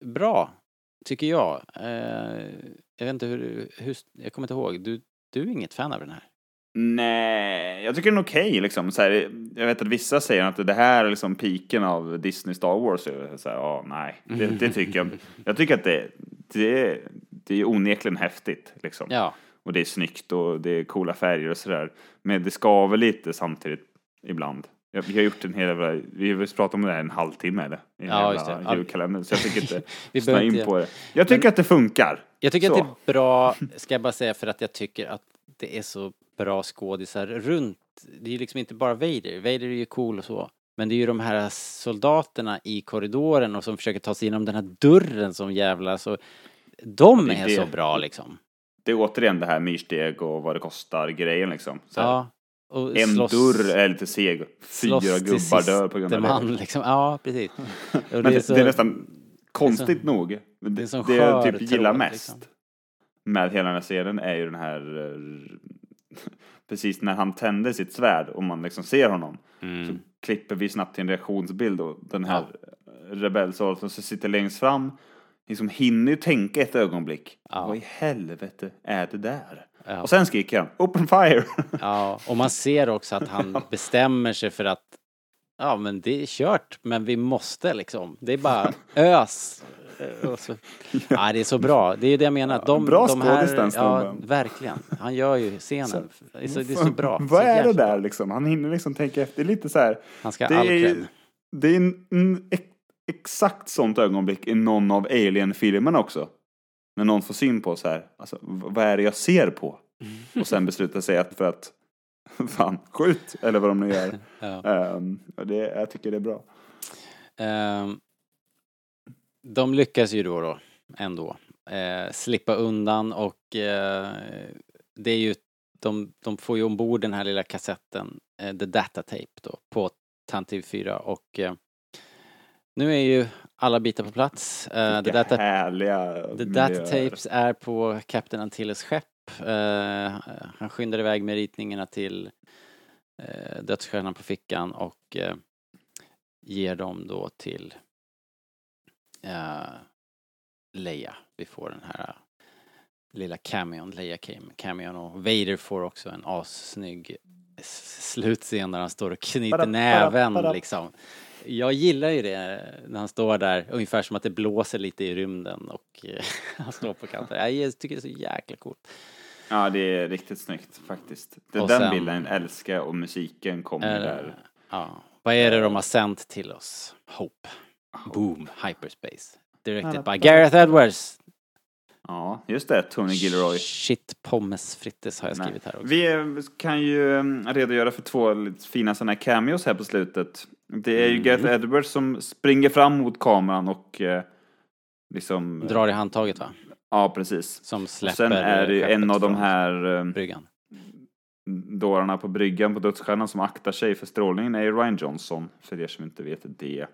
bra, tycker jag. Eh, Jag vet inte hur, hur jag kommer inte ihåg, du, du är inget fan av den här? Nej, jag tycker den är okej liksom. Så här, jag vet att vissa säger att det här är liksom piken av Disney Star Wars. Så säger, ja, nej, det, det tycker jag. [LAUGHS] Jag tycker att det, det, det är onekligen häftigt liksom. Ja, Och det är snyggt och det är coola färger och sådär. Men det skaver lite samtidigt ibland. Jag, vi har gjort en hel jävla, vi har pratat om det här en halvtimme eller? I Ja, just det. Ja. julkalender, så jag tycker inte [LAUGHS] Vi snöa in på det. Jag tycker att det funkar. Jag tycker Så. att det är bra, [LAUGHS] ska jag bara säga, för att jag tycker att det är så bra skådisar runt. Det är ju liksom inte bara Vader. Vader är ju cool och så. Men det är ju de här soldaterna i korridoren och som försöker ta sig igenom den här dörren som jävla så. De Det är är det. så bra liksom. Det är återigen det här myrsteg och vad det kostar grejen liksom. Så Ja. Och En slåss- dörr är lite seg. Fyra gubbar dör på grund av man, det. liksom. Ja, precis. [LAUGHS] Men det, så- det är nästan konstigt nog. det Det, är det jag typ gillar mest liksom. med hela den här serien är ju den här eh, [LAUGHS] precis när han tänder sitt svärd och man liksom ser honom så Mm. klipper vi snabbt till en reaktionsbild och den här rebellsoldaten som sitter längst fram liksom hinner ju tänka ett ögonblick. Ja. Vad i helvete är det där? Ja. Och sen skriker han Open fire! [LAUGHS] Ja, och man ser också att han [LAUGHS] bestämmer sig för att ja, men det är kört, men vi måste liksom. Det är bara ös. [LAUGHS] Så, ja, det är så bra. Det är det jag menar. De, bra de här, den Ja, verkligen. Han gör ju scenen. Det är så, det är så bra. Vad så är det där liksom? Han hinner liksom tänka efter. Det är lite så här. Han ska ha all är, det är en, en exakt sånt ögonblick i någon av Alien-filmerna också. När någon får syn på så här, alltså, vad är det jag ser på? Och sen beslutar sig att för att, [LAUGHS] fan, skjut! Eller vad de nu gör. [LAUGHS] Ja. Och det, jag tycker det är bra. Ehm, de lyckas ju då, då ändå eh, slippa undan och eh, det är ju de, de får ju ombord den här lilla kassetten, eh, The Data Tape då, på Tantiv 4 och eh, nu är ju alla bitar på plats. Eh, the data, härliga the data miljöer. Tapes är på Captain Antilles skepp. Eh, han skyndar iväg med ritningarna till eh, dödsstjärnan på fickan och eh, ger dem då till uh, Leia. Vi får den här lilla cameon, Leia cam- cameon och Vader får också en assnygg slutscen där han står och knyter näven liksom. Jag gillar ju det när han står där, ungefär som att det blåser lite i rymden och eh, [LAUGHS] han står på kanten. Jag tycker det är så jäkla coolt. Ja, det är riktigt snyggt faktiskt. Det, den sen- bilden älskar jag och musiken kommer Eh, där. Ja. Vad är det de har sänt till oss? Hope. Boom, hyperspace. Directed by Gareth Edwards. Ja, just det, Tony Gilroy. Shit pommes frites har jag Nej. skrivit här också. Vi eh, kan ju eh, redogöra för två lite fina sådana cameos här på slutet. Det är ju Mm. Gareth Edwards som springer fram mot kameran och eh, liksom... Drar i handtaget va? Ja, precis. Som Och släpper sen är det ju en av de här eh, bryggan. dårarna på bryggan på Dödsstjärnan som aktar sig för strålningen är ju Ryan Johnson, för er som inte vet det.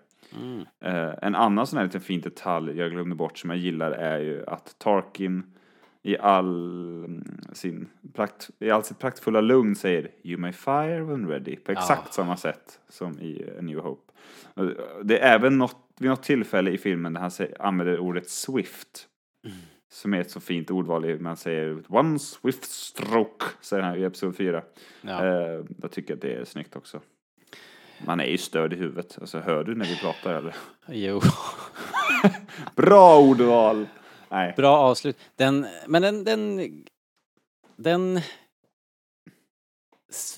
Mm. Eh, en annan sån här liten fin detalj jag glömde bort som jag gillar är ju att Tarkin i all mm, sin prakt, i all sitt praktfulla lugn säger You may fire when ready på exakt Ja. samma sätt som i A New Hope. Det är även något, vid något tillfälle i filmen där han säger, använder ordet swift. Som är ett så fint ordval, man säger one swift stroke, säger han i Episod 4. Ja. Eh, jag tycker att det är snyggt också. Man är ju störd i huvudet. Alltså, hör du när vi pratar eller? Jo. [LAUGHS] Bra ordval! Nej. Bra avslut. Den, men den, den, den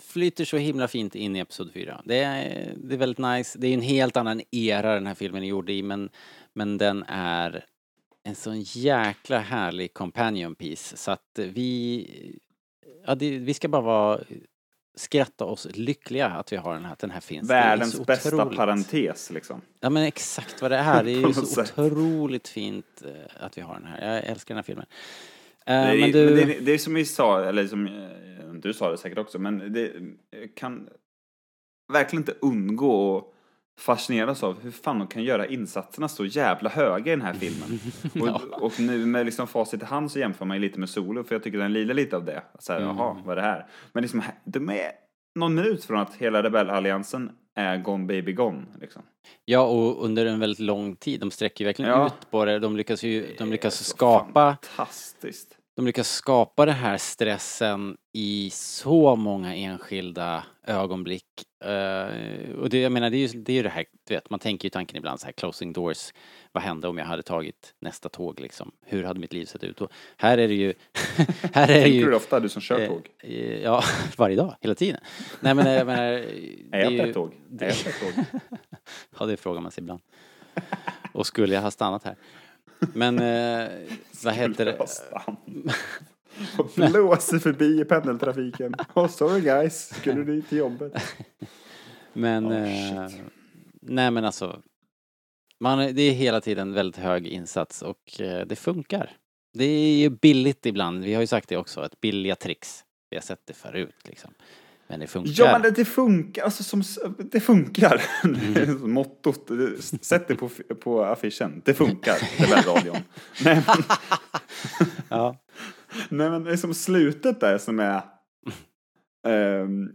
flyter så himla fint in i Episod 4. Det är, det är väldigt nice. Det är en helt annan era den här filmen är gjord i, men, men den är en sån jäkla härlig companion piece. Så att vi, ja, det, vi ska bara vara, skratta oss lyckliga att vi har den här, att den här finns. Världens bästa otroligt. parentes liksom. Ja men exakt vad det är. Det är ju [LAUGHS] så sätt. otroligt fint eh, att vi har den här. Jag älskar den här filmen. Eh, Det är, men du... men det, det är som vi sa, eller som eh, du sa det säkert också, men det kan verkligen inte undgå att fascineras av hur fan de kan göra insatserna så jävla höga i den här filmen. [LAUGHS] Och, och nu med liksom facit i hand så jämför man ju lite med Solo, för jag tycker den lider lite av det. Så här, Mm. jaha, vad är det här? Men liksom, de är någon minut från att hela rebellalliansen är gone baby gone. Liksom. Ja, och under en väldigt lång tid. De sträcker ju verkligen Ja. ut på det. De lyckas ju de lyckas skapa, Fantastiskt. de lyckas skapa den här stressen i så många enskilda ögonblick. Eh, och det, jag menar, det är ju det, är ju det här, du vet, man tänker ju tanken ibland så här, closing doors. Vad hände om jag hade tagit nästa tåg liksom? Hur hade mitt liv sett ut? Och här är det ju, [LAUGHS] här är det Tänker ju... du det ofta, du som kör Eh, tåg? eh, Ja, [LAUGHS] varje dag, hela tiden. Nej men jag menar... [LAUGHS] Är jag på ett tåg? Är jag på ett tåg? Ja, det frågar man sig ibland. Och skulle jag ha stannat här? Men eh, vad heter det? Och blåser förbi i pendeltrafiken. Oh sorry guys, skulle du till jobbet? Men... Oh, eh, nej men alltså. Man, det är hela tiden väldigt hög insats och eh, det funkar. Det är ju billigt ibland, vi har ju sagt det också, ett billiga tricks. Vi har sett det förut liksom. Men det funkar. Ja men det, det funkar, alltså som, det funkar. Mm. [LAUGHS] Mottot. Sätt det på, på affischen. Det funkar, det är radion. [LAUGHS] Nej men, Ja. Nej men det är som slutet där som är... ehm,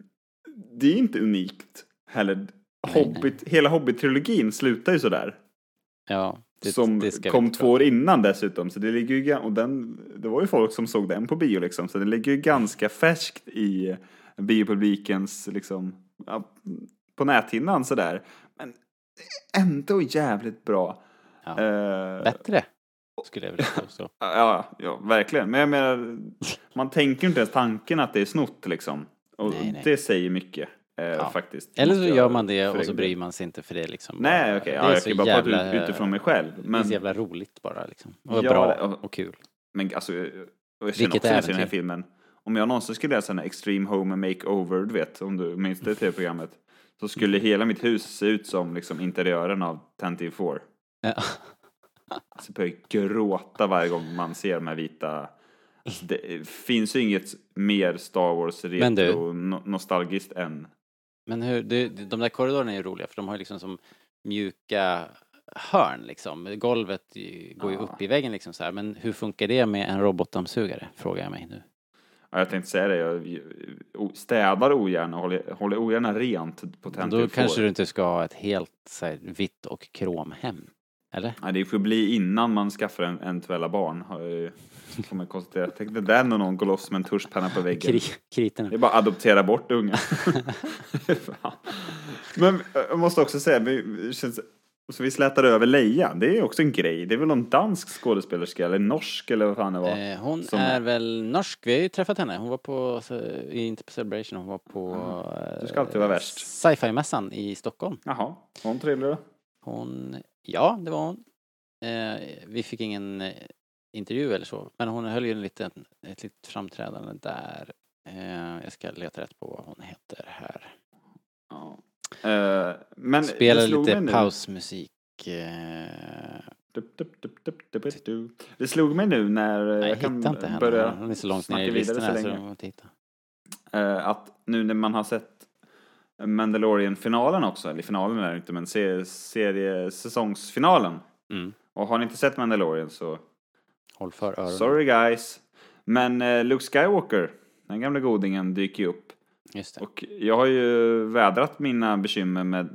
det är inte unikt heller. Nej, Hobbit, hela Hobbit-trilogin slutar ju sådär. Ja, det, som det kom två år innan dessutom. Så det ligger ju, och den, det var ju folk som såg den på bio liksom. Så den ligger ju ganska färskt i biopublikens liksom, på näthinnan sådär. Men ändå jävligt bra. Ja. Eh, Bättre, skulle jag vilja påstå. [LAUGHS] ja, ja, verkligen. Men jag menar, man tänker inte ens tanken att det är snott liksom. Och Nej, nej. det säger mycket eh, Ja. faktiskt. Eller så gör man det och så bryr man sig inte för det liksom. Nej, okej. det Ja, jag kan bara jävla, prata ut, utifrån mig själv. Det är Men, så jävla roligt bara liksom. Och Ja, bra och- och kul. Men alltså, jag- jag känner Vilket också ser den här äventyr. filmen. Om jag någonsin skulle läsa den här Extreme Home Makeover, du vet, om du minns det tv-programmet. Så skulle Mm. hela mitt hus se ut som liksom interiören av Tantive 4. Ja. Så jag börjar gråta varje gång man ser de här vita. Alltså, det finns ju inget mer Star Wars retro no- nostalgiskt än. Men hur, det, de där korridorerna är ju roliga för de har ju liksom som mjuka hörn liksom. Golvet går ju Ja. upp i väggen liksom så här. Men hur funkar det med en robotdammsugare? Frågar jag mig nu. Ja, jag tänkte säga det, jag städar ogärna, håller, håller ogärna rent på Då 4. kanske du inte ska ha ett helt så här, vitt och kromhem. Eller? Ja, det får bli innan man skaffar en eventuella barn. Får man konstatera. Tänk dig där när någon går loss med en tuschpenna på väggen. Kri, kriterna. Det är bara att adoptera bort ungen. [LAUGHS] Men jag måste också säga, vi, känns, så vi slätar över Leia. Det är också en grej. Det är väl någon dansk skådespelerska eller norsk eller vad fan det var. Eh, hon som- är väl norsk. Vi har ju träffat henne. Hon var på, så, i- inte på Celebration, hon var på... Du ska alltid vara eh, värst. Sci-fi-mässan i Stockholm. Jaha, var hon trevlig då? Hon, ja det var hon. Eh, vi fick ingen eh, intervju eller så. Men hon höll ju en liten, ett litet framträdande där. Eh, jag ska leta rätt på vad hon heter här. Ja. Eh, men mig lite pausmusik. Eh. Det slog mig nu när nej, jag kan inte henne. börja Hon är så långt ner i här så länge. jag måste hitta. Eh, att nu när man har sett Mandalorian-finalen också, eller finalen är det inte, men se- serie, säsongsfinalen. Mm. Och har ni inte sett Mandalorian så Håll för öronen. sorry guys. Men eh, Luke Skywalker, den gamla godingen, dyker ju upp. Just det. Och jag har ju vädrat mina bekymmer med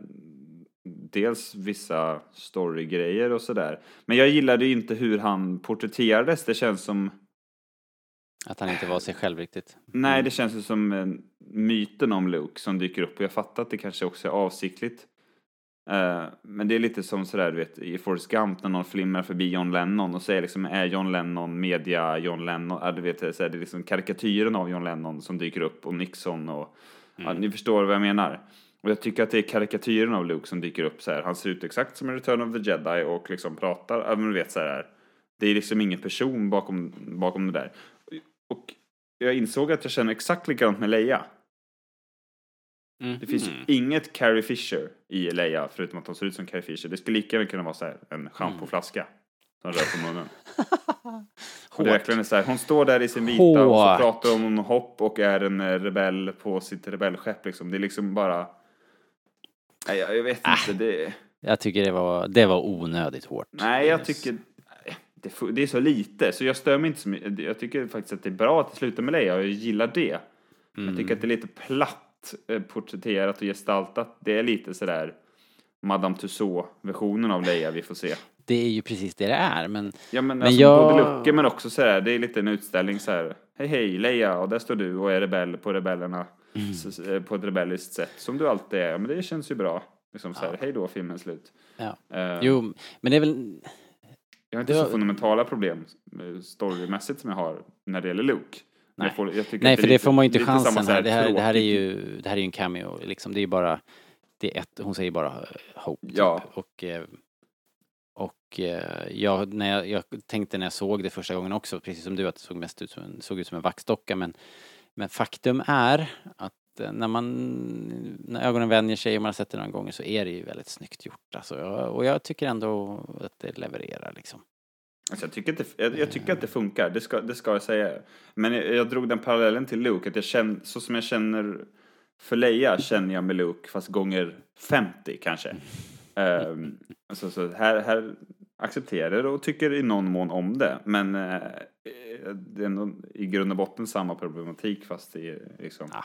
dels vissa storygrejer och sådär. Men jag gillade ju inte hur han porträtterades. Det känns som Att han inte var sig själv riktigt. Nej, det känns ju som eh, myten om Luke som dyker upp och jag fattar att det kanske också är avsiktligt. Eh, men det är lite som sådär, du vet, i Forrest Gump när någon flimmar förbi John Lennon och säger liksom, är John Lennon media John Lennon? Ja, du vet, så är det liksom karikatyren av John Lennon som dyker upp och Nixon och, ja, ni förstår vad jag menar. Och jag tycker att det är karikatyren av Luke som dyker upp så här. Han ser ut exakt som en Return of the Jedi och liksom pratar, ja, men du vet så här. Det är liksom ingen person bakom, bakom det där. Och jag insåg att jag känner exakt likadant med Leia. Det finns Mhm. inget Carrie Fisher i Leia, förutom att hon ser ut som Carrie Fisher. Det skulle lika gärna kunna vara så här, en schampoflaska som rör på munnen. [LAUGHS] Och det är så här, hon står där i sin vita och så Hårt. pratar hon om hopp och är en eh, rebell på sitt rebellskepp liksom. Det är liksom bara... Nej, jag, jag vet Ah. inte, det... Jag tycker det var, det var onödigt hårt. Nej, jag tycker... Det, det är så lite, så jag stör mig inte så mycket. Jag tycker faktiskt att det är bra att det slutar med Leia och jag gillar det. Men Jag tycker att det är lite platt porträtterat och gestaltat. Det är lite sådär Madame Tussauds-versionen av Leia vi får se. Det är ju precis det det är, men... Ja men, Men alltså jag- både looken men också sådär, det är lite en utställning så här. Hej hej Leia och där står du och är rebell på rebellerna. Mm. eh, På ett rebelliskt sätt som du alltid är. Men det känns ju bra. Liksom så här, hej då filmen slut. Ja. Eh, Jo, men det är väl... Jag har inte det så var- fundamentala problem eh, storymässigt som jag har när det gäller Luke. Nej. får, Nej, för det lite- får man ju inte chansen här. Det här, det här är ju, det här är ju en cameo, liksom. Det är ju bara... Det är ett, hon säger bara eh, hope. typ. Ja. Och, eh, och eh, jag, när jag, jag tänkte när jag såg det första gången också, precis som du, att det såg mest ut som en, såg ut som en vaxdocka. Men, men faktum är att när man, när ögonen vänjer sig och man har sett det några gånger så är det ju väldigt snyggt gjort. Alltså, och jag tycker ändå att det levererar liksom. Alltså jag, tycker att det, jag, jag tycker att det funkar, det ska, det ska jag säga. Men jag, jag drog den parallellen till Luke, att jag känner, så som jag känner för Leia känner jag med Luke, fast gånger 50 kanske. Um, alltså, så här, här accepterar och tycker i någon mån om det. Men eh, det är ändå i grund och botten samma problematik fast det är liksom... Ja.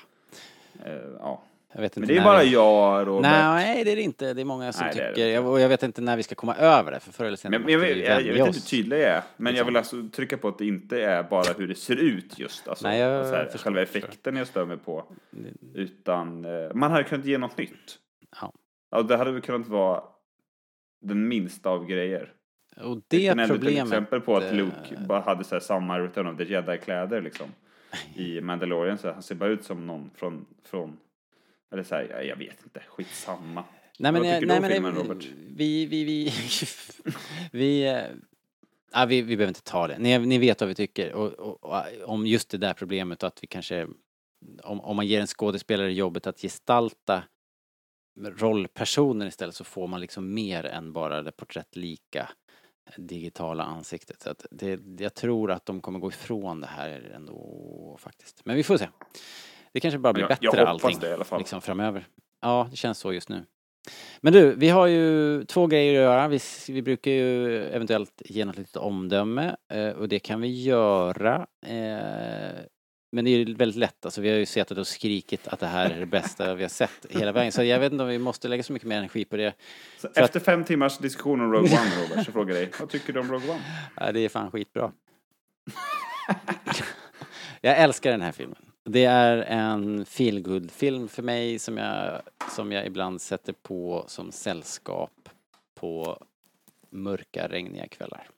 eh, ja. Jag vet Men inte det är bara vi- jag, Robert. Nej, det är det inte. Det är många som Nej, det är det tycker. inte. Jag, och jag vet inte när vi ska komma över det, för förr eller senare Men, men jag, jag, jag vet inte hur tydlig jag är, men jag Liksom. vill alltså trycka på att det inte är bara hur det ser ut just, alltså, Nej, jag så här, förstår, själva effekten jag stör mig på. Utan eh, man hade kunnat ge något nytt. Ja. Ja, det hade väl kunnat vara den minsta av grejer. Och det ett problemet... exempel på att eh, Luke bara hade så här samma Return of the Jedi-kläder liksom. I [LAUGHS] Mandalorian, så han ser bara ut som någon från, från eller så här, jag, vet inte, skitsamma. Nej men, Vad tycker nej, du om men filmen, det- Robert? Vi, vi, vi, [LAUGHS] vi, eh, ja, vi, vi behöver inte ta det. Ni, ni vet vad vi tycker och, och, och, om just det där problemet och att vi kanske, om, om man ger en skådespelare jobbet att gestalta rollpersoner istället så får man liksom mer än bara det porträttlika digitala ansiktet. Så att det, jag tror att de kommer gå ifrån det här ändå faktiskt. Men vi får se. Det kanske bara blir Jag- bättre jag allting. det i alla fall. Liksom framöver. Ja, det känns så just nu. Men du, vi har ju två grejer att göra. Vi, vi brukar ju eventuellt ge något litet omdöme eh, och det kan vi göra. Eh, men det är ju väldigt lätt, alltså vi har ju sett och skrikit att det här är det bästa vi har sett hela vägen. Så jag vet inte om vi måste lägga så mycket mer energi på det. Så efter fem timmars diskussion om Rogue One, Robert, så frågar jag dig, vad tycker du om Rogue One? Ja, det är fan skitbra. [LAUGHS] jag älskar den här filmen. Det är en feelgood film för mig som jag, som jag ibland sätter på som sällskap på mörka, regniga kvällar.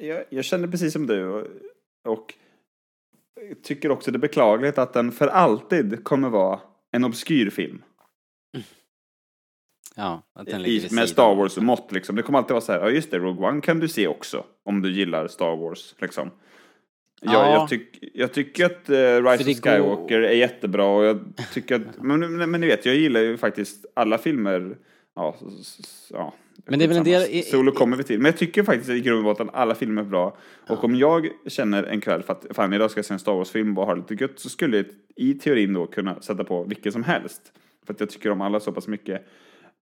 Jag, jag känner precis som du och, och tycker också det är beklagligt att den för alltid kommer vara en obskyr film. Ja, att den ligger i, med. Star Wars-mått liksom. Det kommer alltid vara så här, ja just det, Rogue One kan du se också. Om du gillar Star Wars liksom. Jag, Ja. jag, tyck, jag tycker att uh, Rise of Skywalker går- är jättebra och jag tycker att, [LAUGHS] men, men, men ni vet, jag gillar ju faktiskt alla filmer, ja, s- s- ja. Men det är väl en del- i- Solo kommer vi till. Men jag tycker faktiskt i grund och botten alla filmer är bra. Och om jag känner en kväll för att fan idag ska jag se en Star Wars-film och ha lite gött så skulle jag i teorin då kunna sätta på vilken som helst. För att jag tycker om alla så pass mycket.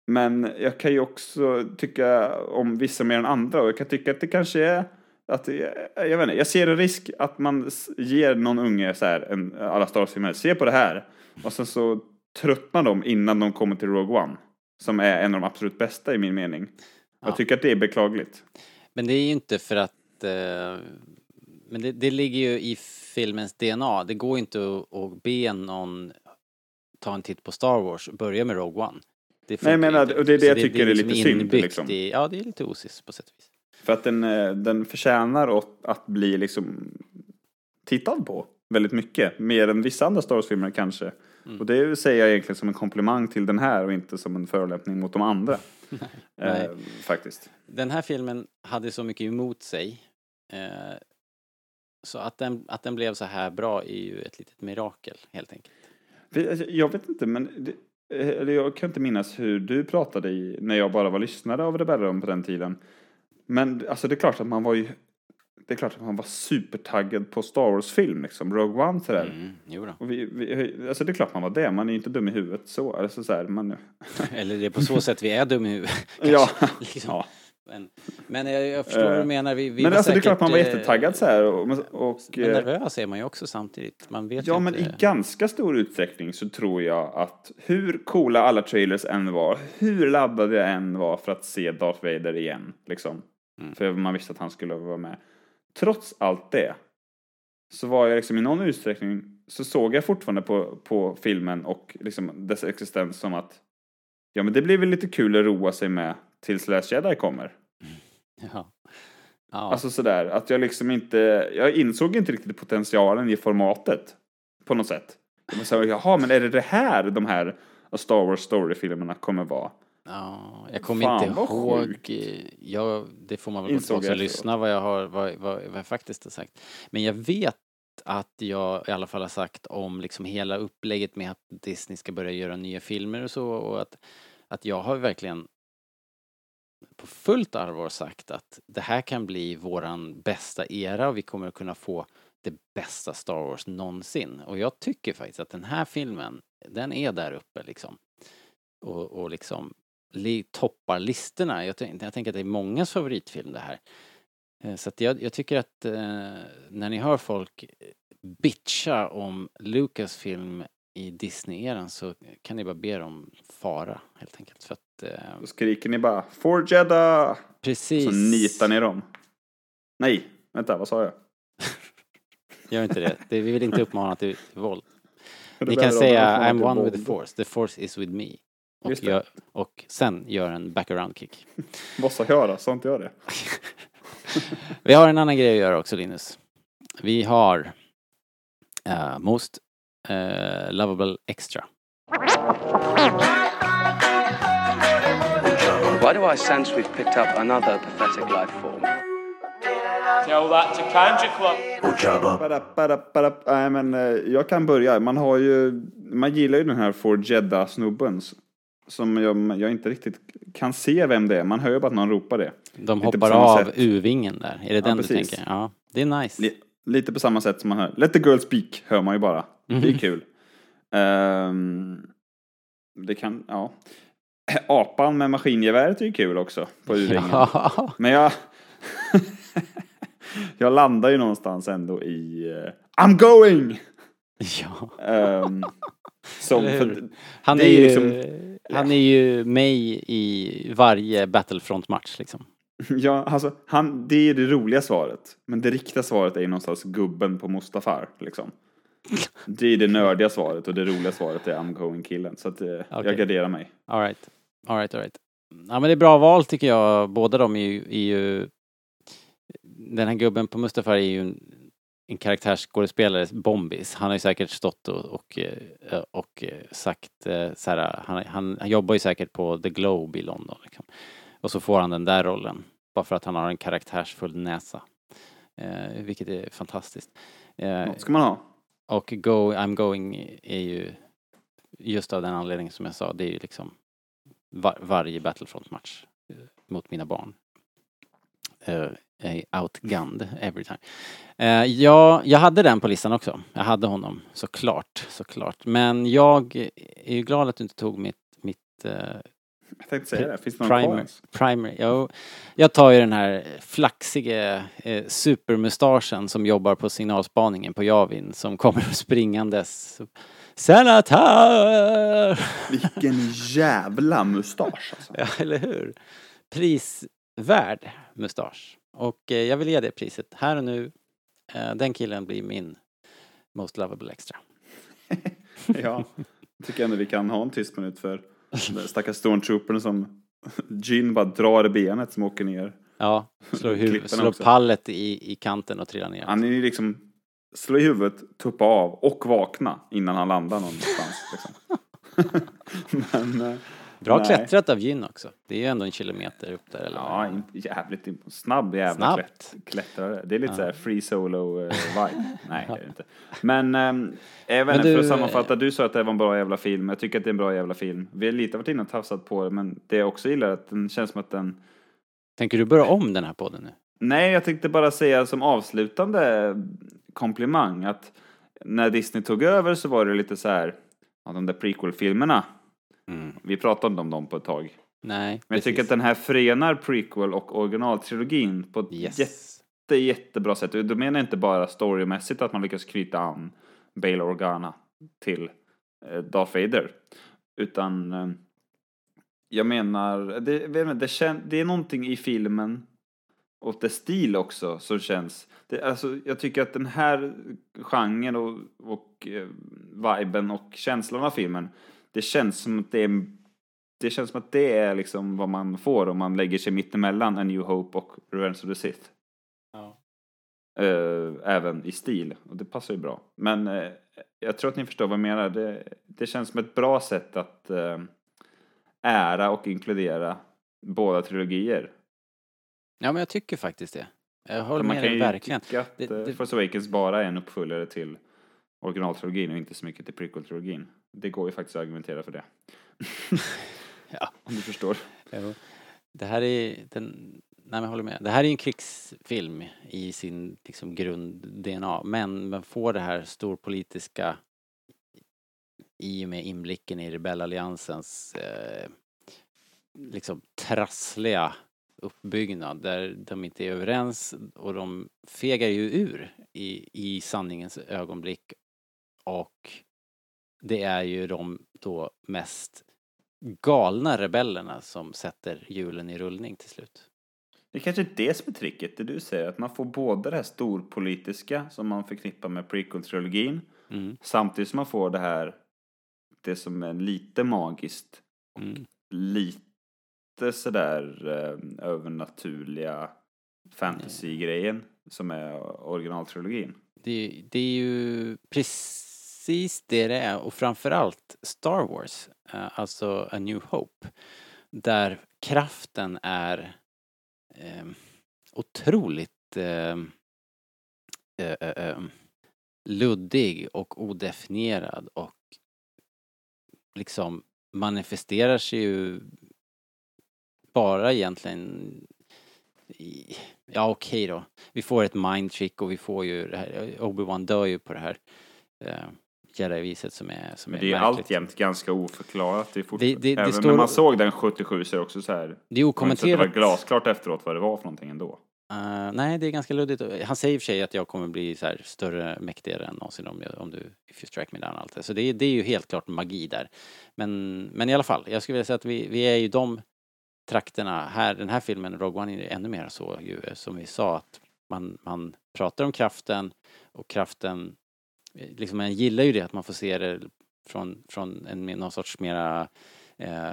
Men jag kan ju också tycka om vissa mer än andra och jag kan tycka att det kanske är att, jag, jag vet inte, jag ser en risk att man ger någon unge så här, en, alla Star Wars-filmer, se på det här. Och sen så tröttnar de innan de kommer till Rogue One. Som är en av de absolut bästa i min mening. Ja. Jag tycker att det är beklagligt. Men det är ju inte för att... Eh, men det, det ligger ju i filmens DNA. Det går inte att, att be någon ta en titt på Star Wars och börja med Rogue One. Det Nej, inte. och det är det jag tycker är lite synd, liksom. I, ja, det är lite osis på sätt och vis. För att den, eh, den förtjänar att, bli liksom tittad på väldigt mycket. Mer än vissa andra Star Wars-filmer kanske. Mm. Och det säger jag egentligen som en komplimang till den här och inte som en förolämpning mot de andra. [LAUGHS] Nej. Eh, faktiskt. Den här filmen hade så mycket emot sig. Eh, så att den, att den blev så här bra är ju ett litet mirakel, helt enkelt. Alltså, Jag vet inte, men eh, eller jag kan inte minnas hur du pratade i, när jag bara var lyssnare av Rebellradion på den tiden. Men alltså det är klart att man var ju det är klart att man var supertaggad på Star Wars-film, liksom. Rogue One sådär. Mm, jo då. Och vi, vi, alltså det är klart man var det, man är ju inte dum i huvudet så. Alltså så här, man, [LAUGHS] Eller det är på så sätt vi är dum i huvudet. [LAUGHS] ja, [LAUGHS] Liksom. ja. Men, men jag, jag förstår vad du Eh, menar. Vi, vi men alltså det är säkert, klart man var eh, jättetaggad så här. Och, och, Men eh, nervös är man ju också samtidigt. Man vet Ja, men i inte. ganska stor utsträckning så tror jag att hur coola alla trailers än var, hur laddade jag än var för att se Darth Vader igen, liksom. Mm. För man visste att han skulle vara med. Trots allt det så var jag liksom i någon utsträckning så såg jag fortfarande på, på filmen och liksom dess existens som att ja, men det blir väl lite kul att roa sig med tills Last Jedi kommer. [LAUGHS] Ja. Ja. Alltså sådär, att jag liksom inte, jag insåg inte riktigt potentialen i formatet. På något sätt. Jag sa, jaha, men är det det här de här Star Wars Story-filmerna kommer vara? Ja, jag kommer Fan, inte ihåg. sjukt. eh, Jag, det får man väl gå tillbaka och lyssna vad jag har, vad, vad, vad jag faktiskt har sagt. Men jag vet att jag i alla fall har sagt om liksom hela upplägget med att Disney ska börja göra nya filmer och så och att, att jag har verkligen på fullt allvar sagt att det här kan bli våran bästa era och vi kommer att kunna få det bästa Star Wars någonsin. Och jag tycker faktiskt att den här filmen, den är där uppe liksom. Och, och liksom li, toppar listorna. Jag, jag tänker att det är mångas favoritfilm det här. Eh, Så att jag, jag tycker att eh, när ni hör folk bitcha om Lucasfilm i Disney-eran så kan ni bara be dem fara helt enkelt. För att, eh, Då skriker ni bara For Jeddah! precis. Så nitar ni dem. Nej, vänta, vad sa jag? [LAUGHS] Gör inte det. det. Vi vill inte uppmana till, våld. [LAUGHS] Ni kan säga I'm one with the force, the force is with me. Och, gör, och sen gör en back-around kick. [LAUGHS] Då? Sa inte jag det? [LAUGHS] Vi har en annan grej att göra också Linus. Vi har uh, Most uh, Lovable Extra. Why do I sense we've picked up another pathetic life form? Tell that to Kanja Club. Bara, bara, bara, nej, men eh, jag kan börja. Man har ju, man gillar ju den här For Jeddah-snubben. Som jag, jag inte riktigt kan se vem det är. Man hör ju bara att någon ropar det. De hoppar av. U-vingen där. Är det den du precis. tänker? Ja, det är nice. Li, lite på samma sätt som man hör. Let the girl speak hör man ju bara. Det är Mhm. kul. Ehm, det kan, ja. [CLEARS THROAT] Apan med maskingeväret är ju kul också. På U-ringen. Ja. Men jag... [LAUGHS] jag landar ju någonstans ändå i... eh, I'm going! ja. Ehm, som, för? Han är, är ju, liksom- han är ju med i varje Battlefront-match liksom. [LAUGHS] ja, alltså, han, det är det roliga svaret. Men det riktiga svaret är ju någonstans gubben på Mustafar. Liksom. [LAUGHS] Det är det nördiga svaret och det roliga svaret är I'm going-killen. Så att, eh, Okej. jag garderar mig. All right. All right, all right. Ja men det är bra val tycker jag. Båda de är ju, är ju den här gubben på Mustafar är ju en en karaktärsskådespelare, Bombis, han har ju säkert stått och, och, eh, och eh, sagt eh, så här, han, han, han jobbar ju säkert på The Globe i London liksom. Och så får han den där rollen, bara för att han har en karaktärsfull näsa. Eh, vilket är fantastiskt. Eh, Något ska man ha. och Go, I'm going är ju just av den anledningen som jag sa, det är ju liksom var, varje Battlefront-match eh, mot mina barn. Är outgunned every time. Uh, ja, jag hade den på listan också. Jag hade honom, såklart, såklart. Men jag är ju glad att du inte tog mitt, mitt uh, Jag tänkte säga det, finns det någon kvar primer, primer. Jo, jag tar ju den här flaxige eh, supermustaschen som jobbar på signalspaningen på Javin som kommer springandes. Senator! Vilken jävla mustasch alltså. [LAUGHS] Ja, eller hur? Prisvärd mustasch. Och eh, jag vill ge det priset här och nu. Eh, den killen blir min Most Lovable Extra. [LAUGHS] Ja, tycker ändå vi kan ha en tyst minut för stackars stormtroopern som Gin bara drar benet som åker ner. Ja, slår, huv- slår pallet i, i kanten och trillar ner. Han är ju liksom slå i huvudet, tuppa av och vakna innan han landar någonstans. Liksom. [LAUGHS] [LAUGHS] Men, eh, Bra nej. klättrat av Gin också. Det är ju ändå en kilometer upp där. Eller? Ja, jävligt snabb jävla klätt, klättrare. Det är lite Ja. så här free solo eh. [LAUGHS] Nej, det är det inte. Men ähm, även Men för du, att sammanfatta, du sa att det var en bra jävla film. Jag tycker att det är en bra jävla film. Vi har lite varit inne och tafsat på det, men det jag också gillar är att den känns som att den Tänker du börja om den här podden nu? Nej, jag tänkte bara säga som avslutande komplimang att när Disney tog över så var det lite så här, ja, de där prequel-filmerna. Vi pratade om dem på ett tag. Nej, Men jag tycker att den här förenar prequel och originaltrilogin på ett Yes. jätte, jättebra sätt. Då menar jag inte bara storymässigt att man lyckas knyta an Bail Organa till eh, Darth Vader. Utan eh, jag menar, det, inte, det, kän, det är någonting i filmen och dess stil också som känns. Det, alltså, jag tycker att den här genren och, och eh, viben och känslan av filmen, det känns som att det är det känns som att det är liksom vad man får om man lägger sig mittemellan A New Hope och Revenge of the Sith. Ja. Eh, även i stil, och det passar ju bra. Men eh, jag tror att ni förstår vad jag menar. Det, det känns som ett bra sätt att eh, ära och inkludera båda trilogier. Ja, men jag tycker faktiskt det. Jag håller man med kan dig ju verkligen. tycka att Det- det- Force Awakens bara är en uppföljare till originaltrilogin och inte så mycket till prequel-trilogin. Det går ju faktiskt att argumentera för det. [LAUGHS] Ja. Om du förstår. Jo. Det här är den, nej men håller med. Det här är en krigsfilm i sin liksom grund-DNA, men man får det här storpolitiska i och med inblicken i rebellalliansens eh, liksom trassliga uppbyggnad där de inte är överens och de fegar ju ur i, i sanningens ögonblick och det är ju de då mest galna rebellerna som sätter hjulen i rullning till slut. Det är kanske är det som är tricket, det du säger, att man får både det här storpolitiska som man förknippar med prequel-trilogin Mm. samtidigt som man får det här, det som är lite magiskt och Mm. lite sådär eh, övernaturliga fantasy-grejen som är originaltrilogin. Det, det är ju precis Precis det det är och framförallt Star Wars, eh, alltså A New Hope, där kraften är eh, otroligt eh eh, eh, eh, luddig och odefinierad och liksom manifesterar sig ju bara egentligen i, ja okej då. Vi får ett mindtrick och vi får ju det här, Obi-Wan dör ju på det här eh, Jedi-viset som är, som Men är det är märkligt. alltjämt ganska oförklarat. Det är. Det- det- det Även står- när man såg den 77 så är det också så här. Det är Det var okommenterat. glasklart efteråt vad det var för någonting ändå. Eh, nej, det är ganska luddigt. Han säger i och för sig att jag kommer bli så här större, mäktigare än någonsin om, jag, om du, if you strike me down allt det. Så det, är- det är ju helt klart magi där. Men, men i alla fall, jag skulle vilja säga att vi, vi är ju de trakterna här, den här filmen, Rogue One, är ännu mer så ju, som vi sa, att man, man pratar om kraften och kraften, eh, liksom man gillar ju det att man får se det från, från en, någon sorts mera eh,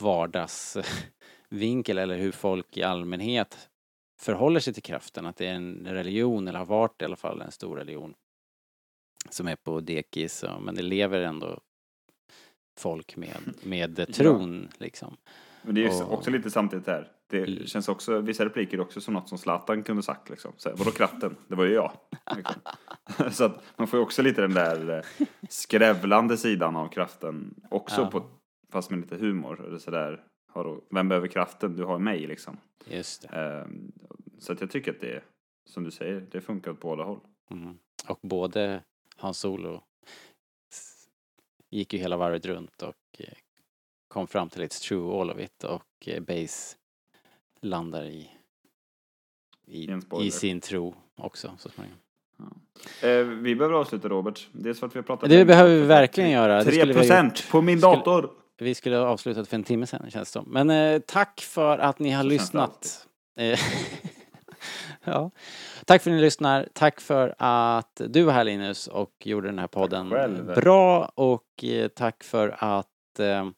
vardagsvinkel eller hur folk i allmänhet förhåller sig till kraften, att det är en religion, eller har varit i alla fall en stor religion. Som är på dekis, men det lever ändå folk med, med tron liksom. Men det är Och- också lite samtidigt här. Det känns också, vissa repliker också som något som Zlatan kunde sagt liksom. Så här, Vadå kratten? Det var ju jag. [LAUGHS] Liksom. [LAUGHS] så att man får ju också lite den där eh, skrävlande sidan av kraften. Också Ja. på, fast med lite humor. Eller så där, har du- vem behöver kraften? Du har mig liksom. Just det. Ehm, så att jag tycker att det, som du säger, det funkar åt båda håll. Mm. Och både Hans Solo gick ju hela varvet runt och eh, kom fram till It's true all of it och eh, Base landar i, i, i sin tro också så småningom. Eh, vi behöver avsluta Robert. Dels för att vi har pratat Det länge. behöver vi verkligen göra. Det 3 skulle vi ha procent på min Skulle- dator! Vi skulle ha avslutat för en timme sedan känns det som. Men eh, tack för att ni har lyssnat. Eh, [LAUGHS] ja. Tack för att ni lyssnar. Tack för att du var här Linus och gjorde den här podden bra och eh, tack för att eh,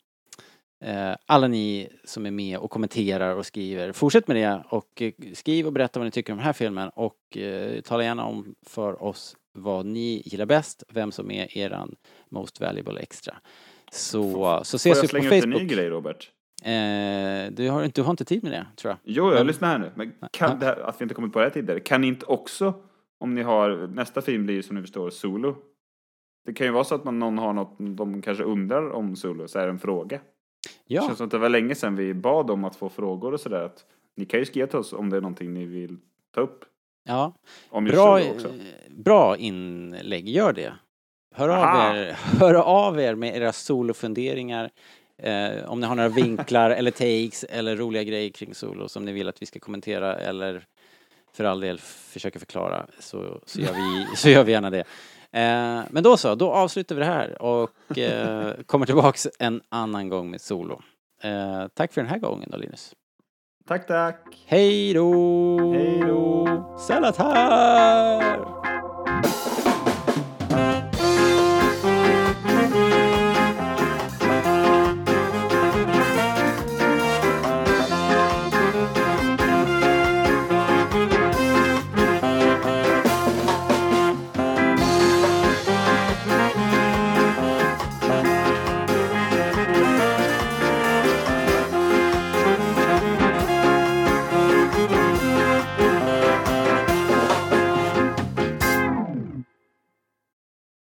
alla ni som är med och kommenterar och skriver, fortsätt med det och eh, skriv och berätta vad ni tycker om den här filmen och eh, tala gärna om för oss vad ni gillar bäst, vem som är eran most valuable extra. Så, så Får ses jag vi på slänga ut en Facebook. ny grej Robert? Eh, du, har, inte- du har inte tid med det, tror jag. Jo, jag Men- lyssnar här nu. Men kan här, att vi inte kommit på det här tidigare, kan ni inte också, om ni har, nästa film blir som ni förstår Solo. Det kan ju vara så att man, någon har något de kanske undrar om Solo, så är det en fråga. Det Ja, känns som att det var länge sedan vi bad om att få frågor och sådär. Ni kan ju skriva till oss om det är någonting ni vill ta upp. ja. Om Bra, bra inlägg, gör det. Hör av, er, [LAUGHS] hör av er med era solofunderingar. Eh, om ni har några vinklar eller takes eller roliga grejer kring solo som ni vill att vi ska kommentera eller för all del försöka förklara så, så, gör, vi, så gör vi gärna det. Eh, men då så, då avslutar vi det här och eh, [LAUGHS] kommer tillbaks en annan gång med solo. Eh, tack för den här gången då Linus. Tack, tack! Hej då! Hej då! Salatar!